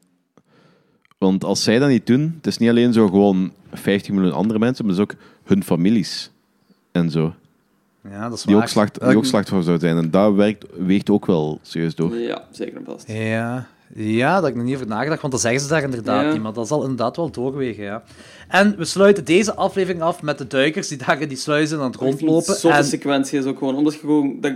Want als zij dat niet doen, het is niet alleen zo gewoon 50 miljoen andere mensen, maar het is ook hun families en zo. Ja, dat is Die ook, slacht, die ook slachtoffer zouden zijn. En dat werkt, weegt ook wel serieus door. Ja, zeker en vast. Ja. ja, daar heb ik nog niet over nagedacht, want dat zeggen ze daar inderdaad Ja. niet. Maar dat zal inderdaad wel doorwegen, ja. En we sluiten deze aflevering af met de duikers die daar in die sluizen aan het rondlopen. Zotte En sequentie is ook gewoon, omdat je gewoon... Dat,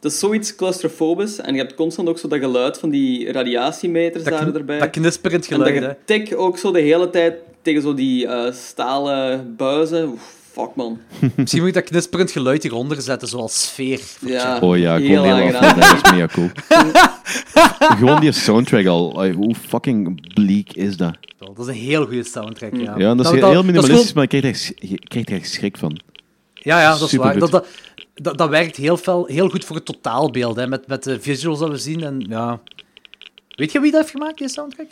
dat is zoiets claustrofobisch en je hebt constant ook zo dat geluid van die radiatiemeters dat, daar erbij. dat knisperend en dat geluid, getik ook zo de hele tijd tegen zo die eh, stalen buizen. Oef, fuck, man. Misschien moet ik dat knisperend geluid hieronder zetten, zoals sfeer. Ja, Oh ja, gewoon heel af. Dat is mega cool. Gewoon die soundtrack al. Hoe fucking bleak is dat? Dat is een heel goede soundtrack, ja. Ja, dat is heel, dat- heel minimalistisch, maar je krijgt, er, je krijgt er echt schrik van. Ja, ja, dat is waar. Supergoed. Dat, dat, dat werkt heel, fel, heel goed voor het totaalbeeld, hè, met, met de visuals dat we zien. En, ja. Weet je wie dat heeft gemaakt, die soundtrack?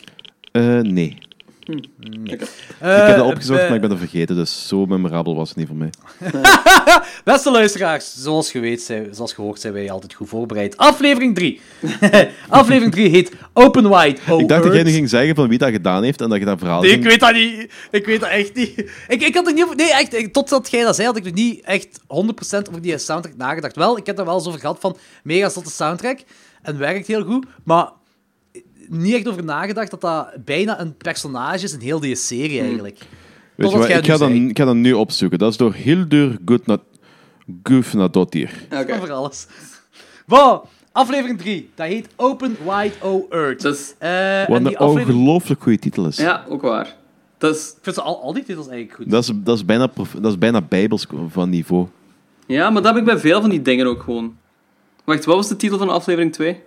Eh, nee. Ik heb dat opgezocht, maar ik ben dat vergeten. Dus zo memorabel was het niet voor mij. Beste luisteraars, zoals je weet, zijn, zoals gehoord zijn wij altijd goed voorbereid. Aflevering 3. Aflevering 3 heet Open Wide. Oh, ik dacht dat jij nu ging zeggen van wie dat gedaan heeft en dat je dat verhaal Nee, ging- ik weet dat niet. Ik weet dat echt niet. Ik, ik had er niet over... Nee, echt, totdat jij dat zei, had ik nog niet echt 100% over die soundtrack nagedacht. Wel, ik heb er wel eens over gehad van mega zotte soundtrack. En werkt heel goed, maar niet echt over nagedacht dat dat bijna een personage is in heel die serie, eigenlijk. Weet je Totdat wat, ik, ga dat, zei. ik ga dat nu opzoeken. Dat is door Hildur Gufnadottir. Oké. Over alles. Wow, aflevering 3. Dat heet Open Wide O Earth. Dus, Eh, en Wat die een aflevering... ongelooflijk goede titel is. ja, ook waar. Dat is, Ik vind ze al, al die titels eigenlijk goed. Dat, is, dat, is bijna, prof- dat is bijna bijbels van niveau. ja, maar dat heb ik bij veel van die dingen ook gewoon. Wacht, wat was de titel van aflevering 2?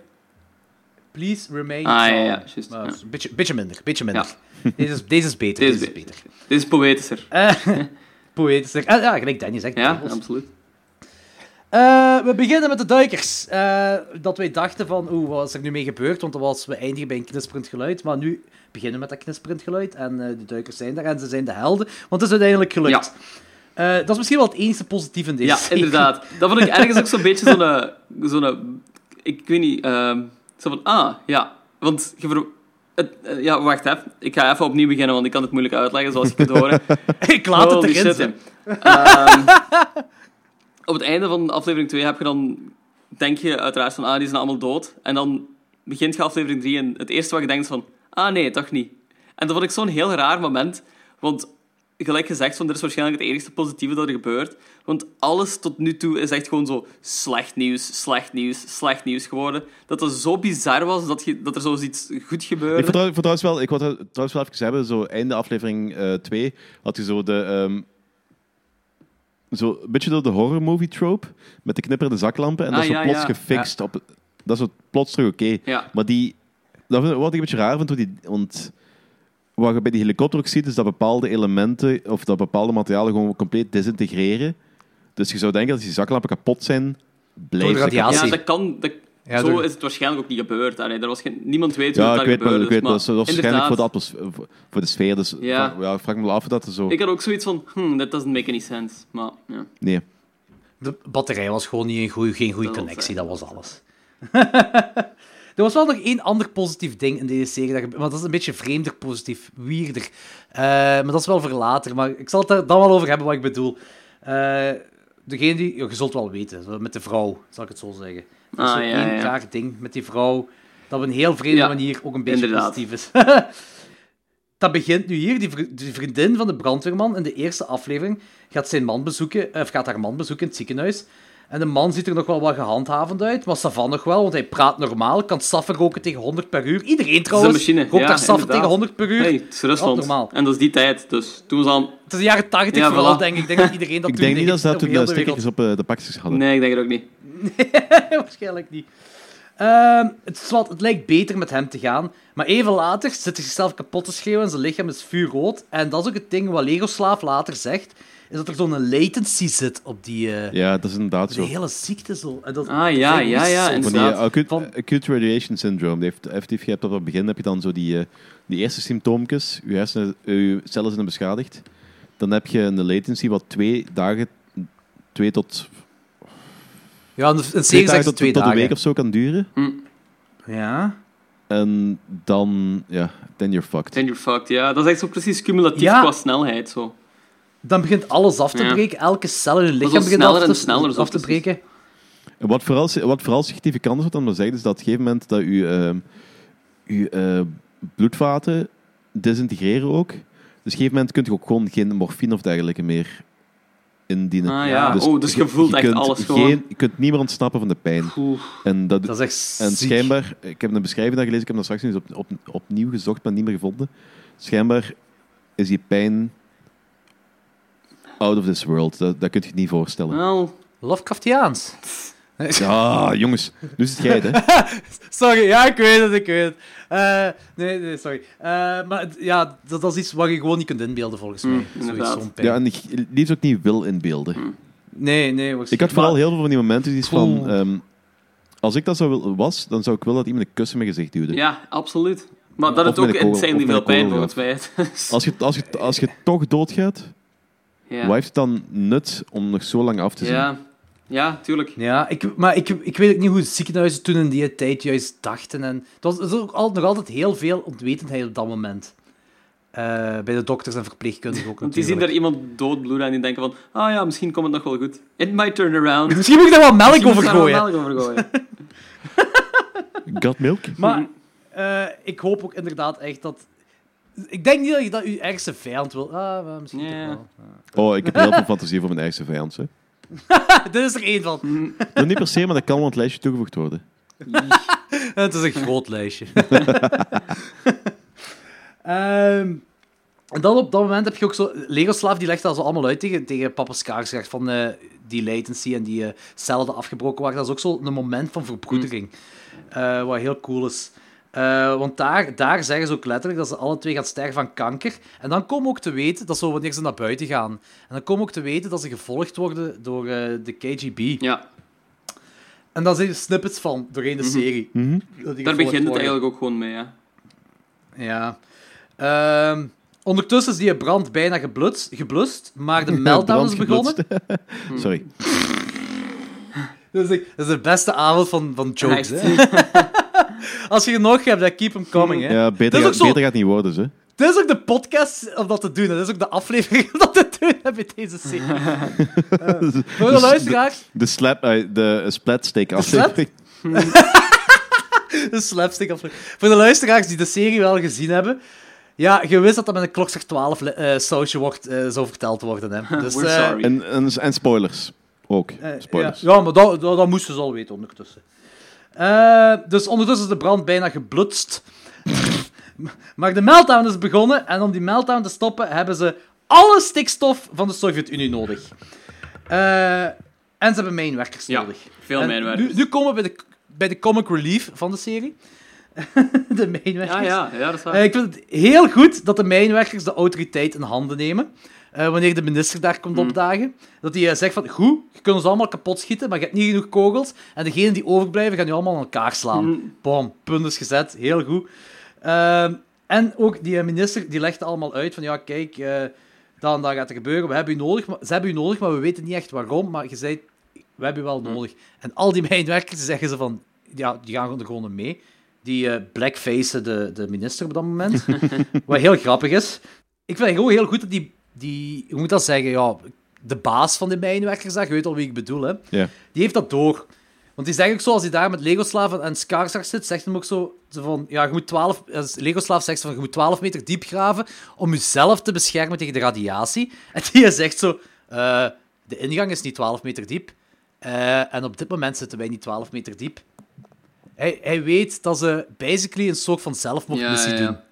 Please remain Ah, calm. ja, juist, Maar ja. is Een beetje, beetje minder, beetje minder. Deze, is, deze is beter. Deze Deze, is beter. Dit is poëtischer. Eh, Poëtisch. Eh, ja, gelijk Danny zegt. Ja, absoluut. Eh, we beginnen met de duikers. Eh, dat wij dachten van, oeh, wat is er nu mee gebeurd? Want was, we eindigen bij een knisperend geluid. Maar nu beginnen we met dat knisperend geluid. En de duikers zijn daar en ze zijn de helden. Want het is uiteindelijk gelukt. Dat is misschien wel het enige positieve in deze Ja, serie. inderdaad. Dat vond ik ergens ook zo'n beetje zo'n... zo'n ik weet niet... ehm, zo van, ah, ja. Want je ver- het, eh, ja, wacht even. Ik ga even opnieuw beginnen, want ik kan het moeilijk uitleggen, zoals je kunt horen. Ik laat Holy het erin. hè. Ehm, op het einde van aflevering 2 heb je dan... Denk je uiteraard van, ah, die zijn allemaal dood. En dan begint je aflevering 3 en het eerste wat je denkt is van, ah nee, toch niet. En dat vond ik zo'n heel raar moment, want gelijk gezegd, van, dit is waarschijnlijk het enige positieve dat er gebeurt. Want alles tot nu toe is echt gewoon zo slecht nieuws, slecht nieuws, slecht nieuws geworden. Dat het zo bizar was dat, je, dat er zoiets goed gebeurde. Ik vond trouw- vond trouwens wel, ik wil trouwens wel even hebben, zo einde aflevering 2 had je zo de... ehm, zo een beetje door de horror movie trope, met de knipperende zaklampen, en dat Ah, is zo ja, plots ja. gefixt. Op, dat is plots terug oké. Maar die... Dat wat ik een beetje raar vind, die, want wat je bij die helikopter ook ziet, is dat bepaalde elementen, of dat bepaalde materialen gewoon compleet desintegreren. Dus je zou denken dat als die zaklampen kapot zijn, blijft Door de dat kapot. radiatie. Ja, dat kan... Dat, Ja, zo door- is het waarschijnlijk ook niet gebeurd. Allee, er was geen, niemand weet hoe Ja, het ik weet, ik weet dus, dat is, dat is waarschijnlijk voor de, inderdaad, atmos- voor, de sfeer. Dus Ja. ik vraag me wel af of dat er zo... Ik had ook zoiets van, hmm, that doesn't make any sense. Maar, ja. Nee. De batterij was gewoon niet een goeie, geen goede Dat connectie, dat was alles. er was wel nog één ander positief ding in deze serie, dat dat is een beetje vreemder positief, weirder. Eh, maar dat is wel voor later, maar ik zal het er dan wel over hebben wat ik bedoel. Eh, degene die, ja, je zult wel weten, met de vrouw, zal ik het zo zeggen. Dat is Ah, ja, één ja. raar ding met die vrouw, dat op een heel vreemde Ja, manier ook een beetje inderdaad. positief is. dat begint nu hier. Die, vri- die vriendin van de brandweerman in de eerste aflevering gaat zijn man bezoeken, of gaat haar man bezoeken in het ziekenhuis. En de man ziet er nog wel wat gehandhavend uit, maar Savan nog wel, want hij praat normaal, kan saffen roken tegen 100 per uur. Iedereen trouwens een machine, rookt ja, daar tegen 100 per uur. Hey, het is Rusland. normaal. En dat is die tijd, dus toen was al... Het is de jaren 80 Ja, vooral, voilà. denk ik. Ik denk dat iedereen dat Ik toen denk niet dat ze dat toen heel de op eh, de pakjes hadden. Nee, ik denk het ook niet. Waarschijnlijk niet. Ehm, het, is wat, het lijkt beter met hem te gaan. Maar even later zit hij zichzelf kapot te schreeuwen en zijn lichaam is vuurrood. En dat is ook het ding wat Lego Slaaf later zegt. Is dat er zo'n latency zit op die, eh, Ja, dat is inderdaad de zo. hele ziekte. Zo. En dat, Ah, ja, ja, ja, Van die acute, Van- acute radiation syndrome. Die heeft, je hebt dat op het begin heb je dan zo die, eh, die eerste symptoompjes. Je, hersenen, je cellen zijn beschadigd. Dan heb je een latency wat twee dagen, twee tot, Ja, een, een twee serie dagen zegt tot, twee tot een week of zo kan duren. Ja. En dan, ja, then you're fucked. Then you're fucked, ja. Dat is echt zo precies cumulatief Ja. qua snelheid, zo. Dan begint alles af te Ja. breken. Elke cel in je lichaam begint sneller af en te, sneller, zo af te breken. En Wat vooral, wat vooral significant is, wat dan zegt, is dat op een gegeven moment dat je, ehm, je eh, bloedvaten desintegreren ook. Dus op een gegeven moment kun je ook gewoon geen morfine of dergelijke meer indienen. Ah ja, oh, dus je voelt echt kunt alles gewoon. geen- Je kunt niet meer ontsnappen van de pijn. Oeh. En, dat, Dat is echt en ziek. schijnbaar, ik heb een beschrijving daar gelezen, ik heb dat straks eens op, op, opnieuw gezocht, maar niet meer gevonden. Schijnbaar is die pijn out of this world. Dat, dat kun je je niet voorstellen. Wel, Lovecraftiaans. Ja, jongens, nu is het jij, hè. Sorry, ja, ik weet het, ik weet het. Eh, nee, nee, sorry. Eh, maar het- ja, dat, dat is iets wat je gewoon niet kunt inbeelden, volgens mij. Zoiets, Mm, inderdaad. zo'n pijn. Ja, en ik liefst ook niet wil inbeelden. Nee, nee. Ik had vooral heel veel van die momenten die is van... Ehm, als ik dat zou wil, was, dan zou ik willen dat iemand een kus in mijn gezicht duwde. ja, absoluut. Maar dat het ook insanely veel pijn mij. Dus, Als, je, als, je, als je toch doodgaat, ja. wat heeft het dan nut om nog zo lang af te zien? ja. ja, tuurlijk. Ja, ik, maar ik, ik weet ook niet hoe ziekenhuizen toen in die tijd juist dachten. En het was, er is ook al, nog altijd heel veel onwetendheid op dat moment. Eh, bij de dokters en verpleegkundigen ook Want die zien natuurlijk. daar iemand doodbloeden en die denken van, ah ja, misschien komt het nog wel goed. It might turn around. Misschien moet ik daar wel melk over gooien. melk over gooien. Got milk? Maar eh, ik hoop ook inderdaad echt dat... Ik denk niet dat je dat je ergste vijand wil. Ah, maar misschien toch wel. Oh, ik heb heel veel fantasie voor mijn eigen vijand. Hè. Dit is er één van. Nou, niet per se, maar dat kan wel aan het lijstje toegevoegd worden. Het is een groot lijstje. Ehm, en dan op dat moment heb je ook zo... Lego Slaaf die legt dat zo allemaal uit tegen, tegen Papa Skarsgård van eh, die latency en die eh, cellen die afgebroken waren. Dat is ook zo een moment van verbroedering. Eh, wat heel cool is. Eh, want daar, daar zeggen ze ook letterlijk dat ze alle twee gaan sterven van kanker. En dan komen we ook te weten, dat zo wanneer ze naar buiten gaan. En dan komen we ook te weten dat ze gevolgd worden door eh, de KGB. Ja, En dan zijn er snippets van doorheen de serie. Dat die daar begint het eigenlijk ook gewoon mee, ja. Ja. Ehm, ondertussen is die brand bijna geblust, geblust maar de meltdown is begonnen. geblutst. Sorry. Dat is, de, dat is de beste avond van, van jokes. Echt. Hè? Als je er nog hebt, dan keep them coming. Hè? Ja, Dat beter, is gaat, ook zo- beter gaat het niet worden, ze. Dit is ook de podcast om dat te doen. Dat is ook de aflevering om dat te doen hè, met deze serie. Eh, voor de luisteraars, De, slap, eh, de splatsteak slap? aflevering. Een slapstick aflevering. Voor de luisteraars die de serie wel gezien hebben. Ja, je wist dat dat met een klokslag 12 eh sausje wordt, eh, zou verteld worden. Hè. Dus, We're eh, sorry. En, en, en spoilers. Ook. Spoilers. Ja, ja, maar dat, dat, dat moesten ze al weten ondertussen. Eh, dus ondertussen is de brand bijna geblutst. maar de meltdown is begonnen. En om die meltdown te stoppen hebben ze alle stikstof van de Sovjet-Unie nodig. Eh, en ze hebben mijnwerkers Ja, nodig. veel En mijnwerkers. Nu, nu komen we bij de, bij de comic relief van de serie. de mijnwerkers. Ja, ja, ja, dat is waar. Eh, ik vind het heel goed dat de mijnwerkers de autoriteit in handen nemen. Eh, wanneer de minister daar komt Hmm. opdagen. Dat hij eh, zegt van, goed, je kunt ons allemaal kapot schieten, maar je hebt niet genoeg kogels. En degenen die overblijven, gaan je allemaal aan elkaar slaan. Hmm. Bom, punt is gezet. Heel goed. Ehm, en ook die eh, minister, die legt allemaal uit van, ja, kijk, dan, dan gaat er gebeuren. We hebben u nodig, maar, ze hebben u nodig, maar we weten niet echt waarom. Maar je zei, we hebben u wel Hmm. nodig. En al die mijnwerkers zeggen ze van, ja, die gaan er gewoon mee. Die blackfacen de, de minister op dat moment. Wat heel grappig is. Ik vind het gewoon heel goed dat die, die hoe moet dat zeggen, ja, de baas van de mijnwerkers daar, je weet al wie ik bedoel, hè, Ja. die heeft dat door. Want die zegt ook zo, als hij daar met Legoslaven en Skarsgård zit, zegt hem ook zo, zo van, ja, je moet 12, als Legoslaaf zegt van, je moet 12 meter diep graven om jezelf te beschermen tegen de radiatie. En die zegt zo, eh, de ingang is niet 12 meter diep. Eh, en op dit moment zitten wij niet 12 meter diep. Hij, hij weet dat ze basically een soort van zelfmoordmissie Ja, ja, ja.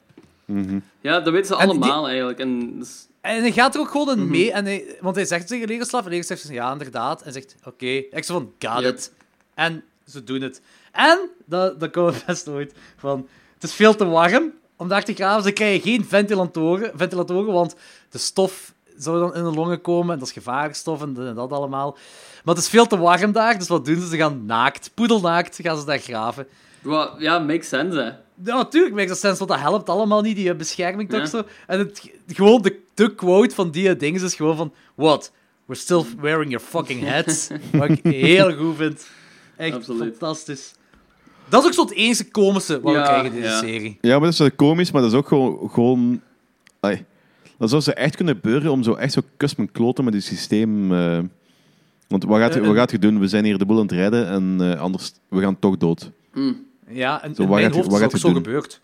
doen. Ja, dat weten ze En die- allemaal eigenlijk. En dus- En hij gaat er ook gewoon Mhm. in mee. En hij, want hij zegt tegen Legoslav, en Legoslav zegt ja, inderdaad. En zegt, oké. Ik zo van, got Yep. it. En ze doen het. En, dat, dat komen we best nooit van, het is veel te warm om daar te graven. Ze krijgen geen ventilatoren, ventilatoren want de stof zou dan in de longen komen. En dat is gevaarlijk stof en dat allemaal. Maar het is veel te warm daar, dus wat doen ze? Ze gaan naakt, poedelnaakt, gaan ze daar graven. Ja, makes sense, hè. Ja, natuurlijk makes dat sens, want dat helpt allemaal niet, die eh, bescherming toch Ja. zo. En het, gewoon de, de quote van die dingen is gewoon van... What? We're still wearing your fucking hats. Wat ik heel goed vind. Echt fantastisch. Dat is ook zo het enige komische wat we krijgen in deze ja. serie. Ja, maar dat is wel komisch, maar dat is ook gewoon... gewoon ai, dat zou ze echt kunnen gebeuren om zo echt zo kus mijn kloten met het systeem... eh, want wat gaat, je- Eh, wat eh. gaat je doen? We zijn hier de boel aan het redden en eh, anders... We gaan toch dood. Ja, en Zo, in mijn je- hoofd is het gaat ook zo doen? gebeurd.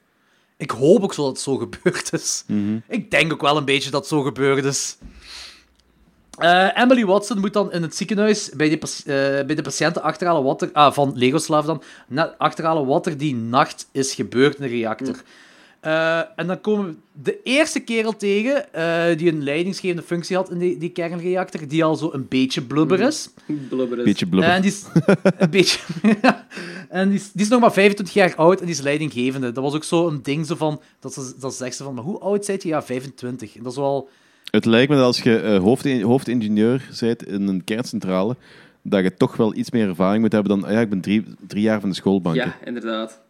Ik hoop ook zo dat het zo gebeurd is. Mhm. Ik denk ook wel een beetje dat het zo gebeurd is. Eh, Emily Watson moet dan in het ziekenhuis bij de, pas- eh, bij de patiënten achterhalen wat er... Ah, van Legoslav dan. achterhalen wat er die nacht is gebeurd in de reactor. Eh, en dan komen we de eerste kerel tegen eh, die een leidingsgevende functie had in die, die kernreactor, die al zo een beetje blubber is. Blubber is. Beetje blubber. En die is een beetje. en die is, die is nog maar 25 jaar oud en die is leidinggevende. Dat was ook zo een ding zo van. Dat ze, dat zegt ze van, maar hoe oud zijt je? Ja, 25. En dat is wel. Het lijkt me dat als je eh, hoofd- hoofdingenieur bent in een kerncentrale, dat je toch wel iets meer ervaring moet hebben dan... ah ja, ik ben drie, drie jaar van de schoolbanken. Ja, inderdaad.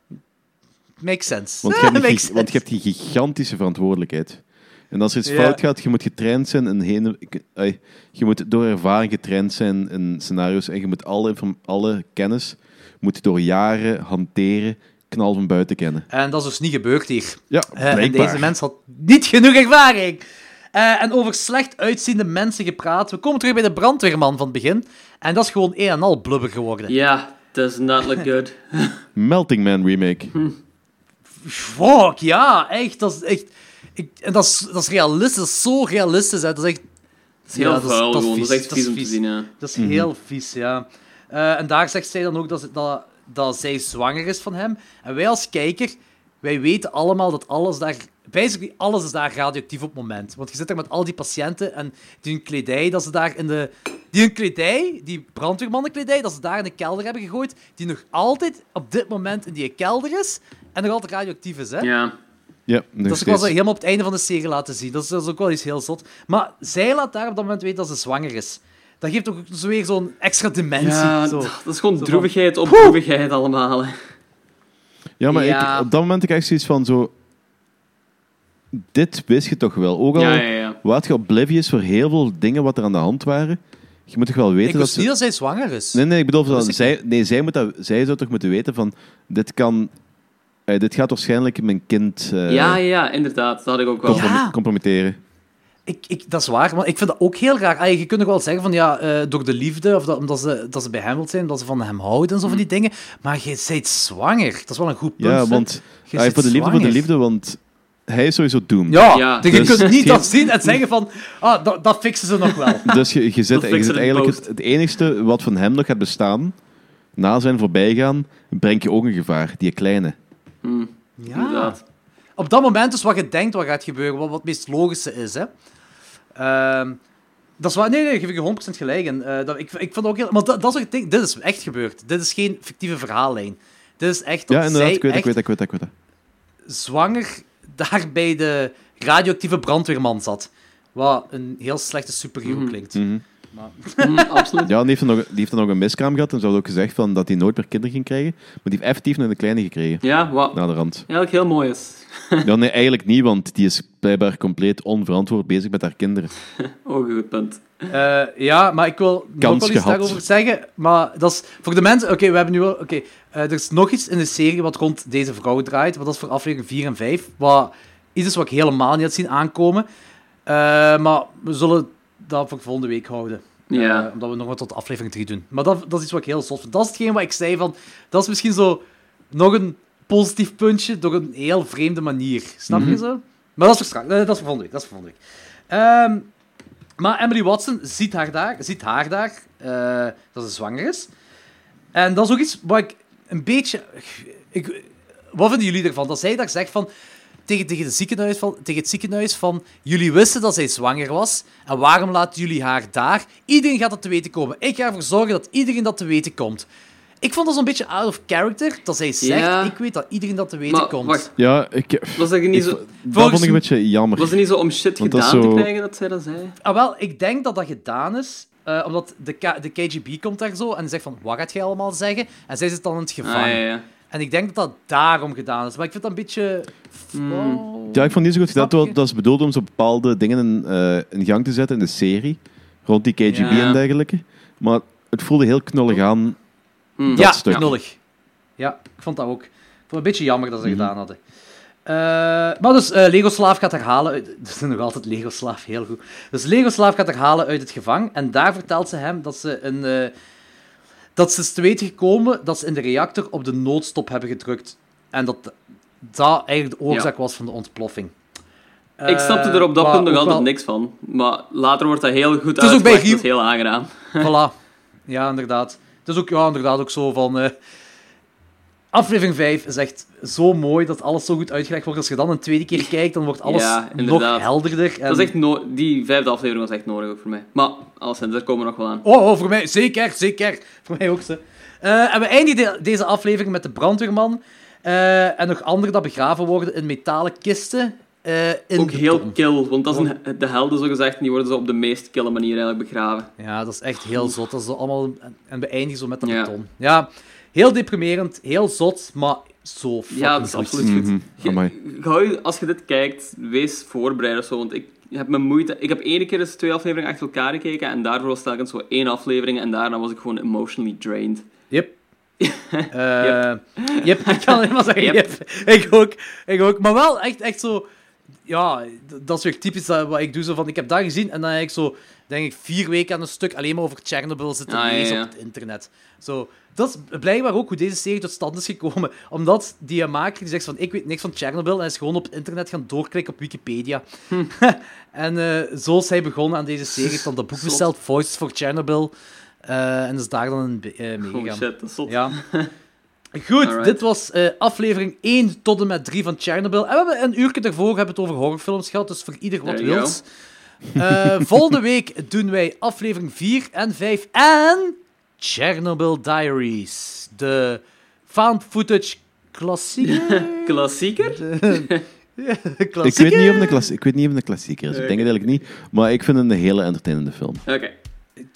Makes sense. Want je, hebt die, want je sense. hebt die gigantische verantwoordelijkheid. En als er iets Ja. fout gaat, je moet getraind zijn in heen, je moet door ervaring getraind zijn in scenario's en je moet alle, alle kennis moet door jaren hanteren, knal van buiten kennen. En dat is dus niet gebeurd hier. Ja, Eh, en blijkbaar. deze mens had niet genoeg ervaring. Eh, en over slecht uitziende mensen gepraat. We komen terug bij de brandweerman van het begin. En dat is gewoon een en al blubber geworden. Ja, does not look good. Melting Man remake. Fuck, ja, echt. Dat is echt. Ik, en dat is, dat is realistisch, dat is zo realistisch. Hè. Dat is echt. Het is heel Ja, vuil gewoon. Dat is echt dat vies om te zien, ja. Dat is heel vies, ja. Eh, en daar zegt zij dan ook dat, ze- dat, dat zij zwanger is van hem. En wij als kijker, wij weten allemaal dat alles daar... Basically, alles is daar radioactief op het moment. Want je zit daar met al die patiënten en die hun kledij, dat ze daar in de... Die hun kledij, die brandweermannenkledij, dat ze daar in de kelder hebben gegooid, die nog altijd op dit moment in die kelder is en nog altijd radioactief is, hè? Ja. Ja, nog Dat is ook wel steeds. helemaal op het einde van de serie laten zien. Dat is, dat is ook wel iets heel zot. Maar zij laat daar op dat moment weten dat ze zwanger is. Dat geeft ook zo weer zo'n extra dimensie. Ja, zo. dat is gewoon Zo van, droevigheid op droevigheid allemaal. hè. Ja, maar Ja. Ik, op dat moment heb ik echt zoiets van zo... Dit wist je toch wel. Ook al Ja, ja, ja. waart je oblivious voor heel veel dingen wat er aan de hand waren. Je moet toch wel weten Ik dat wist ze... niet dat zij zwanger is. Nee, nee, ik bedoel, Dat dat ik zij, nee, zij, moet dat, zij zou toch moeten weten van... Dit kan... eh, dit gaat waarschijnlijk mijn kind eh, Ja, ja, inderdaad. Dat had ik ook wel. comprom- Ja. compromitteren. Ik, ik, dat is waar, maar ik vind dat ook heel raar. Ah, je kunt nog wel zeggen van ja, eh, door de liefde, of dat, omdat ze, dat ze bij hem wilt zijn, omdat ze van hem houden en zo van die dingen. Maar je bent zwanger. Dat is wel een goed punt. Ja, want voor de liefde, voor de liefde, want hij is sowieso doomed. Ja, Ja. dus je Dus- kunt niet dat zien en zeggen van ah, dat, dat fixen ze nog wel. Dus je, je zit, je zit eigenlijk het, het enigste wat van hem nog gaat bestaan, na zijn voorbijgaan, brengt je ook een gevaar, die kleine. Ja. Inderdaad. Op dat moment is wat je denkt wat gaat gebeuren, wat, wat het meest logische is. Hè. Ehm, dat is waar, nee, nee, geef ik je 100% gelijk in. Eh, dat, ik, ik vond ook heel... Maar dat, dat is ook het ding, dit is echt gebeurd. Dit is geen fictieve verhaallijn. Dit is echt dat Ja, inderdaad, zij ik weet, echt ik weet, ik weet, ik weet. zwanger daar bij de radioactieve brandweerman zat. Wat een heel slechte superhero klinkt. Mhm. Mm, absoluut. Ja, die heeft, dan nog, die heeft dan nog een miskraam gehad en ze had ook gezegd van dat hij nooit meer kinderen ging krijgen. Maar die heeft effectief nog een kleine gekregen, Ja, wat na de rand. eigenlijk heel mooi is. Ja, nee, eigenlijk niet, want die is blijkbaar compleet onverantwoord bezig met haar kinderen. Ook een goed punt. Eh, ja, maar ik wil nog Kans wel iets gehad. daarover zeggen. Maar dat is voor de mensen... Oké, we hebben nu wel... Oké, eh, er is nog iets in de serie wat rond deze vrouw draait. Wat dat is voor aflevering 4 en 5. Wat iets is wat ik helemaal niet had zien aankomen. Eh, maar we zullen dat voor volgende week houden. Ja. Eh, omdat we nog wat tot aflevering 3 doen. Maar dat, dat is iets wat ik heel zot vind. Dat is hetgeen wat ik zei van... Dat is misschien zo nog een positief puntje door een heel vreemde manier. Snap je zo? Maar dat is voor straks. Dat is voor volgende week. Dat is voor volgende week. Ehm, maar Emily Watson ziet haar daar, ziet haar daar dat ze zwanger is. En dat is ook iets wat ik een beetje... Ik, wat vinden jullie ervan? Dat zij daar zegt van... Tegen, tegen, de ziekenhuis van, tegen het ziekenhuis van... Jullie wisten dat zij zwanger was. En waarom laten jullie haar daar? Iedereen gaat dat te weten komen. Ik ga ervoor zorgen dat iedereen dat te weten komt. Ik vond dat zo'n beetje out of character. Dat zij zegt, Ja. ik weet dat iedereen dat te weten Maar komt. wacht, Ja, ik, was dat niet ik, zo, dat Volgens- vond ik een beetje jammer. was het niet zo om shit Want dat gedaan zo- te krijgen dat zij dat zei? Ah, wel, ik denk dat dat gedaan is. Eh, omdat de, K- de KGB komt daar zo en zegt van, wat gaat jij allemaal zeggen? En zij zit dan in het gevangen. Ah, ja, ja. En ik denk dat dat daarom gedaan is. Maar ik vind dat een beetje... Hmm. Oh. Ja, ik vond het niet zo goed want Dat is bedoeld om zo bepaalde dingen in, eh, in gang te zetten in de serie. Rond die KGB Ja. en dergelijke. Maar het voelde heel knullig aan. Hmm. ja, stuk. knullig. Ja, ik vond dat ook. Ik vond het een beetje jammer dat ze Mhm. gedaan hadden. Eh, maar dus, eh, Lego Slaaf gaat haar halen uit... Dat is nog altijd Lego Slaaf, heel goed. Dus Lego Slaaf gaat haar halen uit het gevang. En daar vertelt ze hem dat ze een... eh, dat ze is te weten gekomen dat ze in de reactor op de noodstop hebben gedrukt. En dat dat eigenlijk de oorzaak was van de ontploffing. Ik snapte er op dat Eh, punt nog altijd wel- niks van. Maar later wordt dat heel goed is ook bij uitgelegd. Dat Giel- is heel aangenaam. Voilà. Ja, inderdaad. Het is ook, ja, inderdaad ook zo van... aflevering 5 is echt zo mooi dat alles zo goed uitgelegd wordt. Als je dan een tweede keer kijkt, dan wordt alles Ja, nog helderder. En... Dat is echt no die vijfde aflevering was echt nodig ook voor mij. Maar, alleszins, daar komen we nog wel aan. Oh, oh, voor mij zeker, zeker. Voor mij ook zo. Eh, en we eindigen de- deze aflevering met de brandweerman. eh, en nog anderen dat begraven worden in metalen kisten. eh, in Ook heel kill, want dat is een, de helden zo gezegd, en die worden zo op de meest kille manier eigenlijk begraven. Ja, dat is echt heel zot. Dat is allemaal... En we eindigen zo met Ja. beton. Ja, heel deprimerend, heel zot, maar zo fucking Ja, dat is absoluut goed. Mhm, Je- als je dit kijkt, wees voorbereid of zo, want ik heb mijn moeite... Ik heb één keer eens twee afleveringen achter elkaar gekeken en daarvoor was telkens zo één aflevering en daarna was ik gewoon emotionally drained. Yep. Eh, yep, ik kan alleen maar zeggen, Yep. yep. Ik ook, ik ook. Maar wel echt, echt zo... Ja, dat is weer typisch dat, wat ik doe. Zo van, ik heb dat gezien en dan heb ik zo, denk ik, vier weken aan een stuk alleen maar over Chernobyl zitten Ah, lezen ja. op het internet. Zo, dat is blijkbaar ook hoe deze serie tot stand is gekomen. Omdat die maker die zegt van, ik weet niks van Chernobyl en is gewoon op het internet gaan doorklikken op Wikipedia. Hm. en eh, zo is hij begonnen aan deze serie. Dan dat boek besteld, Voices for Chernobyl. eh, en is daar dan in eh, Holy meegegaan. shit, dat is zot. Ja. Goed, Alright. dit was aflevering 1 tot en met 3 van Chernobyl. En we hebben een uurtje daarvoor hebben het over horrorfilms gehad, dus voor ieder wat There Eh, volgende week doen wij aflevering 4 en 5 en Chernobyl Diaries. De found footage klassieker. Klassieker? Ik weet, niet of het een klas- ik weet niet of het een klassieker is. Ik denk het eigenlijk niet. Maar ik vind het een hele entertainende film. Oké,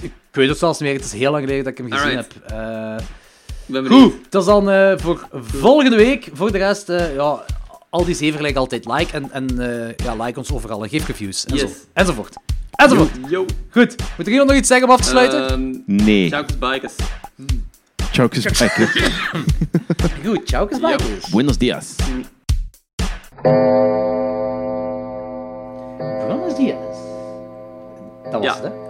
Ik weet het zelfs niet meer, het is heel lang geleden dat ik hem gezien Alright. heb. Eh, ik ben benieuwd. Goed, dat is dan eh, voor volgende week. Voor de rest, eh, ja, al die zeven gelijk altijd like. En, en eh, ja, like ons overal en geef reviews. En zo, Yes. enzovoort. Enzovoort. Yo. Goed, moet er iemand nog iets zeggen om af te sluiten? Ehm, Nee. Ciao, bikers. Ciao, gesprekken. Goed, ciao, bye. Buenos dias. Buenos dias. Dat was Ja. het, hè?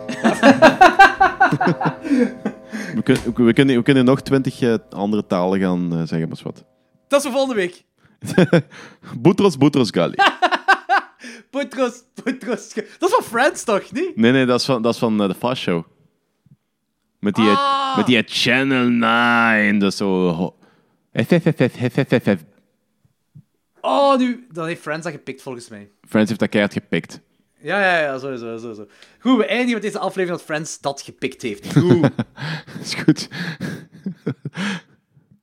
We, kun- we, kunnen, we kunnen nog twintig eh, andere talen gaan eh, zeggen, maar wat. Dat is voor volgende week. Boutros Boutros Ghali. Boutros, Boutros... Dat is van Friends, toch? Niet? Nee, nee, dat is van, dat is van eh, de Fast Show. Met die, Ah. met die Channel 9, dat is zo... FFFFFFF. Oh, nu... Dan heeft Friends dat gepikt, volgens mij. Friends heeft dat keihard gepikt. Ja, ja, ja, sowieso, sowieso. Goed, we eindigen met deze aflevering dat Friends dat gepikt heeft. Goed. is goed.